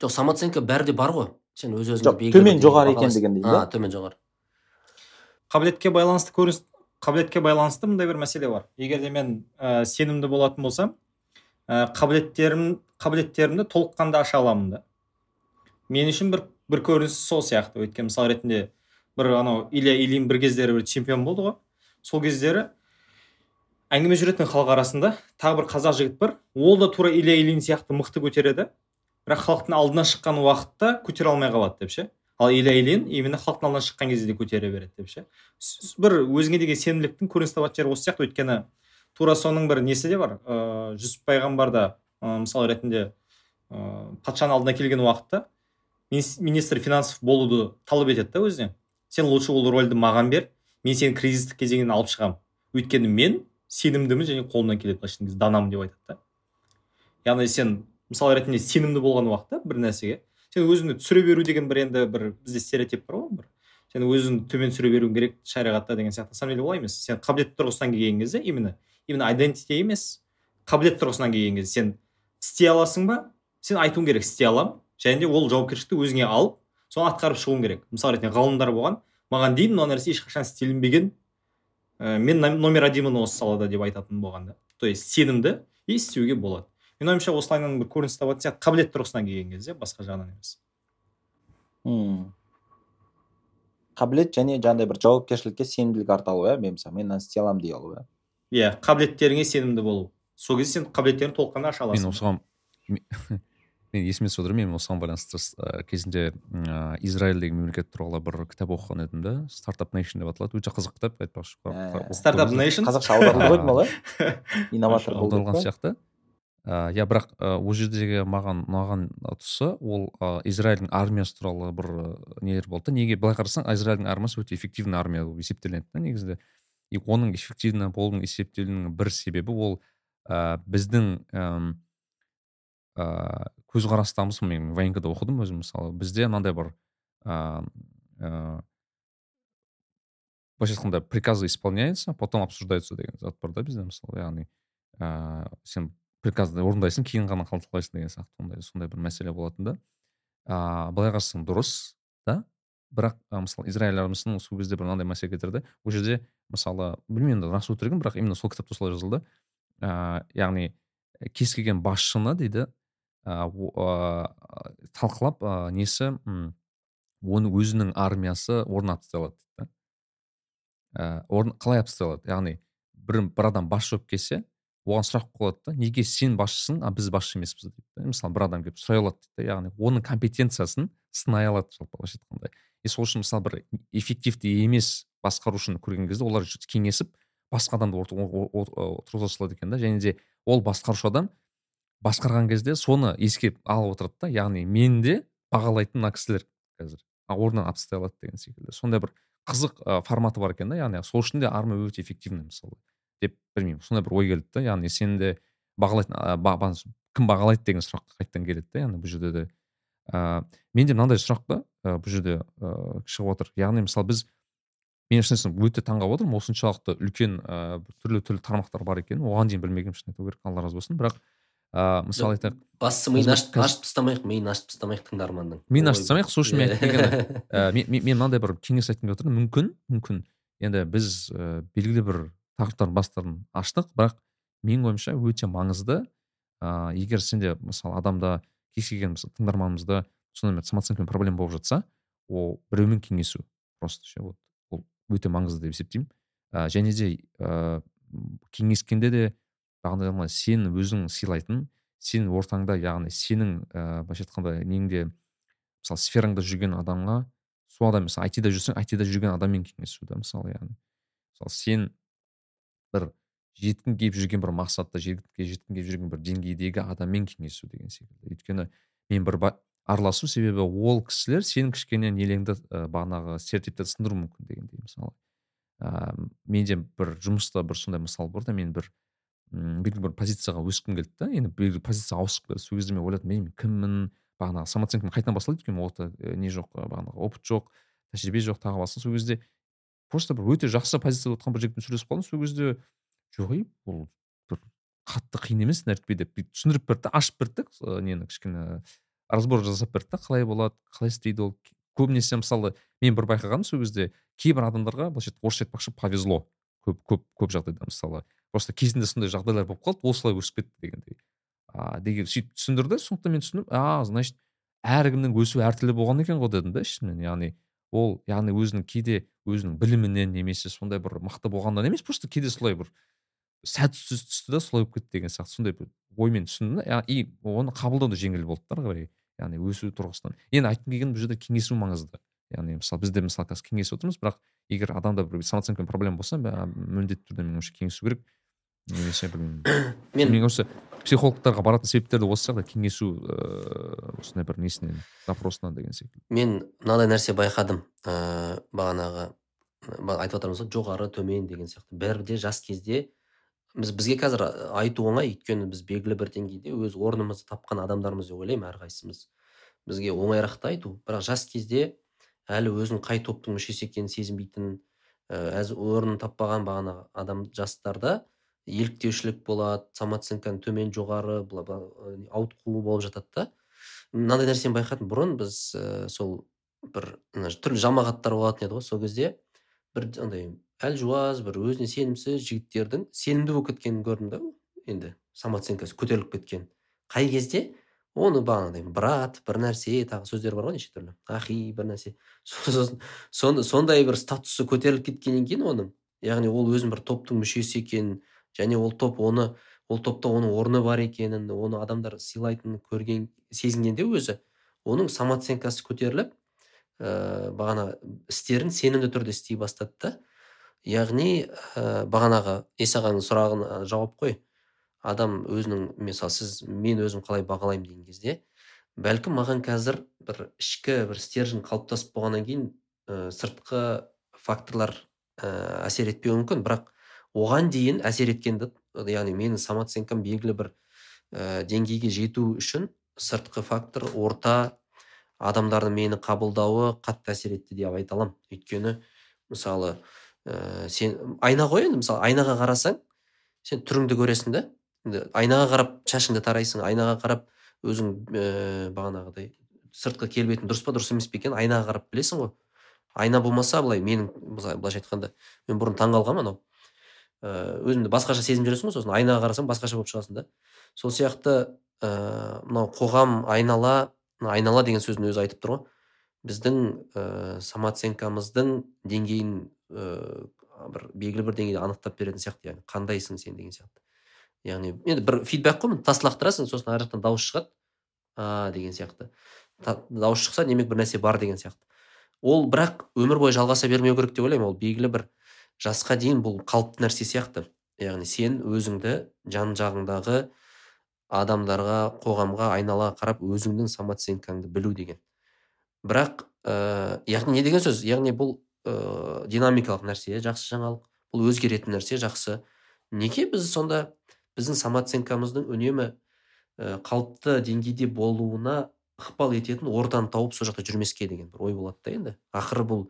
Жоқ самооценка бәріде бар ғой. Сен өз өзіңді төмен жоғары екен дегендей иә төмен жоғары. Қабілетке байланысты көрініс қабілетке байланысты мындай бір мәселе бар. Егер де мен ә, сенімді болатын болсам ә, қабілеттерім қабілеттерімді толыққанды аша аламын да. Мен үшін бір бір көрініс сол сияқты. Өйткені мысал ретінде бір анау илья ильин бір кездері бір чемпион болды ғой. Сол кездері әңгіме жүретін халық арасында тағы бір қазақ жігіт бар. Ол да тура илья ильин сияқты мықты көтереді. Бірақ халықтың алдына шыққан уақытта көтере алмай қалады деп ше. Ал ильин именно халықтың алдына шыққан кезде де көтере береді деп ше. Бір өзіңе деген сенімділіктің көрініс табатын жері осы сияқты. Өйткені тура соның бір несі де бар. Ыыы жүсіп пайғамбар да мысал ретінде ыыы патшаның алдына келген уақытта министр финансов болуды талап етеді да өзіне. Сен лучше ол рольді маған бер мен сені кризистік кезеңнен алып шығамын өйткені мен сенімдімін және қолымнан келеді былайша айтқан данамын деп айтады да. Яғни сен мысал ретінде сенімді болған уақытта бір нәрсеге сен өзіңді түсіре беру деген бір енді бір бізде стереотип бар ғой бір. Сен өзіңді төмен түсіре беруің керек шариғатта деген сияқты. На самом деле олай емес. Сен қабілет тұрғысынан келген кезде именно именно identity емес қабілет тұрғысынан келген кезде сен істей аласың ба? Сен айтуың керек істей аламын. Және де ол жауапкершілікті өзіңе алып соны атқарып шығуың керек. Мысалы ретінде ғалымдар болған. Маған дейін мына нәрсе ешқашан істелінбеген ә, мен номер одинмын осы салада деп айтатын болған да. То есть сенімді и істеуге болады. Менің ойымша осылайынан бір көрініс табатын сияқты. Қабілет тұрғысынан келген кезде басқа жағынан емес. Мм қабілет және жаңағыдай бір жауапкершілікке сенімділік арта алу иә мен мысалы мен мынаны істей аламын дей алу иә. Иә қабілеттеріңе сенімді болу. Сол кезде сен қабілеттеріңді толыққанды аша аласың. Мен осыған мен есіме түсіп отыр мен осыған байланысты ә, кезінде ә, израиль деген мемлекет туралы бір кітап оқыған едім да. Стартап нейшн деп аталады. Өте қызық кітап айтпақшы. Стартап нейшн қазақша аударылды ғой деймін иә? Инноватор аударылған сияқты. Ыыы иә бірақ ол жердегі маған ұнаған тұсы ол ыыы израильдің армиясы туралы бір нелер болды неге былай қарасаң израильдің армиясы өте эффективный армия болып есептелінеді да негізінде. И оның эффективно болуының есептелуінің бір себебі ол ә, біздің ыыы көзқарастамыз мен военкода оқыдым өзім мысалы бізде мынандай бар ыыы былайша айтқанда приказы исполняются потом обсуждаются деген зат бар да бізде мысалы яғни ыыы сен приказды орындайсың кейін ғана талқылайсың деген сияқты ондай сондай бір мәселе болатын да. Ыыы былай қарасаң дұрыс да бірақ мысалы израиль армиясының сол кезде бір мынандай мәселе кетірді ол жерде мысалы білмеймін енді рас өтірігін бірақ именно сол кітапта солай жазылды. Ыыы яғни кез келген басшыны дейді ыыы талқылап ыыы несі оны өзінің армиясы орнатып тастай алады дейді да. Орын қалай алып тастай алады? Яғни бір адам басшы болып келсе оған сұрақ қойылады да. Неге сен басшысың а біз басшы емеспіз дейді да мысалы бір адам келіп сұрай алады дейді яғни оның компетенциясын сынай алады жалпы былайша айтқанда. И сол үшін мысалы бір эффективті емес басқарушыны көрген кезде олар кеңесіп басқа адамды отырғыза салады екен да. Және де ол басқарушы адам басқарған кезде соны еске алып отырады да. Яғни мені де бағалайтын мына кісілер қазір. Орнынан алып тастай алады деген секілді. Сондай бір қызық форматы бар екен да. Яғни сол үшін де армия өте эффективный мысалы. Деп білмеймін. Сондай бір ой келді да яғни сені де бағалайтын кім бағалайды деген сұрақ қайтадан келеді да яғни бұл жерде де ыыы менде мынандай сұрақ та бұл жерде ыыы шығып отыр. Яғни мысалы біз мен шын өте таңғалып отырмын. Осыншалықты үлкен ыыы түрлі түрлі тармақтар бар екенін. Оған дейін білмегенмін шын айту керек алла разы болсын. Бірақ ыыы мысалы айтайық бастысы миын ашып тастамайық миын ашып тастамайық тыңдарманның миын ашып тастамайық сол үшін мен айтып мен мынандай бір кеңес айтқым келіп отыр. Мүмкін мүмкін. Енді біз ә, белгілі бір тақырыптардың бастарын аштық. Бірақ менің ойымша өте маңызды. Ыыы егер сенде мысалы адамда кез келген тыңдарманымызда сондай самооценкамен проблема болып жатса ол біреумен кеңесу просто ше вот ол өте маңызды деп есептеймін. Ә, және де ә, кеңескенде де бағанағыдай сен өзің сыйлайтын сен ортаңда яғни сенің ііі былайша айтқанда неңде мысалы сфераңда жүрген адамға сол адам мысалы айтида жүрсең айтида жүрген адаммен кеңесу да мысалы яғни. Мысалы сен бір жеткің келіп жүрген бір мақсатта жеткің келіп жүрген бір деңгейдегі адаммен кеңесу деген секілді. Өйткені мен бір араласу себебі ол кісілер сенің кішкене нелеңді ә, бағанағы стереотиптерді сындыруы мүмкін дегендей мысалы. Ыыы менде бір жұмыста бір сондай мысал бар да мен бір белгілі бір позицияға өскім келді да. Енді белгілі позицияға ауысқым келді. Сол кезде мен ойладым мен кіммін? Бағанағы самооценкам қайтадан басталады өйткені ол не жоқ бағанағы опыт жоқ тәжірибе жоқ тағы басқа. Сол кезде просто бір өте жақсы позицияда отырған бір жігітпен сөйлесіп қалдым. сол кезде жоқ ей бұл бір қатты қиын емес нәрікпе деп бүйтіп түсіндіріп берді ашып берді. Нені кішкене разбор жасап берді қалай болады қалай істейді ол. Көбінесе мысалы мен бір байқағаным сол кезде кейбір адамдарға былайша орысша айтпақшы повезло. Көп көп көп жағдайда мысалы просто кезінде сондай жағдайлар болып қалды осылай өсіп кетті дегендей. А деген сөйтіп түсіндірді. сондықтан мен түсіндім а значит әркімнің өсуі әртүрлі болған екен ғой дедім да ішімнен яғни ол яғни өзінің кейде өзінің білімінен немесе сондай бір мықты болғаннан емес просто кейде солай бір сәт түсті да солай болып кетті деген сияқты сондай бір оймен түсіндім да. И оны қабылдау да жеңіл болды да қарай яғни өсу тұрғысынан. Енді айтқым келгені бұл жерде кеңесу маңызды. Яғни мысалы бізде мысалы қазір кеңесіп отырмыз бірақ егер адамда бір самооценкамен проблема болса міндетті түрде меніңше кеңесу керек немесе білмеймін. Мен осы психологтарға баратын себептер де осы сияқты кеңесу ыыы осындай бір несінен запросынан деген секілді. Мен мынадай нәрсе байқадым ыыы бағанағы айтып жатырмыз ғой жоғары төмен деген сияқты. Бәрі де жас кезде біз бізге қазір айту оңай. Өйткені біз белгілі бір деңгейде өз орнымызды тапқан адамдармыз деп ойлаймын әрқайсымыз. Бізге оңайырақ та айту. Бірақ жас кезде әлі өзін қай топтың мүшесі екенін сезінбейтін әз орнын таппаған бағанағы адам жастарда еліктеушілік болады самооценканың төмен жоғары бла ауытқуы болып жатады да. Мынандай нәрсені байқадым бұрын біз ә, сол бір түрлі жамағаттар болатын еді ғой сол кезде. Бір андай әлжуаз бір өзіне сенімсіз жігіттердің сенімді болып кеткенін көрдім да енді самооценкасы көтеріліп кеткен. Қай кезде? Оны бағанағыдай брат бір нәрсе тағы сөздер бар ғой неше түрлі. Ахи бір нәрсе. Сосын сондай бір статусы көтеріліп кеткеннен кейін оның яғни ол өзін бір топтың мүшесі екенін және ол топ оны ол топта оның орны бар екенін оны адамдар сыйлайтынын көрген сезінгенде өзі оның самооценкасы көтеріліп ә, бағана істерін сенімді түрде істей бастады да. Яғни ә, бағанағы ағаның сұрағына жауап қой. Адам өзінің мысалы сіз мен өзім қалай бағалаймын деген кезде бәлкім маған қазір бір ішкі бір стержень қалыптасып болғаннан кейін ә, сыртқы факторлар ә, әсер етпеуі мүмкін. Бірақ оған дейін әсер еткенді яғни менің самооценкам белгілі бір ә, деңгейге жету үшін сыртқы фактор орта адамдардың мені қабылдауы қатты әсер етті деп айта аламын. Өйткені мысалы ә, сен айна ғой енді мысалы айнаға қарасаң сен түріңді көресің да. Айнаға қарап шашыңды тарайсың айнаға қарап өзің ә, бағанағыдай сыртқы келбетің дұрыс па дұрыс емес пе екенін айнаға қарап білесің ғой. Айна болмаса былай менің былайша айтқанда мен бұрын таңқалғанмын анау. Ыыы өзіңді басқаша сезініп жүресің ғой сосын айнаға қарасаң басқаша болып шығасың да. Сол сияқты ыыы мынау қоғам айнала айнала деген сөздің өзі айтып тұр ғой. Біздің ыыы самооценкамыздың деңгейін ыыы бір белгілі бір деңгейде анықтап беретін сияқты яғни қандайсың сен деген сияқты. Яғни енді бір фидбак қой тас лақтырасың сосын ар жақтан дауыс шығады. А деген сияқты. Дауыс шықса демек бір нәрсе бар деген сияқты. Ол бірақ өмір бойы жалғаса бермеу керек деп ойлаймын ол белгілі бір жасқа дейін бұл қалыпты нәрсе сияқты. Яғни сен өзіңді жан жағыңдағы адамдарға қоғамға айнала қарап өзіңнің самооценкаңды білу деген. Бірақ ә, яғни не деген сөз? Яғни бұл ә, динамикалық нәрсе жақсы жаңалық. Бұл өзгеретін нәрсе жақсы. Неге біз сонда біздің самооценкамыздың үнемі ә, қалыпты деңгейде болуына ықпал ететін ортаны тауып сол жақта жүрмеске деген бір ой болады да енді. Ақыры бұл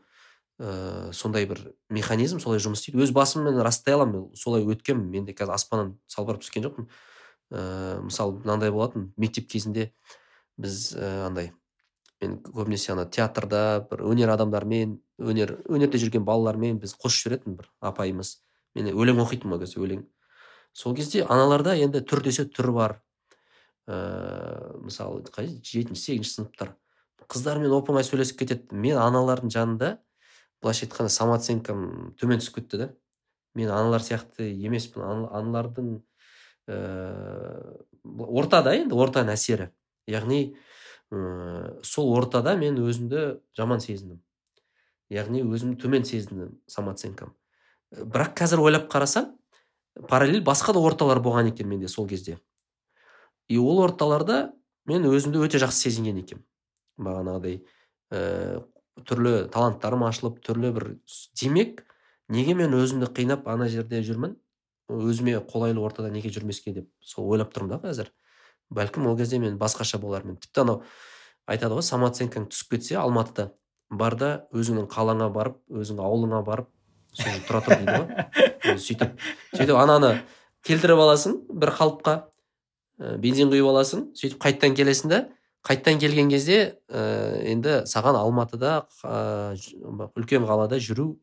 ә, сондай бір механизм солай жұмыс істейді. Өз басыммен растай аламын солай өткенмін. Мен де қазір аспаннан салбырап түскен жоқпын. Ә, мысалы мынандай болатын мектеп кезінде біз ә, андай мен көбінесе ана театрда бір өнер адамдарымен өнер өнерде жүрген балалармен біз қосып жүретін бір апайымыз. Мен өлең оқитынмын ол кезде өлең. Сол кезде аналарда енді түр десе түр бар. Ыыы мысалы қай жетінші сегізінші сыныптар. Қыздармен оп оңай сөйлесіп кетеді. Мен аналардың жанында былайша айтқанда самооценкам төмен түсіп кетті да. Мен аналар сияқты емеспін. Аналардың ыыы э, ортада енді ортаның әсері. Яғни ә, сол ортада мен өзімді жаман сезіндім. Яғни өзімді төмен сезіндім самооценкам. Бірақ қазір ойлап қарасам параллель басқа да орталар болған екен менде сол кезде. И ол орталарда мен өзімді өте жақсы сезінген екенмін бағанағыдай ә, түрлі таланттарым ашылып түрлі бір демек неге мен өзімді қинап ана жерде жүрмін? Өзіме қолайлы ортада неге жүрмеске деп сол ойлап тұрмын да қазір. Бәлкім ол кезде мен басқаша болармын. Тіпті анау айтады ғой самооценкаң түсіп кетсе алматыда. Бар да өзіңнің қалаңа барып өзіңнің ауылыңа барып сол тұра тұр дейді ғой. Сөйтіп. Сөйтіп ананы келтіріп аласың бір қалыпқа. Бензин құйып аласың сөйтіп қайтадан келесің да қайттан келген кезде ә, енді саған алматыда ә, үлкен қалада жүру.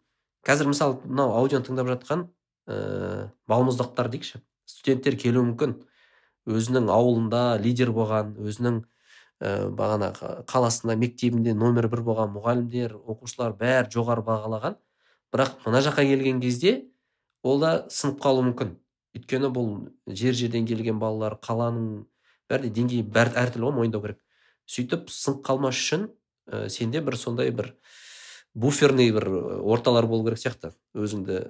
Қазір мысалы мынау аудионы тыңдап жатқан ә, балмұздақтар дейікші. Студенттер келуі мүмкін. Өзінің ауылында лидер болған өзінің ә, бағана қаласында мектебінде номер бір болған мұғалімдер оқушылар бәрі жоғары бағалаған. Бірақ мына жаққа келген кезде ол да сынып қалуы мүмкін. Өйткені бұл жер жерден келген балалар қаланың бәрі де деңгейі әртүрлі ғой мойындау керек. Сөйтіп сынып қалмас үшін ә, сенде бір сондай бір буферный бір орталар болу керек сияқты. Өзіңді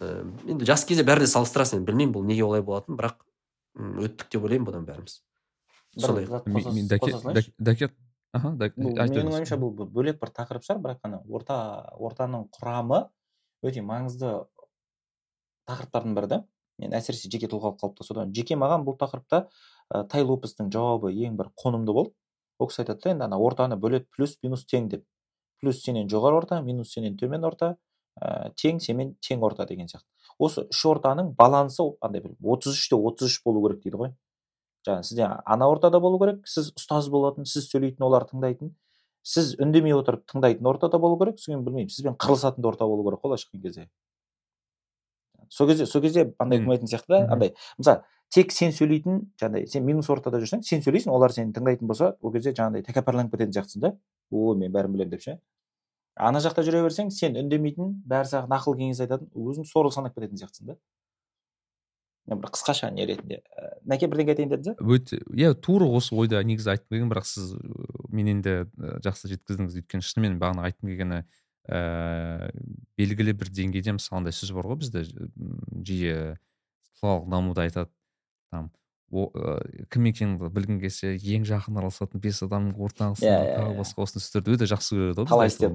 ә, енді жас кезде бәрі де салыстырасың енді білмеймін бұл неге олай болатынын бірақ өттік деп ойлаймын бұдан бәріміз. Сондай. дәке аха менің ойымша бұл бөлек бір тақырып шығар бірақ ана орта ортаның құрамы өте маңызды тақырыптардың бірі да. Мен әсіресе жеке тұлғалық қалыптасудан жеке маған бұл тақырыпта ә, тай лопестің жауабы ең бір қонымды болды. Ол кісі айтады да енді ана ортаны бөледі плюс минус тең деп. Плюс сенен жоғары орта минус сенен төмен орта ә, тең сенен тең орта деген сияқты. Осы үш ортаның балансы андай бір отыз үште отыз үш болу керек дейді ғой. Жаңағы сізде ана ортада болу керек сіз ұстаз болатын сіз сөйлейтін олар тыңдайтын сіз үндемей отырып тыңдайтын ортада болу керек. Содан білмеймін сізбен қырылысатын орта болу керек қой былайша айтқан кезде. Сол кезде сол кезде андай болмайтын сияқты да андай. Мысалы тек сен сөйлейтін жаңағыдай сен минус ортада жүрсең сен сөйлейсің олар сені тыңдайтын болса ол кезде жаңағыдай тәкаппарланып кететін сияқтысың да. Ой мен бәрін білемін деп ше. Ана жақта жүре берсең сен үндемейтін бәрі саған ақыл кеңес айтатын өзің сорлы санап кететін сияқтысың да. Бір қысқаша не ретінде нәке бірдеңе айтайын дедіңіз ба өте иә тура осы ойды негізі айтқым келген бірақ сіз мен енді жақсы жеткіздіңіз. Өйткені шынымен бағана айтқым келгені ііі белгілі бір деңгейде мысалы андай сөз бар ғой бізде жиі тұлғалық дамуда айтады. Там кім екеніңді білгің келсе ең жақын араласатын бес адамның ортаңғысың yeah, yeah, тағы басқа осындай сөздерді өте жақсы көреді ғой қалай істеп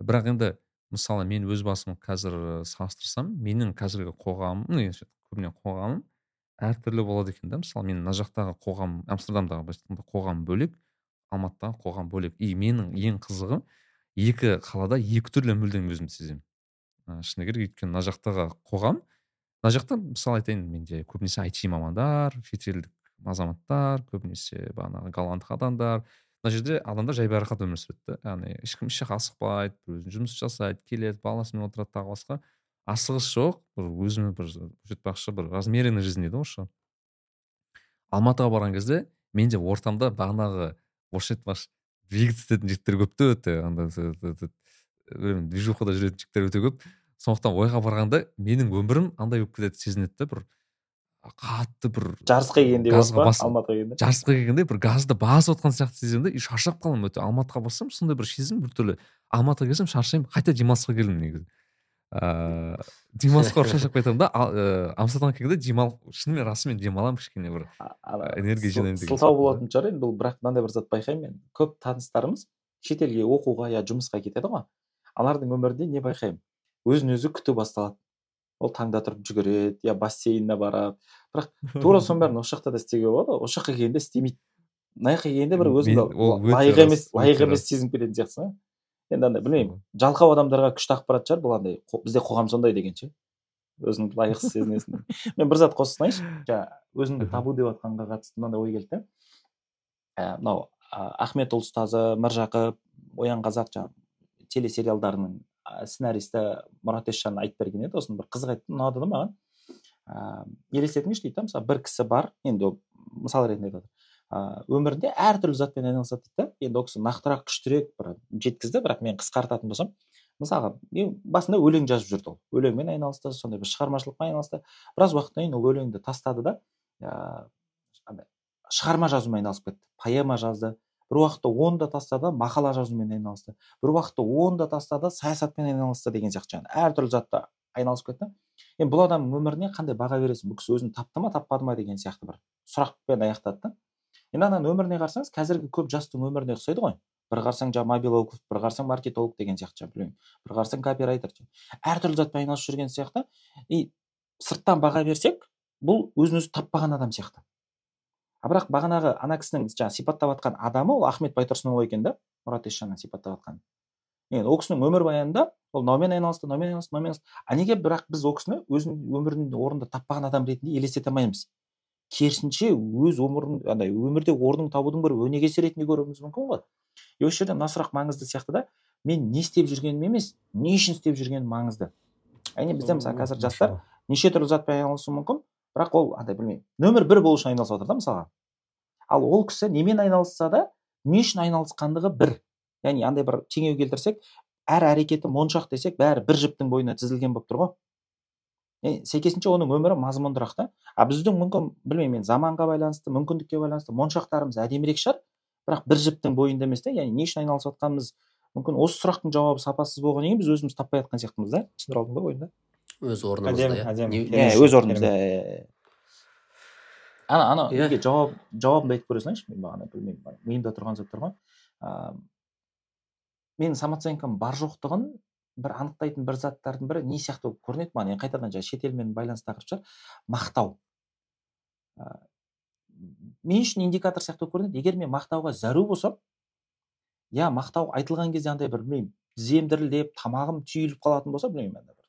бірақ енді мысалы мен өз басым қазір салыстырсам менің қазіргі қоғамым көбіне қоғамым әртүрлі болады екен да. Мысалы мен мына жақтағы қоғам амстердамдағы қоғам бөлек алматыдағы қоғам бөлек. И менің ең қызығы екі қалада екі түрлі мүлдем өзімді сеземін. Шыны керек өйткені мына жақтағы қоғам мына жақта мысалы айтайын менде көбінесе айти мамандар шетелдік азаматтар көбінесе бағанағы голландық адамдар. Мына жерде адамдар жайбарақат өмір сүреді да. Яғни ешкім еш жаққа асықпайды бір өзінің жұмысын жасайды келеді баласымен отырады тағы басқа. Асығыс жоқ бір өзіме бір айтпақшы бір размеренный жизнь дейді ғой алматыға барған кезде менде ортамда бағанағы орысша айтпақшы двигаться ететін жігіттер көп та өте андай движухада жүретін жігіттер өте көп. Сондықтан ойға барғанда менің өмірім андай болып кетеді сезінеді да бір қатты бір жарысқа келгендей болады ма алматыға келгенде жарысқа келгенде бір газды басып отқан сияқты сеземін да и шаршап қаламын өте. Алматыға барсам сондай бір сезім біртүрлі алматыға келсем шаршаймын қайта демалысқа келдім негізі. Ыыы демалысқа шаршап кетемін да ыыы амстerdамға келгенде демал шынымен расымен демаламын кішкене бір энергия жинаймын деген сылтау болатын шығар енді бұл бірақ мынандай бір зат байқаймын мен. Көп таныстарымыз шетелге оқуға я жұмысқа кетеді ғой. Алардың өмірінде не байқаймын? Өзін өзі күту басталады. Ол таңда тұрып жүгіреді я бассейніне барады. Бірақ тура соның бәрін осы жақта да істеуге болады. Ғой осы жаққа келгенде істемейді. Мына жаққа келгенде бір өзіңді лайық емес лайық емес сезініп кететін сияқтысың енді андай білмеймін. Жалқау адамдарға күшті ақпарат шығар бұл андай бізде қоғам сондай деген ше. Өзіңді лайықсыз сезінесің. Мен бір зат қоса салайыншы жаңағы өзіңді табу деп жатқанға қатысты мынандай ой келді да мынау ахметұлы ұстазы міржақып оян қазақ жаңағы телесериалдарының сценаристі мұрат есжан айтып берген еді. Осыны бір қызық айтты ұнады да маған. Ыыы елестетіңізші дейді да мысалы бір кісі бар енді мысал ретінде айтып жатыр өмірінде әртүрлі затпен айналысады дейді да енді ол кісі нақтырақ күштірек бір жеткізді бірақ мен қысқартатын болсам мысалға басында өлең жазып жүрді ол. Өлеңмен айналысты сондай бір шығармашылықпен айналысты. Біраз уақыттан кейін ол өлеңді тастады да ыыы шығарма жазумен айналысып кетті. Поэма жазды. Бір уақытта оны да тастады мақала жазумен айналысты. Бір уақытта оны да тастады саясатпен айналысты деген сияқты жаңағы әртүрлі затта айналысып кетті. Енді бұл адамның өміріне қандай баға бересің? Бұл кісі өзін тапты ма таппады ма деген сияқты бір сұрақпен аяқтады да. Енді ананың өміріне қарасаңыз қазіргі көп жастың өміріне ұқсайды ғой. Бір қарасаң жаңағы мобилоков бір қарасаң маркетолог деген сияқты жаңағы білмеймін. Бір қарасаң копирайтер әртүрлі затпен айналысып жүрген сияқты. И сырттан баға берсек бұл өзін өзі таппаған адам сияқты. А бірақ бағанағы ана кісінің жаңағы сипаттап жатқан адамы ол ахмет байтұрсынұлы екен да мұрат есжанның сипаттап жатқан енді ол кісінің өмірбаянында ол мынаумен айналысты мынаумен айналысты мынаумен айналысты. А неге бірақ біз ол кісіні өзінің өмірінің орнында таппаған адам ретінде елестете алмаймыз? Керісінше өз өмірін андай өмірде орнын табудың бір өнегесі ретінде көруіміз мүмкін ғой. И осы жерде мына сұрақ маңызды сияқты да мен не істеп жүргенім емес не үшін істеп жүргенім маңызды. Әрине бізде мысалы қазір жастар неше түрлі затпен айналысуы мүмкін бірақ ол андай білмеймін нөмір бір болу үшін айналысып жатыр да мысалға. Ал ол кісі немен айналысса да не үшін айналысқандығы бір. Яғни андай бір теңеу келтірсек әр әрекеті моншақ десек бәрі бір жіптің бойына тізілген болып тұр ғой. Сәйкесінше оның өмірі мазмұндырақ та. А біздің мүмкін білмеймін мен заманға байланысты мүмкіндікке байланысты моншақтарымыз әдемірек шығар. Бірақ бір жіптің бойында емес та яғни не үшін айналысып жатқанымыз мүмкін осы сұрақтың жауабы сапасыз болғаннан кейін біз өзіміз таппай жатқан сияқтымыз да. түсіндіре алдым ба ойымды өз орнымызда иә. өз орнымызда ана ана иә. неге жауап жауабымды айтып көре салайыншы мен бағана білмеймін миымда тұрған заттар ғой. Ыыы менің самооценкам бар жоқтығын бір анықтайтын бір заттардың бірі не сияқты болып көрінеді маған. Енді қайтадан жаңағы шетелмен байланысты тақырып шығар. Мақтау. Ә, мен үшін индикатор сияқты болып көрінеді. Егер мен мақтауға зәру болсам иә мақтау айтылған кезде андай бір білмеймін тізем дірілдеп тамағым түйіліп қалатын болса білмеймін бір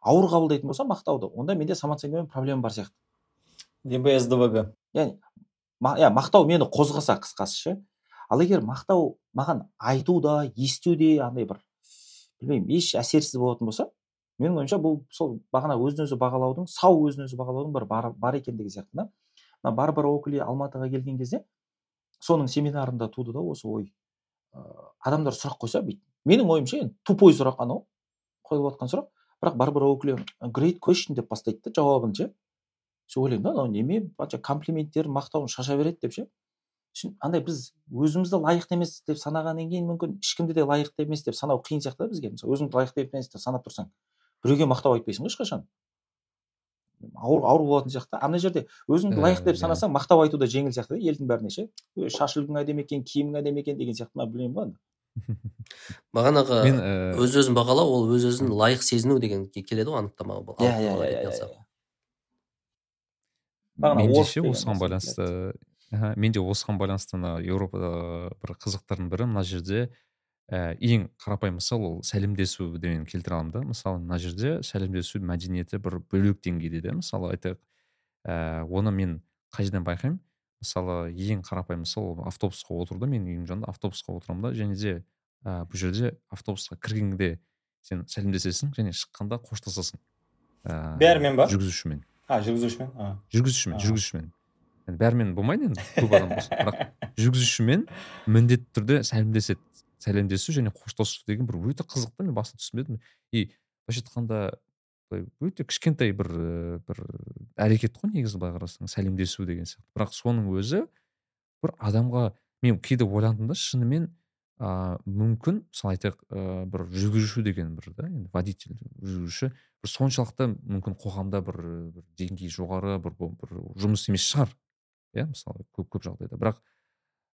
ауыр қабылдайтын болсам мақтауды онда менде самооценкамен проблема бар сияқты. Дбсдвг яғни иә мақтау мені қозғаса қысқасы ше. Ал егер мақтау маған айту да есту де андай бір білмеймін еш әсерсіз болатын болса менің ойымша бұл сол бағана өзін өзі бағалаудың сау өзін өзі бағалаудың бір бар, бар екендігі сияқты да. Мына барбара окли алматыға келген кезде соның семинарында туды да осы ой адамдар сұрақ қойса бүйтіп. Менің ойымша енді тупой сұрақ анау қойылып жатқан сұрақ. Бірақ барбара окли great question деп бастайды да жауабын ше. Сол ойлаймын да анау неме қанша комплименттер мақтауын шаша береді деп ше. Андай біз өзімізді лайықты емес деп санағаннан кейін мүмкін ешкімді де лайықты емес деп санау қиын сияқты да бізге. Мысалы өзіңді лайықты емес деп санап тұрсаң біреуге мақтау айтпайсың ғой ешқашан. Ауыр ауыр болатын сияқты ана жерде өзіңді лайықты деп санасаң мақтау айту да жеңіл сияқты да. Елдің бәріне ше. Шаш үлгің әдемі екен киімің әдемі екен деген сияқты ма білмеймін ғой бағанағы өз өзін бағалау ол өз өзін лайық сезіну деген келеді ғой анықтама иә иә иә, иә, иә менде осыған байланысты менде осыған байланысты мына еуропада бір қызықтардың бірі мына жерде ә, ең қарапайым мысал ол сәлемдесу мен келтіре аламын да. Мысалы мына жерде сәлемдесу мәдениеті бір бөлек деңгейде де. Мысалы айтайық ә, оны мен қай жерден байқаймын? Мысалы ең қарапайым мысал ол автобусқа отыруда менің үйімнің жанында автобусқа отырамын да. Және де ә, бұл жерде автобусқа кіргенде сен сәлемдесесің және шыққанда қоштасасың ә, бәрімен ба? жүргізушімен. А жүргізушімен? Жүргізушімен жүргізушімен. енді бәрімен болмайды енді көп адам болса. Бірақ жүргізушімен міндетті түрде сәлемдеседі сәлемдесу және қоштасу деген бір өте қызық та мен басында түсінбедім и былайша айтқанда өте кішкентай бір бір әрекет қой негізі былай қарасаң сәлемдесу деген сияқты. Бірақ соның өзі бір адамға мен кейде ойландым да шынымен ә, мүмкін мысалы айтайық ә, бір жүргізуші деген бір да енді водитель жүргізуші бір соншалықты мүмкін қоғамда бір бір деңгейі жоғары бір, бір жұмыс емес шығар. Иә мысалы көп көп жағдайда. Бірақ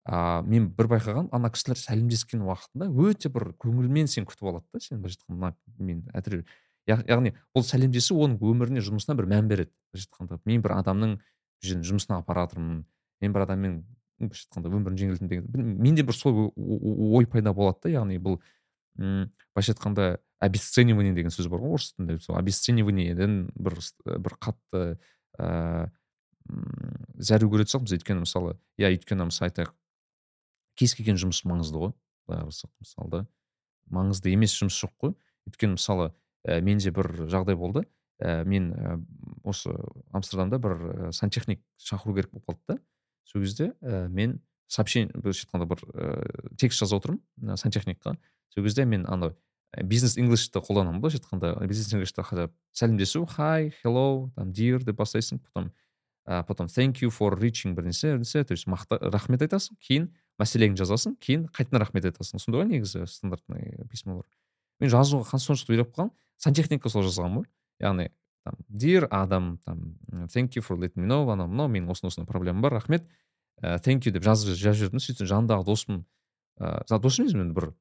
а мен бір байқағаным ана кісілер сәлемдескен уақытында өте бір көңілмен сен күтіп алады да сен былайша айтқанда мен әтір яғни ол сәлемдесу оның өміріне жұмысына бір мән береді былайша айтқанда мен бір адамның жұмысына апарып жатырмын мен бір адаммен былайша айтқанда өмірін жеңілдетемін деген менде бір сол ой пайда болады да яғни бұл м былайша айтқанда обесценивание деген сөз бар ғой орыс тілінде. Сол обесцениваниеден бір бір қатты ыыы зәру көретін сияқтымыз өйткені мысалы иә өйткені мысалы айтайық кез келген жұмыс маңызды ғой. Былай қарасақ мысалы да. Маңызды емес жұмыс жоқ қой. Өйткені мысалы ә, менде бір жағдай болды. Ә, мен ә, осы амстердамда бір ә, сантехник шақыру керек болып қалды да. Сол кезде ә, мен сообщение былайша айтқанда бір ә, текст жазып отырмын сантехникқа. Сол кезде мен ана бизнес инглишті қолданамын былайша айтқанда бизнес инглишті сәлемдесу хай хеллоу там дир деп бастайсың потом ә, потом thank you for reaching бір нәрсе то есть мақты рахмет айтасың кейін мәселеңді жазасың кейін қайтадан рахмет айтасың. Сондай ғой негізі стандартный письмолар мен жазуға соншалықты үйреніп қалғанмын сантехника сол жазған ғой. Яғни там dear адам там thank you for letting me know анау мынау менің осындай осындай проблемам бар рахмет. Ә, thank you деп жазып жазып жібердім сөйтсем жанымдағы досым ыыы досым емес енді бір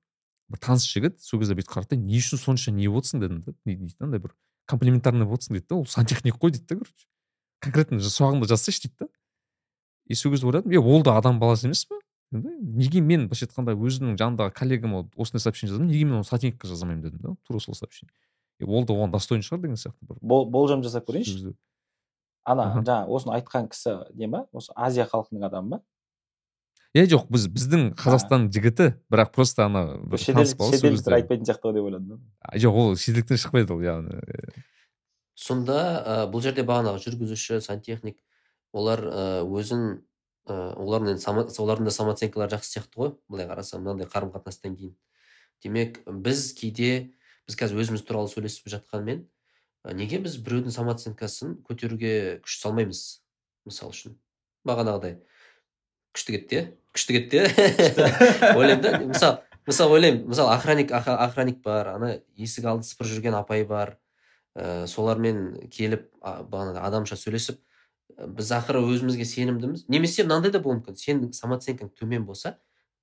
бір таныс жігіт сол кезде бүйтіп қарады да не үшін сонша не болып отырсың дедім да не дейді андай бір комплиментарный болып отырсың дейді да ол сантехник қой дейді да короче. Конкретно сұрағыңды жазсайшы дейді да. И сол кезде ойладым е ол да адам баласы емес па неге мен былайша айтқанда өзімнің жанымдағы коллегама осындай сообщение жазамын неге мен оны сотникқа жаза алмаймын дедім да тура сол сообщение. Ол да оған достойный шығар деген сияқты бір болжам жасап көрейінші. ана жаңағы осыны айтқан кісі не ма? Осы азия халқының адамы ма? Е жоқ біз біздің қазақстан жігіті бірақ просто ана шетелдіктер айтпайтын сияқты ғой деп ойладым да. Жоқ ол шетелдіктен шықпайды ол яғни сонда ә, бұл жерде бағанағы жүргізуші сантехник олар ә, өзін ыыы олардың енді олардың да самооценкалары жақсы сияқты ғой былай қарасаң мынандай қарым қатынастан кейін. Демек біз кейде біз қазір өзіміз туралы сөйлесіп жатқанмен неге біз біреудің самооценкасын көтеруге күш салмаймыз мысалы үшін? Бағанағыдай. Күшті кетті иә? Күшті кетті иә? Ойлаймын да. Мысалы мысалы ойлаймын. Мысалы охранник охранник бар ана есік алды сыпырып жүрген апай бар. Ә, солармен келіп бағанағы адамша сөйлесіп біз ақыры өзімізге сенімдіміз. Немесе мынандай да болуы мүмкін сенің самооценкаң төмен болса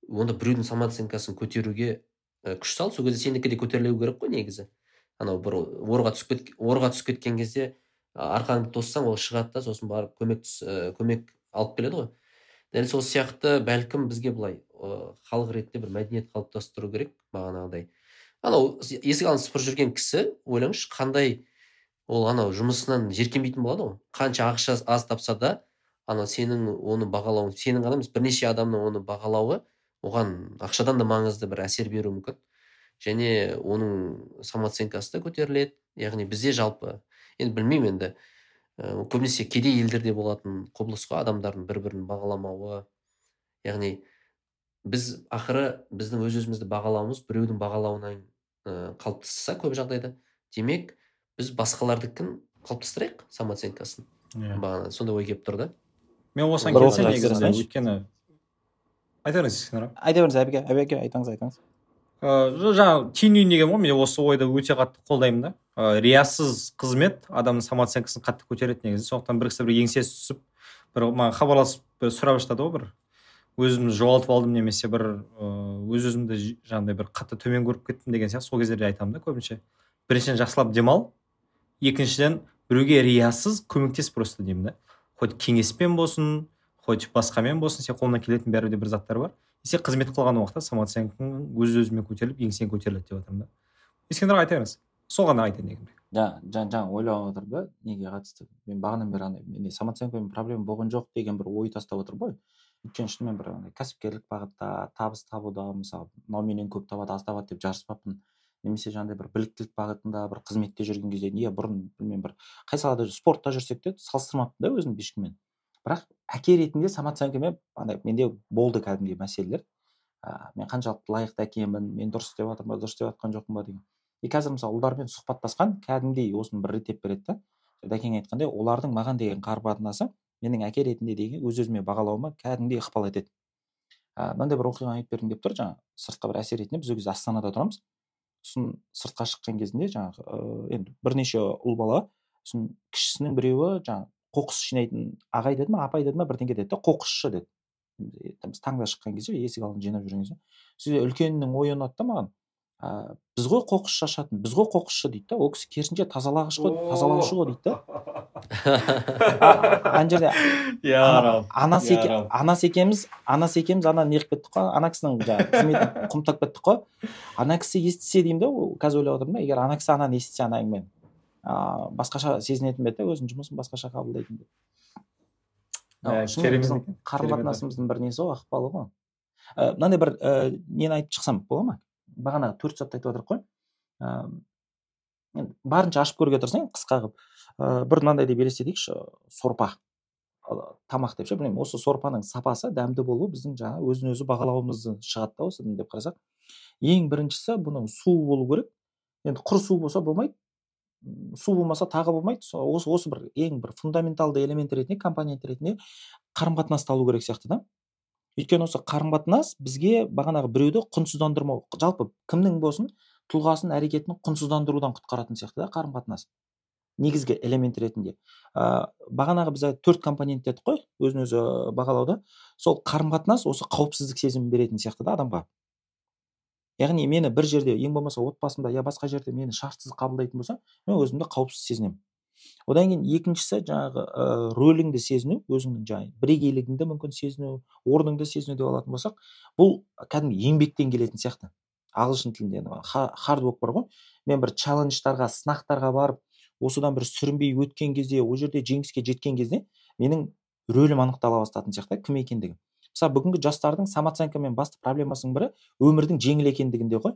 онда біреудің самооценкасын көтеруге ә, күш сал. Сол кезде сенікі де көтерілу керек қой негізі. Анау бір орға түсіп кет, орға түсіп кеткен кезде арқаңды тоссаң ол шығады да сосын барып көмек ә, көмек алып келеді ғой. Дәл сол сияқты бәлкім бізге былай халық ретінде бір мәдениет қалыптастыру керек бағанағыдай. Анау есік алдын сыпырып жүрген кісі ойлаңызшы қандай ол анау жұмысынан жеркенбейтін болады ғой. Қанша ақша аз тапса да анау сенің оны бағалауың сенің ғана емес бірнеше адамның оны бағалауы оған ақшадан да маңызды бір әсер беруі мүмкін. Және оның самооценкасы да көтеріледі. Яғни бізде жалпы енді білмеймін енді ә, көбінесе кедей елдерде болатын құбылыс қой адамдардың бір бірін бағаламауы. Яғни біз ақыры біздің өз өзімізді бағалауымыз біреудің бағалауынан қалыптасса көп жағдайда. Демек біз басқалардікін қалыптастырайық самооценкасын? Иә. Бағана сондай ой келіп тұр да. Мен осыған келісемін негізінде өйткені айта беріңіз айта беріңіз әбеке әбеке айтыңыз айтыңыз ыыы жаңағы түйінейін деген ғой мен осы ойды өте қатты қолдаймын да. Ә, риясыз қызмет адамның самооценкасын қатты көтереді негізі. Сондықтан бір кісі бір еңсесі түсіп бір маған хабарласып бір сұрап жатады ғой бір. Өзімді жоғалтып алдым немесе бір өз өзімді жаңағыдай бір қатты төмен көріп кеттім деген сияқты сол кездерде айтамын да көбінше. Біріншіден жақсылап демал екіншіден біреуге риясыз көмектес просто деймін да. Хоть кеңеспен болсын хоть басқамен болсын сен қолыңнан келетін бәрібір де бір заттар бар. Сен қызмет қылған уақытта самооценкаң өз өзімен көтеріліп еңсең көтеріледі деп жатырмын да. Ескендір айта беріңіз. Сол ғана айтайын дегенмін жаңа жаңа ойлап отырмын да неге қатысты? Мен бағанадан бері андай менде самооценкамен проблема болған жоқ деген бір ой тастап отырмын ғой. Өйткені шынымен бір андай кәсіпкерлік бағытта табыс табуда мысалы мынау менен көп табады аз табады деп жарыспаппын. Немесе жаңағыдай бір біліктілік бағытында бір қызметте жүрген кезде не бұрын білмеймін бір қай салада спортта жүрсек те салыстырмаппын да өзімді ешкіммен. Бірақ әке ретінде самооценкамен андай менде болды кәдімгідей мәселелер. Ә, мен қаншалықты лайықты әкемін мен дұрыс істеп жатырмын ба дұрыс істеп жатқан жоқпын ба деген. И қазір мысалы ұлдармен сұхбаттасқан кәдімгідей осыны бір реттеп береді да. Дәкең айтқандай олардың маған деген қарым қатынасы менің әке ретінде деген өз өзіме бағалауыма кәдімгідей ықпал етеді. Мынандай бір оқиғаны айтып бергім келіп тұр жаңағы сыртқа бір әсер ретінде біз ол кезде астанада тұрамыз. Сосын сыртқа шыққан кезінде жаңағы енді бірнеше ұл бала сосын кішісінің біреуі жаңағы қоқыс жинайтын ағай деді ма апай деді ма бірдеңе деді. Да қоқысшы деді. Біз таңда шыққан кезде есік алдын жинап жүрген кезде. Сол үлкеннің ойы ұнады да маған. Ә, біз ғой қоқыс шашатын біз ғой қоқысшы дейді да ол кісі керісінше тазалағыш қой тазалаушы ғой дейді да ана жерде анасы анасы екеуміз анасы екеуміз ана неғып кеттік қой ана кісінің жаңағы қызметін құмтап кеттік қой. Ана кісі естісе деймін да қазір ойлап отырмын да егер ана кісі ананы естісе ана әңгімені ыыы басқаша сезінетін бе еді өзінің жұмысын басқаша қабылдайтын бе біздің қарым қатынасымыздың бір несі ғой ықпалы ғой. Ә, мынандай бір ә, нені айтып шықсам бола ма? Бағанағы төрт затты айтып отырмық қой. Ыыы барынша ашып көруге тырысайын қысқа қылып бір мынандай деп елестетейікші сорпа. Тамақ деп ше білмеймін. Осы сорпаның сапасы дәмді болуы біздің жаңа өзін өзі бағалауымызды шығады да осыдан деп қарасақ. Ең біріншісі бұның суы болу керек. Енді құр су болса болмайды. Су болмаса тағы болмайды. Осы осы бір ең бір фундаменталды элемент ретінде компонент ретінде қарым қатынасты алу керек сияқты да. Өйткені осы қарым қатынас бізге бағанағы біреуді құнсыздандырмау. Жалпы кімнің болсын тұлғасын әрекетін құнсыздандырудан құтқаратын сияқты да қарым қатынас негізгі элемент ретінде. Ә, бағанағы біз төрт компонент дедік қой өзін өзі бағалауда. Сол қарым қатынас осы қауіпсіздік сезімін беретін сияқты да адамға. Яғни мені бір жерде ең болмаса отбасымда я басқа жерде мені шартсыз қабылдайтын болса мен өзімді қауіпсіз сезінемін. Одан кейін екіншісі жаңағы ә, рөліңді сезіну өзіңнің жаңағы бірегейлігіңді мүмкін сезіну орныңды сезіну деп алатын болсақ бұл кәдімгі еңбектен келетін сияқты. ағылшын тілінде хард бар ғой. мен бір челлендждарға сынақтарға барып осыдан бір сүрінбей өткен кезде ол жерде жеңіске жеткен кезде менің рөлім анықтала бастатын сияқты кім екендігім. мысалы бүгінгі жастардың самооценкамен басты проблемасының бірі өмірдің жеңіл екендігінде ғой.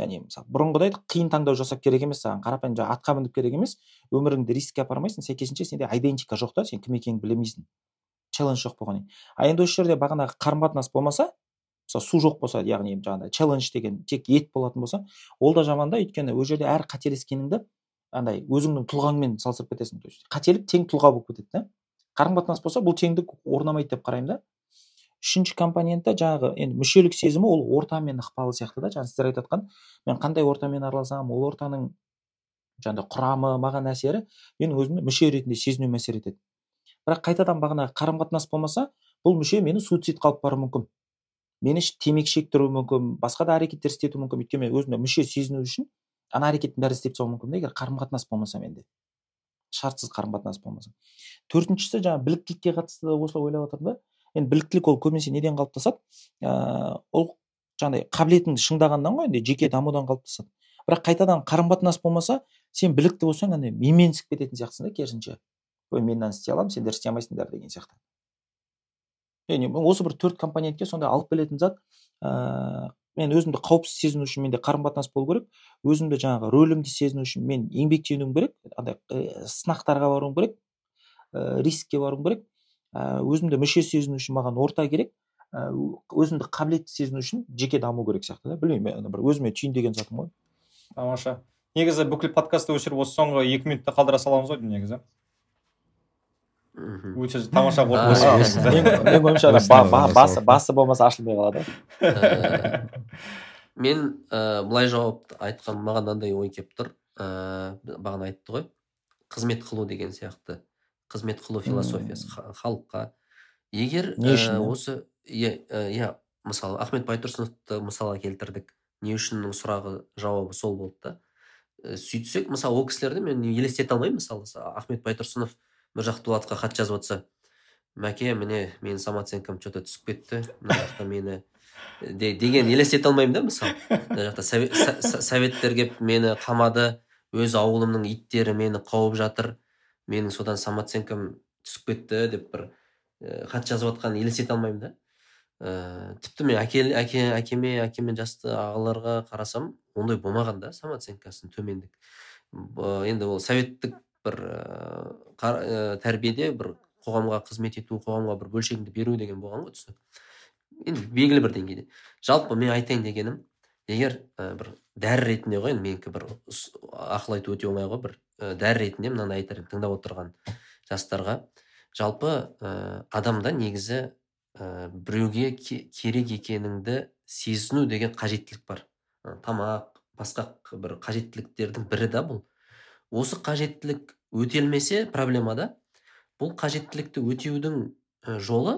Яғни мысалы бұрынғыдай қиын таңдау жасап керек емес саған қарапайым жаңағы атқа мініп керек емес өміріңді рискке апармайсың сәйкесінше сенде айдентика жоқ та сен кім екеніңді білмейсің челлендж жоқ болғаннан кейін а енді осы жерде бағанағы қарым қатынас болмаса мысалы су жоқ болса яғни жаңағыдай челлендж деген тек ет болатын болса ол да жаман да өйткені ол жерде әр қателескеніңді андай өзіңнің тұлғаңмен салыстырып кетесің то есть қателік тең тұлға болып кетеді да қарым қатынас болса бұл теңдік орнамайды деп қараймын да үшінші компоненті жаңағы енді мүшелік сезімі ол ортамен ықпалы сияқты да. Жаңа сіздер айтып мен қандай ортамен араласамын ол ортаның жаңағыдай құрамы маған әсері менің өзімді мүше ретінде сезінуіме әсер етеді бірақ қайтадан бағанағы қарым қатынас болмаса бұл мүше мені суицидқа алып баруы мүмкін. Мені темекі шектіруі мүмкін басқа да әрекеттер істетуі мүмкін. Өйткені мен өзімді мүше сезіну үшін ана әрекеттің бәрін істеп тастауым мүмкін да егер қарым қатынас болмаса менде. Шартсыз қарым қатынас болмаса. Төртіншісі жаңағы біліктілікке қатысты да осылай ойлап жатырмын да енді біліктілік ол көбінесе неден қалыптасады? Ыыы ол жаңағыдай қабілетіңді шыңдағаннан ғой енді жеке дамудан қалыптасады. Бірақ қайтадан қарым қатынас болмаса сен білікті болсаң андай менменсіп кететін сияқтысың да керісінше. Ой мен мынаны істей аламын сендер істей алмайсыңдар деген сияқты. Яғни осы бір төрт компонентке сондай алып келетін зат ыыы мен өзімді қауіпсіз сезіну үшін менде қарым қатынас болу керек. Өзімді жаңағы рөлімді сезіну үшін мен еңбектенуім керек. Андай сынақтарға баруым керек. Ә, рискке баруым керек. Өзімді мүше сезіну үшін маған орта керек. Ә, өзімді қабілетті сезіну үшін жеке даму керек сияқты да білмеймін бір өзіме түйіндеген затым ғой. Тамаша. Негізі бүкіл подкастты өшіріп осы соңғы екі минутта қалдыра саламыз ғой негізі. Өте тамаша менің ойымша басы болмаса ашылмай қалады мен ә, былай жауап айтқан маған мынандай ой келіп тұр. Ә, бағана айтты ғой. Қызмет қылу деген сияқты. Қызмет қылу философиясы халыққа. Егер не үшін осы иә иә мысалы ахмет байтұрсыновты мысалға келтірдік. Не үшіннің сұрағы жауабы сол болды да. Сөйтсек мысалы ол кісілерді мен елестете алмаймын мысалы ахмет байтұрсынов міржақып дулатовқа хат жазып жатса мәке міне менің самооценкам че то түсіп кетті мына жақта мені деген елестете алмаймын да мысалы. Мына жақта советтер келіп мені қамады өз ауылымның иттері мені қауып жатыр. Менің содан самооценкам түсіп кетті деп бір ә, хат жазып жатқанын елестете алмаймын да. Ә, тіпті мен әке, әке әкеме әкемен жасты ағаларға қарасам ондай болмаған да самооценкасының төмендік. Енді ол советтік бір ә, тәрбиеде бір қоғамға қызмет ету қоғамға бір бөлшегіңді беру деген болған ғой түсінік. Енді белгілі бір деңгейде. Жалпы мен айтайын дегенім егер ә, бір дәрі ретінде ғой енді менікі бір ақыл айту өте оңай ғой бір дәрі ретінде мынаны айтар едім тыңдап отырған жастарға. Жалпы ә, адамда негізі ә, біреуге керек екеніңді сезіну деген қажеттілік бар. Тамақ басқа бір қажеттіліктердің бірі да бұл. Осы қажеттілік өтелмесе проблема да бұл қажеттілікті өтеудің жолы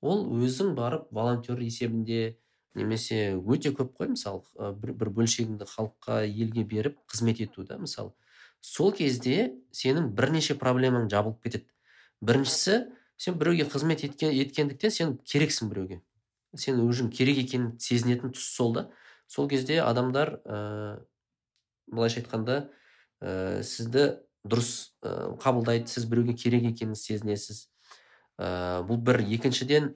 ол өзің барып волонтер есебінде немесе өте көп қой мысалы бір, бір бөлшегіңді халыққа елге беріп қызмет ету да мысалы. Сол кезде сенің бірнеше проблемаң жабылып кетеді. Біріншісі сен біреуге қызмет еткен, еткендіктен сен керексің біреуге. Сен өзің керек екенін сезінетін тұс сол да. Сол кезде адамдар ә, былайша айтқанда ә, сізді дұрыс ә, қабылдайды сіз біреуге керек екенін сезінесіз. Ә, бұл бір. Екіншіден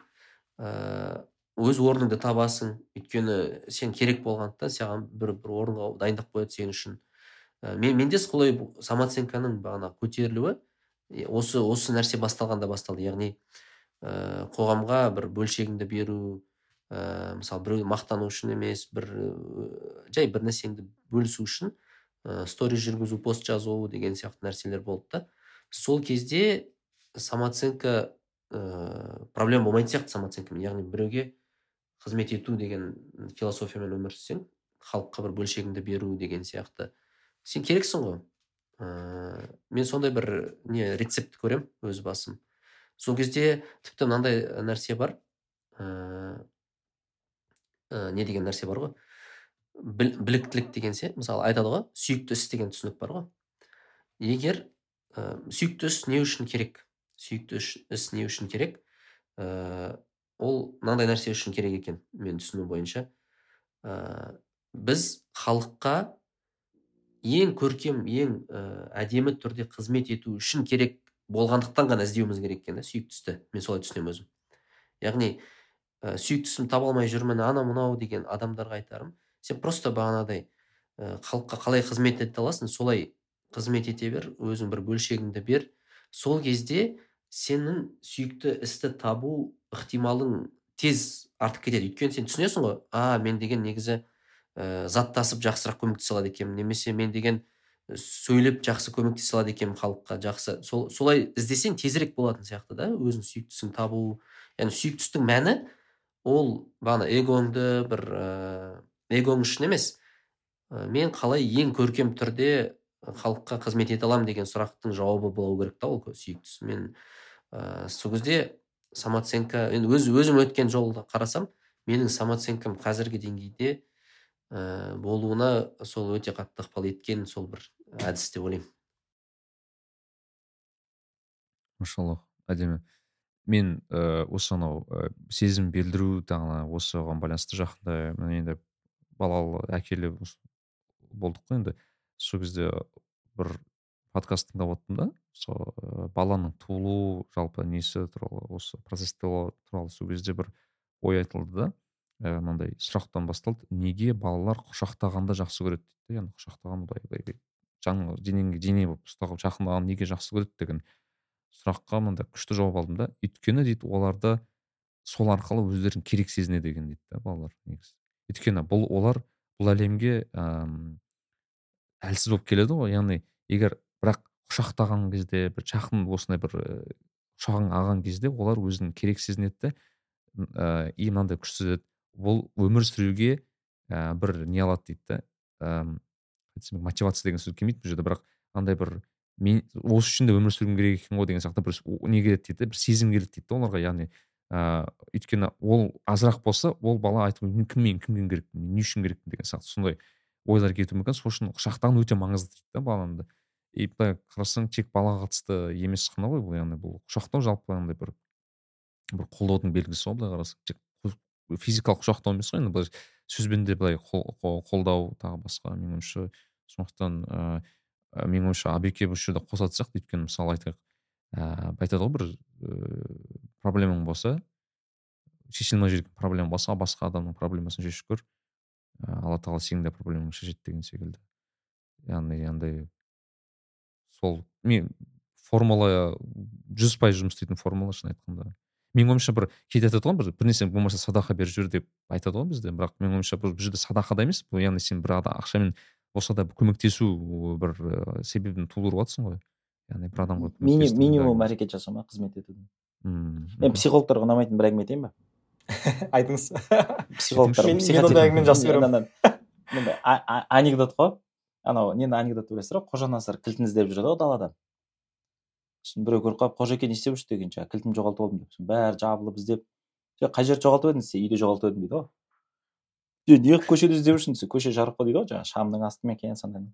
ә, өз орныңды табасың. Өйткені сен керек болғандықтан саған бір бір орынға дайындап қояды сен үшін. Мен менде солай самооценканың бағана көтерілуі осы осы нәрсе басталғанда басталды. Яғни ә, қоғамға бір бөлшегіңді беру ә, мысалы біреу мақтану үшін емес бір жай бір нәрсеңді бөлісу үшін ә, стори жүргізу пост жазу деген сияқты нәрселер болды да. Сол кезде самооценка ә, проблема болмайтын сияқты самооценкамен. Яғни біреуге қызмет ету деген философиямен өмір сүрсең халыққа бір бөлшегіңді беру деген сияқты сен керексің ғой. Ә, мен сондай бір не рецепт көремін өз басым. Сол кезде тіпті мынандай нәрсе бар. Ә, не деген нәрсе бар ғой? Біліктілік деген се мысалы айтады ғой сүйікті іс деген түсінік бар ғой. Егер ә, сүйікті іс не үшін керек? Сүйікті іс не үшін керек? Ә, ол мынандай нәрсе үшін керек екен мен түсіну бойынша. Ә, біз халыққа ең көркем ең ә, әдемі түрде қызмет ету үшін керек болғандықтан ғана іздеуіміз керек екен да сүйікті істі мен солай түсінемін өзім. Яғни ә, сүйікті ісімді таба алмай жүрмін анау мынау деген адамдарға айтарым. Сен просто бағанағыдай ә, халыққа қалай қызмет ете аласың солай қызмет ете бер өзің бір бөлшегіңді бер. Сол кезде сенің сүйікті істі табу ықтималың тез артып кетеді. Өйткені сен түсінесің ғой а мен деген негізі ә, заттасып жақсырақ көмектесе алады екенмін. Немесе мен деген сөйлеп жақсы көмектесе алады екенмін халыққа. Жақсы сол солай іздесең тезірек болатын сияқты да өзің сүйіктісін табу. Яғни сүйікті істің мәні ол бағана эгоңды бір ә, эгоң үшін емес. Мен қалай ең көркем түрде халыққа қызмет ете аламын деген сұрақтың жауабы болу керек та ол сүйіктісі. Мен ә, сол кезде самооценка енді өз, өзім өткен жолды қарасам менің самооценкам қазіргі деңгейде ә, болуына сол өте қатты ықпал еткен сол бір әдіс деп ойлаймын. Машаллах әдемі. Мен ә, осы анау ә, сезім білдіру тағы осыған байланысты жақында енді балалы әкелі болдық қой енді. Сол кезде бір подкаст тыңдап отырдым да. Сол ә, баланың туылу жалпы несі туралы осы процесс туралы сол кезде бір ой айтылды да. Мынандай сұрақтан басталды. Неге балалар құшақтағанды жақсы көреді? дейді яғни құшақтаған былай былай жаңағы денеңе дене болып ұстап жақындағанды неге жақсы көреді? деген сұраққа мынандай күшті жауап алдым да. Өйткені дейді оларды сол арқылы өздерін керек сезінеді екен дейді да балалар негізі. Өйткені бұл олар бұл әлемге әм, әлсіз болып келеді ғой. Яғни егер бірақ құшақтаған кезде бір жақын осындай бір құшағың алған кезде олар өзін керек сезінеді да и мынандай күш сезеді бұл өмір сүруге ә, бір не алады дейді да. Мотивация деген сөз келмейді бұл жерде бірақ андай бір мен осы үшін де өмір сүруім керек екен ғой деген сияқты бір не келеді дейді бір сезім келеді дейді да оларға яғни ыыы өйткені ол азырақ болса ол бала айтуы мүмкін кім мен кімге керекпін не үшін керекпін деген сияқты сондай ойлар кетуі мүмкін сол үшін құшақтаған өте маңызды дейді да баланы и былай қарасаң тек балаға қатысты емес қана ғой бұл яғни бұл құшақтау жалпы андай бір бір қолдаудың белгісі ғой былай қарасаң тек физикалық құшақтау емес қой енді былай сөзбен де былай қолдау тағы басқа менің ойымша сондықтан ыыы менің ойымша абеке бұл жерде қосатын сияқты өйткені мысалы айтайық ыыы айтады ғой бір ыыы проблемаң болса шеше алмай жүрген проблема болса басқа адамның проблемасын шешіп көр алла тағала сенің де проблемаңды шешеді деген секілді. Яғни андай сол мен формула жүз пайыз жұмыс істейтін формула шын айтқанда. Менің ойымша бір кейде айтады ғой бір бір нәрсе болмаса садақа беріп жібер деп айтады ғой бізде бірақ менің ойымша бұл жерде садақа да емес бұл яғни сен бір ақшамен болса да көмектесу бір ә, себебін тудырып жатрсың ғой яғни бір адамға минимум әрекет жасау ма қызмет етудің мен психологтарға ұнамайтын бір әңгіме айтайын ба айтыңыз психологтар мен ондай әңгімені жақсы көремін анекдот қой анау нені анекдот білесіздер ғой қожанасыр кілтін іздеп жүреді ғой далада сосын біреу көріп қалып қожеке не істеп жүрсіз деген жаңағы кілтімді жоғалтып алдым деп. Бәрі жабылып іздеп қай жерде жоғалтып едің десе үйде жоғалтып едім дейді ғой. Не неғып көшеде іздеп жүрсің десе көше жарық қой дейді ғой жаңағы шамның асты ма екен сондай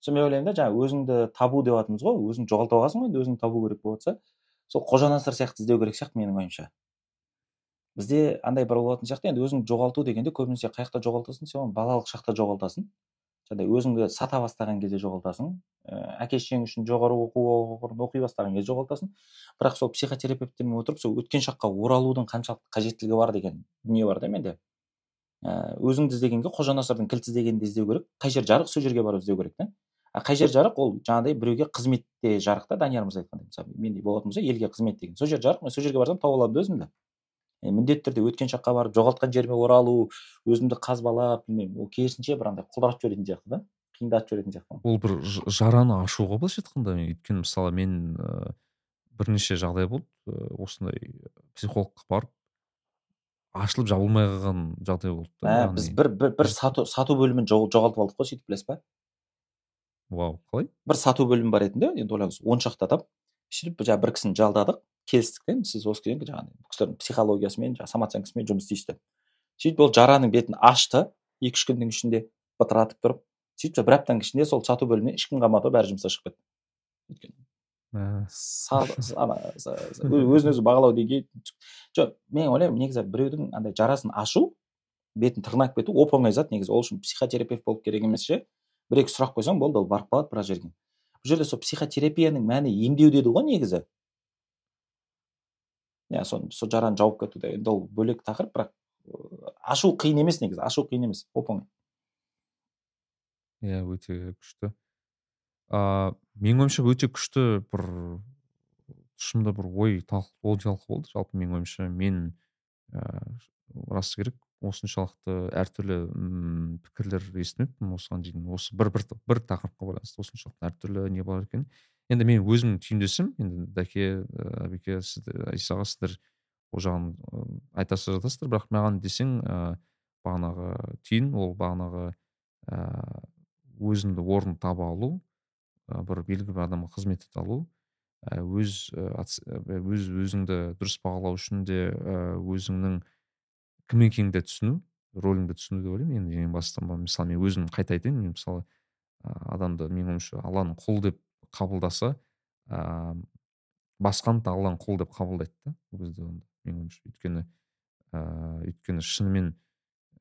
сосын мен ойлаймын да жаңағы өзіңді табу деп жатырмыз ғой өзіңді жоғалтып алғансың ғой енді өзіңді табу керек болып жатса сол қожанасыр сияқты іздеу керек сияқты менің ойымша. Бізде андай бір болатын сияқты енді өзіңді жоғалту дегенде көбінесе қай жақта жоғалтасың сен оны балалық шақта жоғалтасың. Жаңағыдай өзіңді сата бастаған кезде жоғалтасың. Ә, әке шешең үшін жоғары оқу орнын оқи бастаған кезде жоғалтасың. Бірақ сол психотерапевттермен отырып сол өткен шаққа оралудың қаншалықты қажеттілігі бар деген дүние бар да менде. Ә, өзіңді іздегенге қожанасырдың кілт іздегенді іздеу керек. Қай жер жарық сол жерге барып іздеу керек та. А қай жер жарық ол жаңағыдай біреуге қызметте жарық та данияр мырза айтқандай мысалы менде болатын болса елге қызмет деген. Сол жер жарық мен сол жерге барсам тауып аламын да өзімді. Міндетті түрде өткен шаққа барып жоғалтқан жеріме оралу өзімді қазбалап білмеймін ол керісінше бір андай құлдыратып жіберетін сияқты да қиындатып жіберетін сияқты ол бір жараны ашу ғой былайша айтқанда өйткені мысалы мен ә, бірнеше жағдай болды. Ә, осындай психологқа барып ашылып жабылмай қалған жағдай болды да ә, біз бір бір, бір сату сату бөлімін жоғалтып алдық қой сөйтіп білесіз ба вау қалай? Бір сату бөлімі бар еді да енді ойлаңыз он шақты адам. Сөйтіп жаңағы бір кісіні жалдадық. Келістік та сіз осы кісіден жаңағы бұл кісілердің психологиясымен жаңағы самооценкасымен жұмыс істейсіз деп. Сөйтіп ол жараның бетін ашты екі үш күннің ішінде бытыратып тұрып сөйтіп бір аптаның ішінде сол сату бөлімінен ешкім қалмады ғой бәрі жұмыстан шығып кетті. Өйткені өзін өзі бағалау деңгейі жоқ мен ойлаймын негізі біреудің андай жарасын ашу бетін тырнап кету оп оңай зат. Негізі ол үшін психотерапевт болып керек емес ше. Бір екі сұрақ қойсаң болды ол барып қалады біраз жерге. Жерде сол психотерапияның мәні емдеу деді ғой негізі. Иә сол сол жараны жауып кету енді ол бөлек тақырып бірақ ашу қиын емес негізі ашу қиын емес оп оңай иә өте күшті. Ыыы менің ойымша өте күшті бір тұшымды бір ой ой талқы болды жалпы менің ойымша мен ыыы расы керек. Осыншалықты әртүрлі м пікірлер естімеппін осыған дейін. Осы бір бір бір тақырыпқа байланысты осыншалықты әртүрлі не бар екен енді мен өзімнің түйіндесім енді дәке әбеке сіздер исаға сіздер ол жағын айтасыз жатасыздар бірақ маған десең ә, бағанағы түйін ол бағанағы ә, өзіңді орын таба алу ә, бір белгілі бір адамға қызмет ете алу өз өз өзіңді дұрыс бағалау үшін де өзіңнің кім екеніңді түсіну рөліңді түсіну деп ойлаймын. Енді ең басты мысалы мен өзім қайта айтайын мен мысалы адамды менің ойымша алланың құлы деп қабылдаса ыыы басқаны да алланың құлы деп қабылдайды да ол кезде менің ойымша өйткені ыыы өйткені шынымен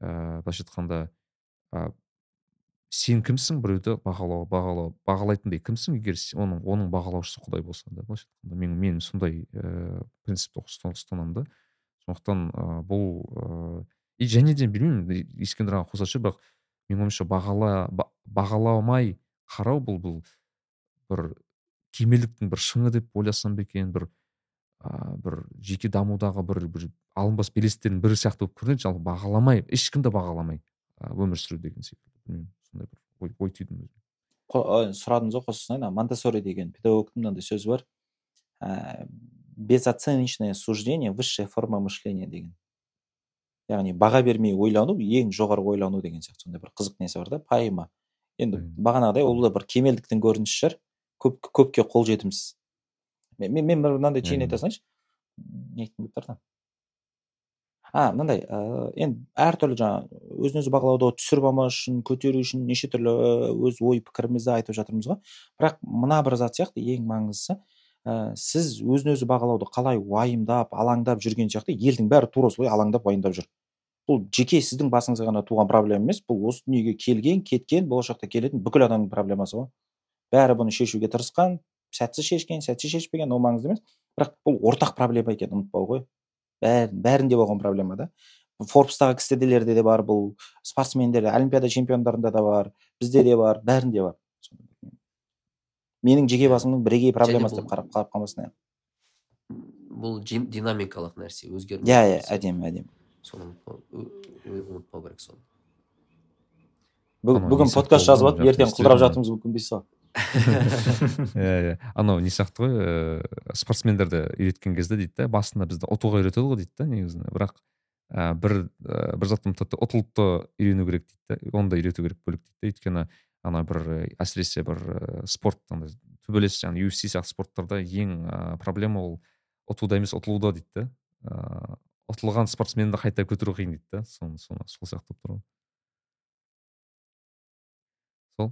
ыыы былайша айтқанда ә, сен кімсің біреуді бағалау бағалау бағалайтындай кімсің? егер оның оның бағалаушысы құдай болса да былайша айтқанда мен мен сондай ыыы принципті ұстанамын да. Сондықтан ә, бұл ыыы и және де білмеймін ескендір аға қосатын шығар бірақ менің ойымша бағала бағаламай қарау бұл бұл бір кемелдіктің бір шыңы деп ойласам ба екен бір ә, бір жеке дамудағы бір бір алынбас белестердің бірі сияқты болып көрінеді жалпы бағаламай ешкімді бағаламай ә, өмір сүру деген секілді. Білмеймін сондай бір ой, ой түйдім өзім. Сұрадыңыз ғой қоса монтессори деген педагогтың мынандай сөзі бар. Ә, безоценочное суждение высшая форма мышления деген. Яғни баға бермей ойлану ең жоғарғы ойлану деген сияқты сондай бір қызық несі бар да пайымы. Енді бағанағыдай ол да бір кемелдіктің көрінісі шығар. Көп көпке қол жетімсіз мен, мен, мен бір мынандай түйін айта салайыншы. Не айтқым келіп тұрды? А мынандай ә, енді әртүрлі жаңағы өзін өзі бағалауды түсіріп алмас үшін көтеру үшін неше түрлі өз ой пікірімізді айтып жатырмыз ғой. Бірақ мына бір зат сияқты ең маңыздысы ә, сіз өзін өзі бағалауды қалай уайымдап алаңдап жүрген сияқты елдің бәрі тура солай алаңдап уайымдап жүр. Бұл жеке сіздің басыңызға ғана туған проблема емес бұл осы дүниеге келген кеткен болашақта келетін бүкіл адамның проблемасы ғой. Бәрі бұны шешуге тырысқан сәтсіз шешкен сәтсіз шешпеген ол маңызды емес. Бірақ бұл ортақ проблема екенін ұмытпау ғой. Бәрін бәрінде болған проблема да. Форбстағы кістеделерде де бар бұл спортсмендер олимпиада чемпиондарында да бар бізде де бар бәрінде бар. Менің жеке басымның бірегей проблемасы деп қарап қалып қалмасын бұл динамикалық нәрсе өзгеріп иә иә әдемі әдемі. Соны ұмытпау керек соны. Бүгін подкаст жазып жатып ертең құлдырап жатуымыз мүмкін дейсіз ғой иә иә. Анау не сияқты ғой ыыы спортсмендерді үйреткен кезде дейді да басында бізді ұтуға үйретеді ғой дейді да негізінде. Бірақ ә, бір ә, бір заттың ұтылуды үйрену керек дейді да оны да үйрету керек бөлек дейді да өйткені ана бір әсіресе бір спорт андай төбелес жаңағы UFC сияқты спорттарда ең ә, проблема ол ұтуда емес ұтылуда дейді да ұтылған спортсменді қайта көтеру қиын дейді да соны соны сол сияқты болып тұр ғой. Сол.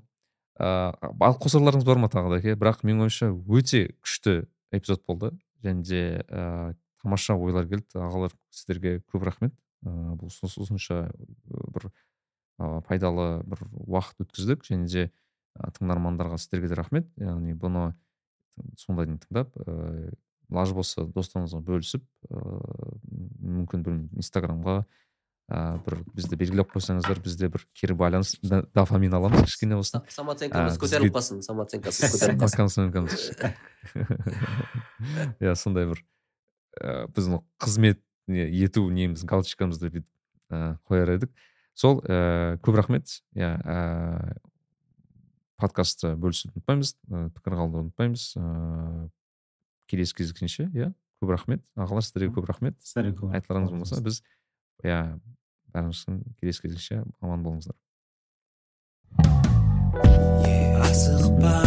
Ыыы қосарларыңыз бар ма тағы да ке? Бірақ менің ойымша өте күшті эпизод болды. Және де ә, тамаша ойлар келді. Ағалар сіздерге көп рахмет. Ыыы бұл осынша бір ә, пайдалы бір уақыт өткіздік және де тыңдармандарға сіздерге де рахмет. Яғни бұны сондай тыңдап ыыы лаж болса достарыңызға бөлісіп ыыы мүмкін білмеймін инстаграмға ыыы бір бізді белгілеп қойсаңыздар бізде бір кері байланыс дофамин аламыз кішкене болсын. Самооценкамыз көтеріліп қалсын самооценкасы көтеріліп қалсын. иә сондай бір ыыы біздің қызмет ету неміз галочкамызды бүйтіп ыыы қояр едік. Сол ііі көп рахмет. Иә ііі подкастты бөлісуді ұмытпаймыз пікір қалдыруды ұмытпаймыз. Ыыы келесі кездескенше иә көп рахмет. Ағалар сіздерге көп рахмет. Сіздерге көп айтыларыңыз болмаса біз иә бәріміз келесі кездескенше аман болыңыздар. Асықпа.